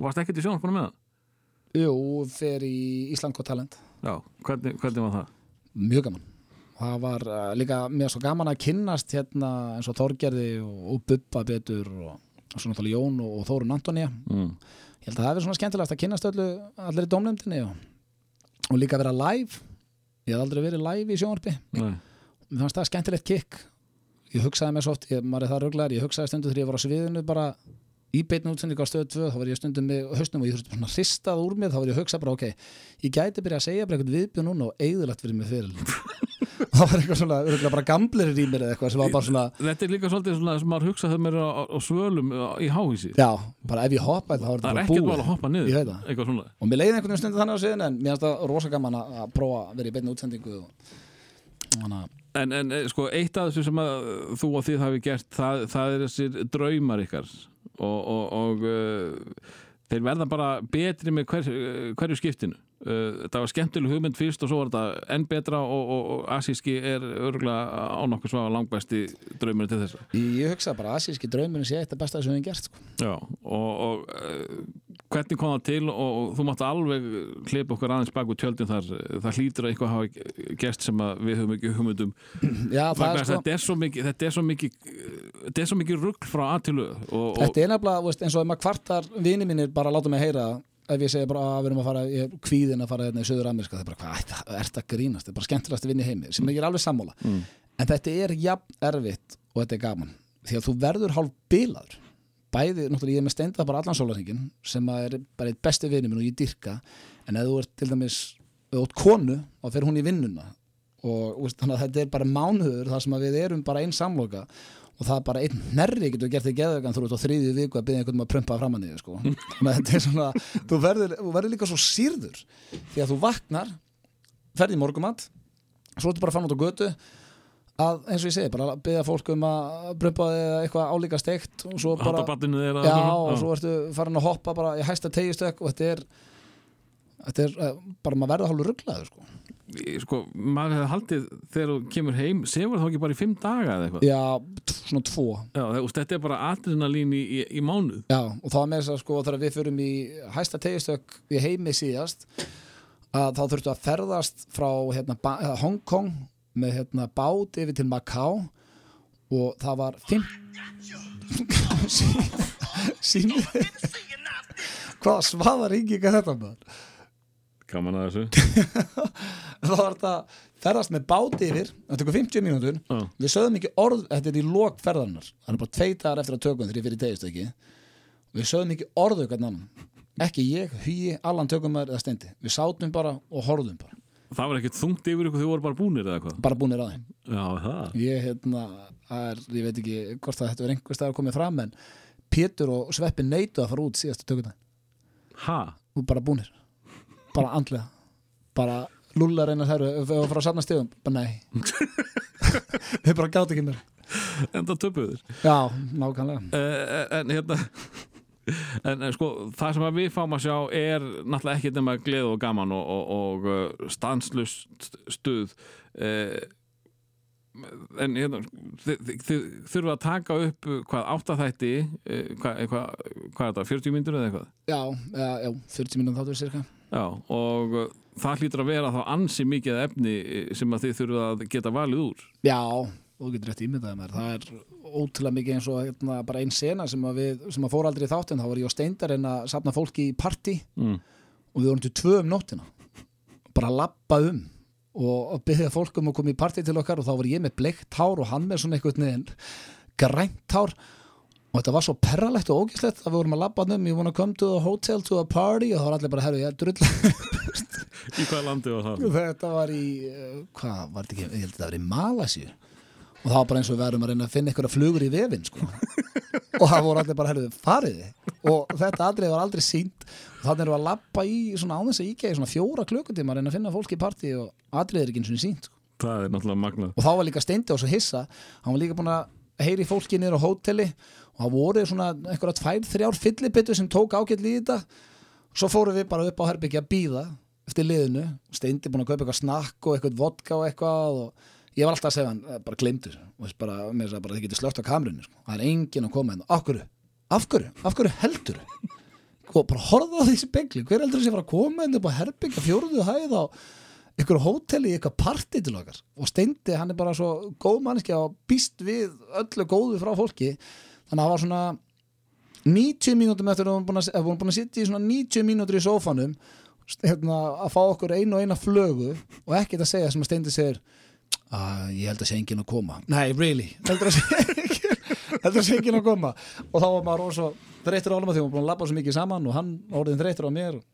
Varst ekkert í sjónarspunum með það? Jú, fer í Ísland Got Talent. Já, hvernig, hvernig var það? Mjög gaman. Það var uh, líka mjög svo gaman að kynnast hérna eins og Þorgerði og, og Bubba betur og, og svo náttúrulega Jón og, og Þórun Antonía mm. Ég held að það hefur svona skemmtilegt að kynnast öllu allir í domnefndinni og, og líka vera live. Ég hef aldrei verið live í sjónvarpi. Nei. mér fannst það skemmtilegt kick. Ég hugsaði mér svo oft, ég, maður er það röglegar ég hugsaði stundu þegar ég var á sviðinu bara í beinni útsendingu á stöðu 2 þá var ég stundum með hausnum og ég þurfti svona hristað úr mér þá var ég að hugsa bara ok, ég gæti byrja að segja bara eitthvað viðbjörn núna og eigðulegt fyrir mig fyrir [LAUGHS] það var eitthvað svona, örugglega bara gamlir í mér eða eitthvað sem var bara svona þetta er líka svolítið svona sem maður hugsa þegar maður er á, á svölum í háhísi já, bara ef ég hoppa þá er það þetta er bara ekkert mál búið að hoppa niður það. eitthvað svona og mér leiði einhvern veginn stundu þannig á sviðinu en mér finnst það rosa gaman að prófa að vera í beinni útsendingu og þannig að En, en eh, sko, eitt af þessu sem að þú og þið hafi gert, það, það er þessir draumar ykkar og, og, og uh, þeir verða bara betri með hver, hverju skiptinu. Uh, það var skemmtileg hugmynd fyrst og svo var þetta enn betra og, og, og asíski er örgulega á nokkuð svafa langbæsti draumurinn til þessa. ég hugsa bara að asíski draumurinn sé eitt af besta sem við höfum gert sko. Já, og, og uh, hvernig kom það til og, þú mátt alveg hlipa okkur aðeins baku tjöldin þar, það hlýtur að eitthvað hafa gest sem við höfum ekki hugmyndum [CLEARS THROAT] já, það er þess að sko þetta er svo mikið þetta er svo mikið þetta er svo mikið rugl frá að til og, og, Þetta er nefnilega, eins og ef maður kvartar vini mínir bara láta mig heyra ef ég segi bara að við erum að fara, ég kvíðin að fara hérna í Söður Ameríska, það er bara, hvað, er þetta grínast? Það er bara skemmtilegast að vinna í heimi, sem ég er alveg sammála. Mm. en þetta er jafn erfitt og þetta er gaman, því að þú verður hálf bilaður, bæði, náttúrulega ég er með steinda bara allan sólarhingin, sem er bara eitt besti vini minn og ég dyrka en ef þú ert til dæmis, ert konu og fer hún í vinnuna. Og þannig að þetta er bara mánuður þar sem við erum bara einn samloka og það er bara einn nærri getur gert þig geðvegan þú ert á þriðju viku að byrja einhvern um að prumpa fram að niður sko. [LAUGHS] er svona þú verður, verður líka svo sýrður því að þú vaknar ferði í morgumat svo ertu bara fara út á götu að eins og ég segi, bara byrja fólk um að eða eitthvað álíka steikt og svo bara, já, og svo ertu farin að hoppa bara í hæsta tegjustökk og þetta er þetta er eh, bara maður verður hálfur rugglaður sko. Sko, maður hefði haldið þegar þú kemur heim semur þá ekki bara í fimm daga eða eitthvað? Já, svona tvo. Já, það- og þetta er bara adrenalín í, í, í mánuð. Já, og þá með þess að sko þegar við förum í hæsta tegistök í heimi síðast að þá þurftu að ferðast frá hérna, Hong Kong með hérna, bát yfir til Macau og það var fimm sími [LAUGHS] hvaða svaða ringing er þetta maður gaman að þessu. [LAUGHS] Þá var þetta ferðast með báti yfir. Það tekur 50 mínútur. Já. við sögðum ekki orð, þetta er í lok ferðarnar það er bara tveitar eftir að tökum þegar ég fyrir tegist ekki við sögðum ekki orðu ekki ég, Hugi, Allan tökumar eða Steindi. Við sátum bara og horfðum bara. Það var ekkert þungt yfir ykkur þau voru bara búnir eða hvað bara búinir að það. Ég, hérna, er, ég veit ekki hvort það þetta er einhver staðar komið fram en Pétur og Sveppi neitu að fara út síðastu tökuna ha, og bara búnir bara andlega. Bara lúlla reyna þær og fara að safna stegum bara nei. [LAUGHS] Þau bara gátt ekki mér en það töpuður já, nákvæmlega. Uh, en hérna [LAUGHS] En, en sko, það sem við fáum að sjá er náttúrulega ekki nema gleð og gaman og, og, og stanslust stuð. Uh, en hérna þið, þið, þurfa að taka upp hvað áttaþætti hvað, hvað, hvað er þetta, 40 myndur eða eitthvað? Já, já, já 40 mínútur þáttur cirka Já, og uh, það hlýtur að vera þá ansi mikið efni eh, sem að þið þurfa að geta valið úr. Já, og þú getur rétt ímyndaði mér það er ótrúlega mikið eins og hérna, bara einn sena sem að, við, sem að fór aldrei í þáttinn. Þá var ég og Steindar en að safna fólki í partí mm. og við vorum til tvö um nóttina. Bara lappa um og, og byggði fólk um að koma í partí til okkar og þá var ég með bleikt hár og hann með svona einhvern veginn grænt hár. og þetta var svo perralegt og ógæslegt að við vorum að lappa um, you wanna come to the hotel to a party og þá var allir bara, herru, ég er drull [LAUGHS] Í hvaða landi var það? þetta var í, uh, hvað var þetta ekki ég held að þetta var í Malasíu og það var bara eins og við verðum að reyna að finna einhverja flugur í vefin sko. [LAUGHS] og það voru allir bara, herru, fariði og þetta atrið var aldrei sínt og þannig erum við að lappa í svona áðins að íkja í svona fjóra klukkutíma að reyna að finna fólk í partí og atrið er ekki eins og sínt sko. Það er náttúrulega magnað og þá var líka steindi og svo hissa hann var líka búin að heyri fólki niður á hóteli og það voru svona einhverja tvær, þrjár fyllibittu sem tók ágætt í þetta. Svo fórum við bara upp á herbyggja að býða eftir liðinu, steindi búin að kaupa eitthvað snakk og eitthvað vodka og eitthvað og ég var alltaf að segja hann, eh, bara glemdur og þess bara, mér sagði bara, þið getur slögt á kamerunni sko. það er enginn að koma hérna, af hverju? Af hverju, af hverju heldur og bara horfða á sem begli, hver heldur þessi fara að koma hérna upp á herbyggja fjóruðu hæð á ykkur hóteli eitthvað partí til okkar? Og Steindi hann er bara svo góð mannski og býst við öllu góðu frá fólki þannig að það var svona 90 mínútum eftir að við vorum búin að, að, við að sitja í svona 90 mínútur í sófanum hérna, að fá okkur einu og eina flögu og ekkert að segja sem að Steindi segir að ég held að sé enginn að koma. Nei, really, heldur að sé enginn heldur að sé enginn að koma. Og þá var maður svo þreytur á alveg því við vorum búin að labba svo mikið saman og hann orðin þreytur á mér. Þa-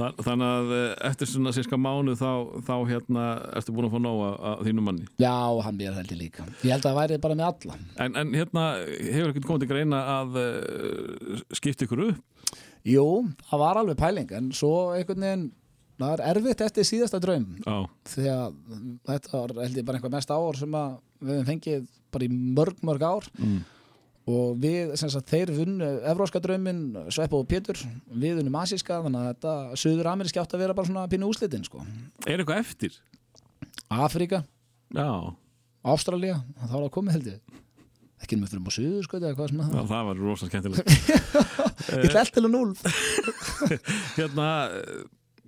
Þannig að eh, eftir svona sérska mánu þá, þá hérna ertu búin að fá nóg að, þínu manni. Já, hann mér held ég líka. Ég held að það væri bara með alla En, en hérna hefur ekkert komið til greina að uh, skipta ykkur upp? Jú, það var alveg pæling en svo einhvern veginn það er erfitt eftir síðasta draum. Já, því að þetta var held ég bara einhver mest ár sem við höfum fengið bara í mörg mörg ár. Mm. Og við, sem sagt, þeir vunnu evróska drauminn, Svepp og Pétur. Við vunum asíska, þannig að þetta söður ameríski átt að vera bara svona pínu úslitin sko. Er eitthvað eftir? Afríka, Já, Ástralía. Þá var það komið held ég. Ekki með fyrir á söður sko, eða hvað sem Já það það var rosa skemmtilegt. [LAUGHS] Ég ætla til að núl [LAUGHS] Hérna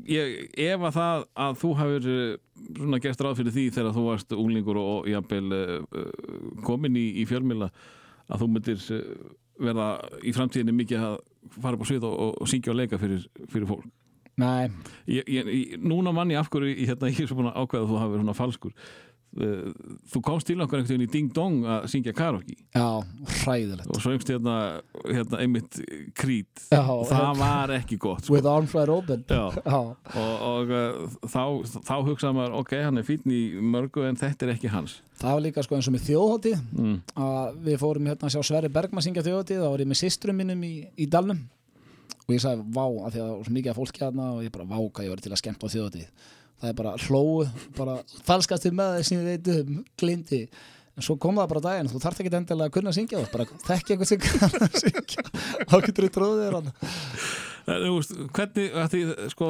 ég, ef að það að þú hafur eh, svona gert ráð fyrir því þegar þú varst unglingur og, jafnvel uh, komin í, í fjölmila að þú myndir uh, verða í framtíðinni mikið að fara upp á svið og, og, og syngja og leika fyrir, fyrir fólk? Nei, ég, ég, núna mann ég af hverju ég, hérna, ég er svo búin að ákveða að þú hafi verið svona falskur þú komst til okkur einhvern veginn í Ding Dong að syngja karaoke. Já, hræðilegt. Og söngst hérna, hérna einmitt krít Já, og það var ekki gott sko. With arms wide open. Já. Já. og, og uh, þá, þá hugsaði maður ok, hann er fínn í mörgu en þetta er ekki hans. Það var líka sko eins og með þjóðhátti mm. að við fórum hérna að sjá Sverri Bergman syngja þjóðhátti þá var ég með systrum minnum í, í Dalnum. Og ég sagði vá að því að það var svo mikið af fólki hérna og ég bara vá hvað ég var til að skemmt á þjóðhátti það er bara hlóu, bara falskast með þeir sem ég veit um, glindi en svo kom það bara daginn, þú þarft ekki endilega að kunna syngja bara þekki eitthvað sem kann að syngja. [LAUGHS] Þá getur þú tróðið þér veist, hvernig því, sko,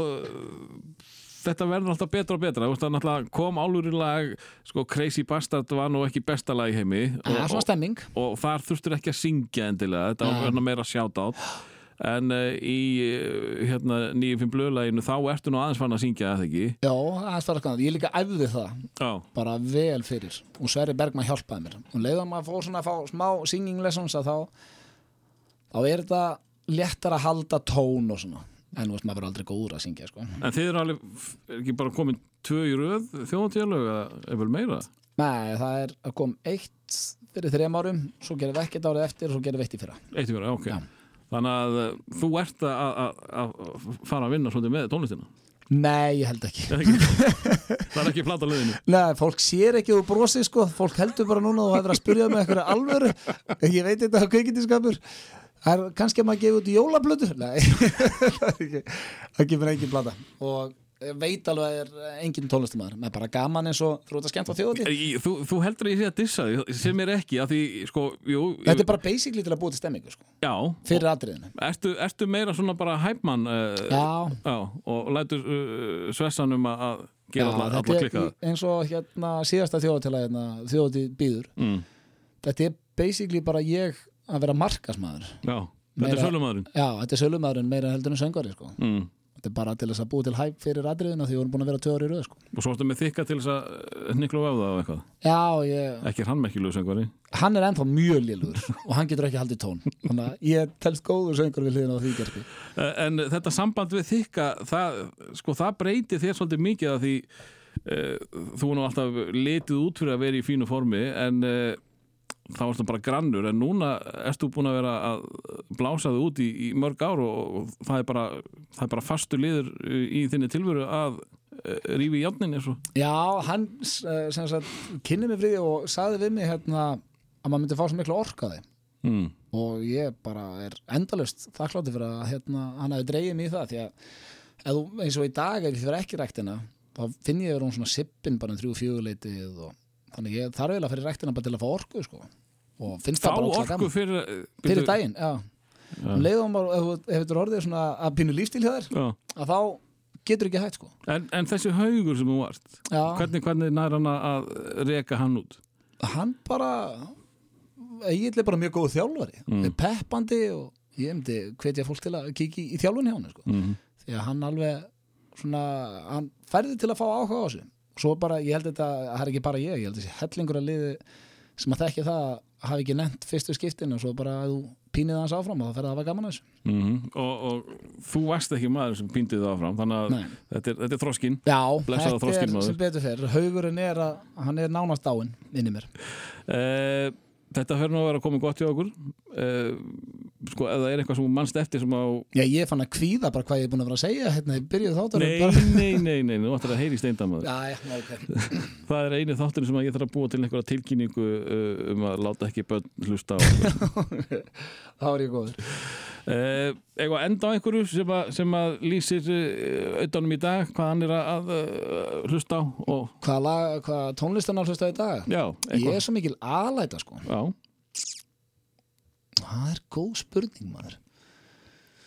þetta verður alltaf betra og betra. Veist, kom álur í lag sko, Crazy Bastard var nú ekki besta lag í heimi. Það er svona stemming og, og þar þurftur ekki að syngja endilega þetta var meira sjátt át en uh, í uh, hérna, nýjum fimm blöðlæginu þá ertu nú aðeins fann að syngja það ekki Já, það er svona ég líka æfði það Já, bara vel fyrir og Sverri Bergman hjálpaði mér og leiðum að fór svona að fá smá singing lessons að þá þá er þetta léttar að halda tón og svona en þú veist, maður verður aldrei góður að syngja sko. En þið eru alveg, er ekki bara komin tvö í röð þjóðantélög eða er vel meira? Nei, það er að kom eitt fyrir þrejum árum, svo gerum við ekkert árið eftir og svo gerum við eitt í fyrra Eitt í vera, ok. Já. Þannig að uh, þú ert að, fara að vinna svolítið með tónlistina. Nei, ég held ekki. Ekki? [LAUGHS] það er ekki plata liðinu. Nei, fólk sér ekki úr brosið sko. Fólk heldur bara núna og hefur að spyrja með eitthvað alvöru. Ég veit þetta á kveikindískapur það er kannski að maður gefa út jólablötu Nei, [LAUGHS] það er ekki það kemur engin plata. Og veit alveg að það er engin tónlistumæður með bara gaman eins og þú ert að skemmt á Í- Þú, þú heldur að ég sé að dissa því, sem er ekki, því, sko, jú, Þetta er bara basically til að búa til stemmingu sko, já, fyrir atriðinu. ertu, ertu meira svona bara hæpmann uh, já, og lætur uh, svessan um að að já gera alla, alla klikka? er eins og hérna síðasta þjóðatíla hérna, þjóðatíð býður mm, Þetta er basically bara ég að vera markasmaður Já, þetta er sölumæðurinn Já, þetta er sölumæðurinn meira heldur en söngari sko. mm. Þetta er bara til þess að búa til hæp fyrir atriðina því við vorum búin að vera ári í röð sko. Og svo ertu með þykka til þess að nikla á það og eitthvað? Já, ég, Ekki er hann merkilegu söngvari hann er ennþá mjög lélur [LAUGHS] og hann getur ekki haldið tón. Þannig að ég telst góður söngur við hliðina á því gerfi Eh, En þetta samband við þykka það, sko, það breytir þér svolítið mikið að því uh, þú nú alltaf litið út fyrir að vera í fínu formi en uh, þá ertu bara grannur en núna ertu búin að vera að blása þig út í, í mörg ár og, og það, er bara, það er bara fastur liður í þinni tilveru að uh, rífi í játnin eins og Já, hann eh, kynni mig friði og sagði við mig hérna að maður myndi fá svo miklu orkaði mm. og ég bara er endalust þakklátti fyrir að hérna, hann hafi dreigið mig í það því að eins og í dag ef ég fyrir ekki ræktina þá finn ég verið hún svona sippin bara um þrjú fjöguleitið og þannig ég þarf eiginlega fyrir ræktina bara til að fá orku sko. og finnst það bara orku gaman. fyrir eh, fyrir daginn, já, Já. um leiðum bara ef þetta er orðið svona að pínu lífstíl hjá þér að þá getur ekki hægt sko. En, en þessi haugur sem þú varst já, hvernig, hvernig nær hann að reka hann út? hann bara ég er bara mjög góð þjálfari Mm. peppandi og ég myndi hvetja fólk til að kíkja í, í þjálfun hjá hann sko. Mm. því að hann alveg svona, hann færði til að fá áhuga á þessu svo bara, ég held þetta, það er ekki bara ég ég held þessi hellingur að liði sem að þekki það hafi ekki nefnt fyrstu skiptin og svo bara að þú pínið hans áfram og það ferði að hafa gaman að þessu. Mm og, og þú varst ekki maður sem pýndið það áfram þannig að þetta er, þetta er þroskinn. Já, þetta er sem betur fer. Haugurinn er að, hann er nánast dáinn inni í mér. Uh, Þetta fer nú að vera komið gott hjá okkur. Uh, sko, það er eitthvað sem mannst eftir sem á Já, ég fann að kvíða bara hvað ég er búin að vera að segja hérna í byrjuð þáttur Nei, bara... nei, nei, nei, þú ættir að heyri steindamaður. Já, já, ok. [LAUGHS] Það er eini þátturinn sem að ég þarf að búa til einhverja tilkynningu uh, um að láta ekki börn hlusta á [LAUGHS] þá er ég góður. Uh, Eitthvað enda á einhverju sem að, sem að lýsir auðvitaðnum í dag hvað hann er að hlusta á og Hvað, lag, hvað tónlistan á hlusta í dag? já, Ég eitthvað er svo mikil aðlæta sko Já, Það er góð spurning maður?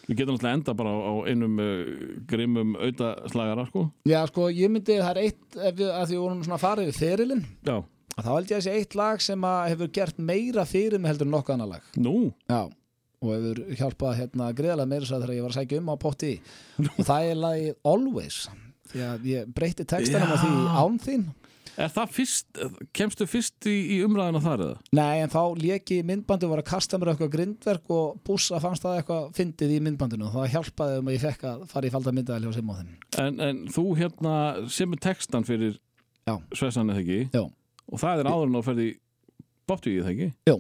Við getum alltaf enda bara á, á einum uh, grimmum auðaslagara sko. Já, sko, ég myndi, það er eitt ef við, að því við vorum svona farið við ferilinn Já, þá held ég að sé eitt lag sem að hefur gert meira fyrir mig heldur en nokkuð annar lag. Nú? Já, og hefur hjálpað hérna greiðlega meira svo þegar ég var að sækja um á potti. Og það er lagið Always. Því að ég breytti textanum á því án þín Er það fyrst, kemstu fyrst í, í umræðina þar eða? Nei, en þá léki myndbandu var að kasta mér eitthvað grindverk og bússa fannst það eitthvað fyndið í myndbandinu og það hjálpaði um að ég fekk að fara í falda myndaðal hjá Simóðin En, en þú hérna semur textan fyrir Já. Svessan eða ekki Já. og það er áður en á ferði bóttíð eða ekki Jú.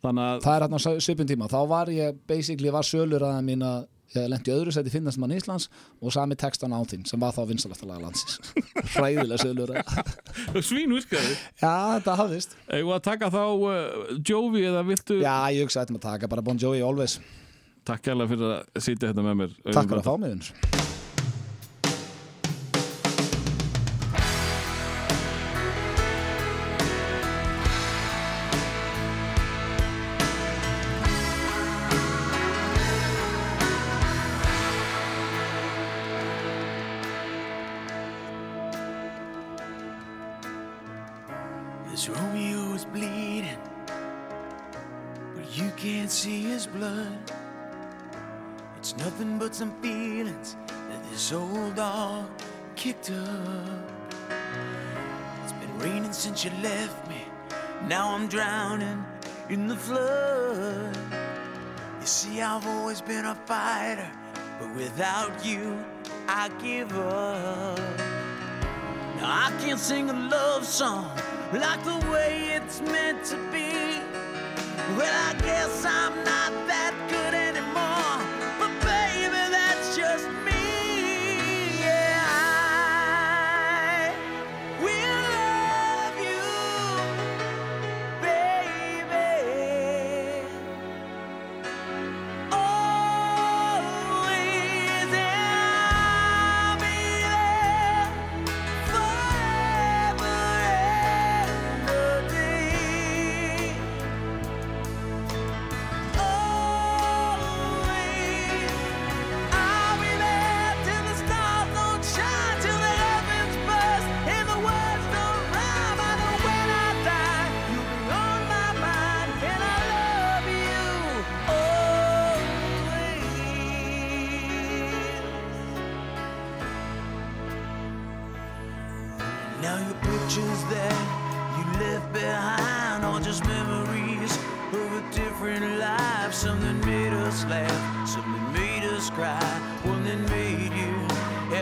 Þannig að Það er hérna á svipun tíma, þá var ég basically var sölur að mín að ég lendi öðru seti finnast mann Íslands og sami textan á þín sem var þá vinsalasta laga landsins [LAUGHS] hræðilega að svín virkaði. Já, þetta hafðist. Eða taka þá uh, Jovi eða viltu Já, ég hugsa að þetta maður taka bara Bon Jovi always. Takk kærlega fyrir að sitja hérna með mér Takk fyrir að fá mig vinnur. Nothing but some feelings that this old dog kicked up. It's been raining since you left me. Now I'm drowning in the flood. You see, I've always been a fighter, but without you, I give up. Now I can't sing a love song like the way it's meant to be. Well, I guess I'm not that good anymore,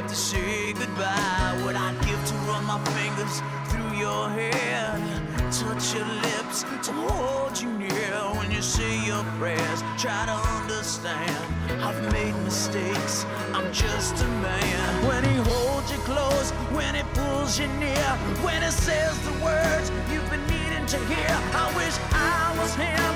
to say goodbye. What I'd give to run my fingers through your hair, touch your lips, to hold you near when you say your prayers. Try to understand, I've made mistakes, I'm just a man. When he holds you close, when he pulls you near, when he says the words you've been needing to hear. I wish I was him,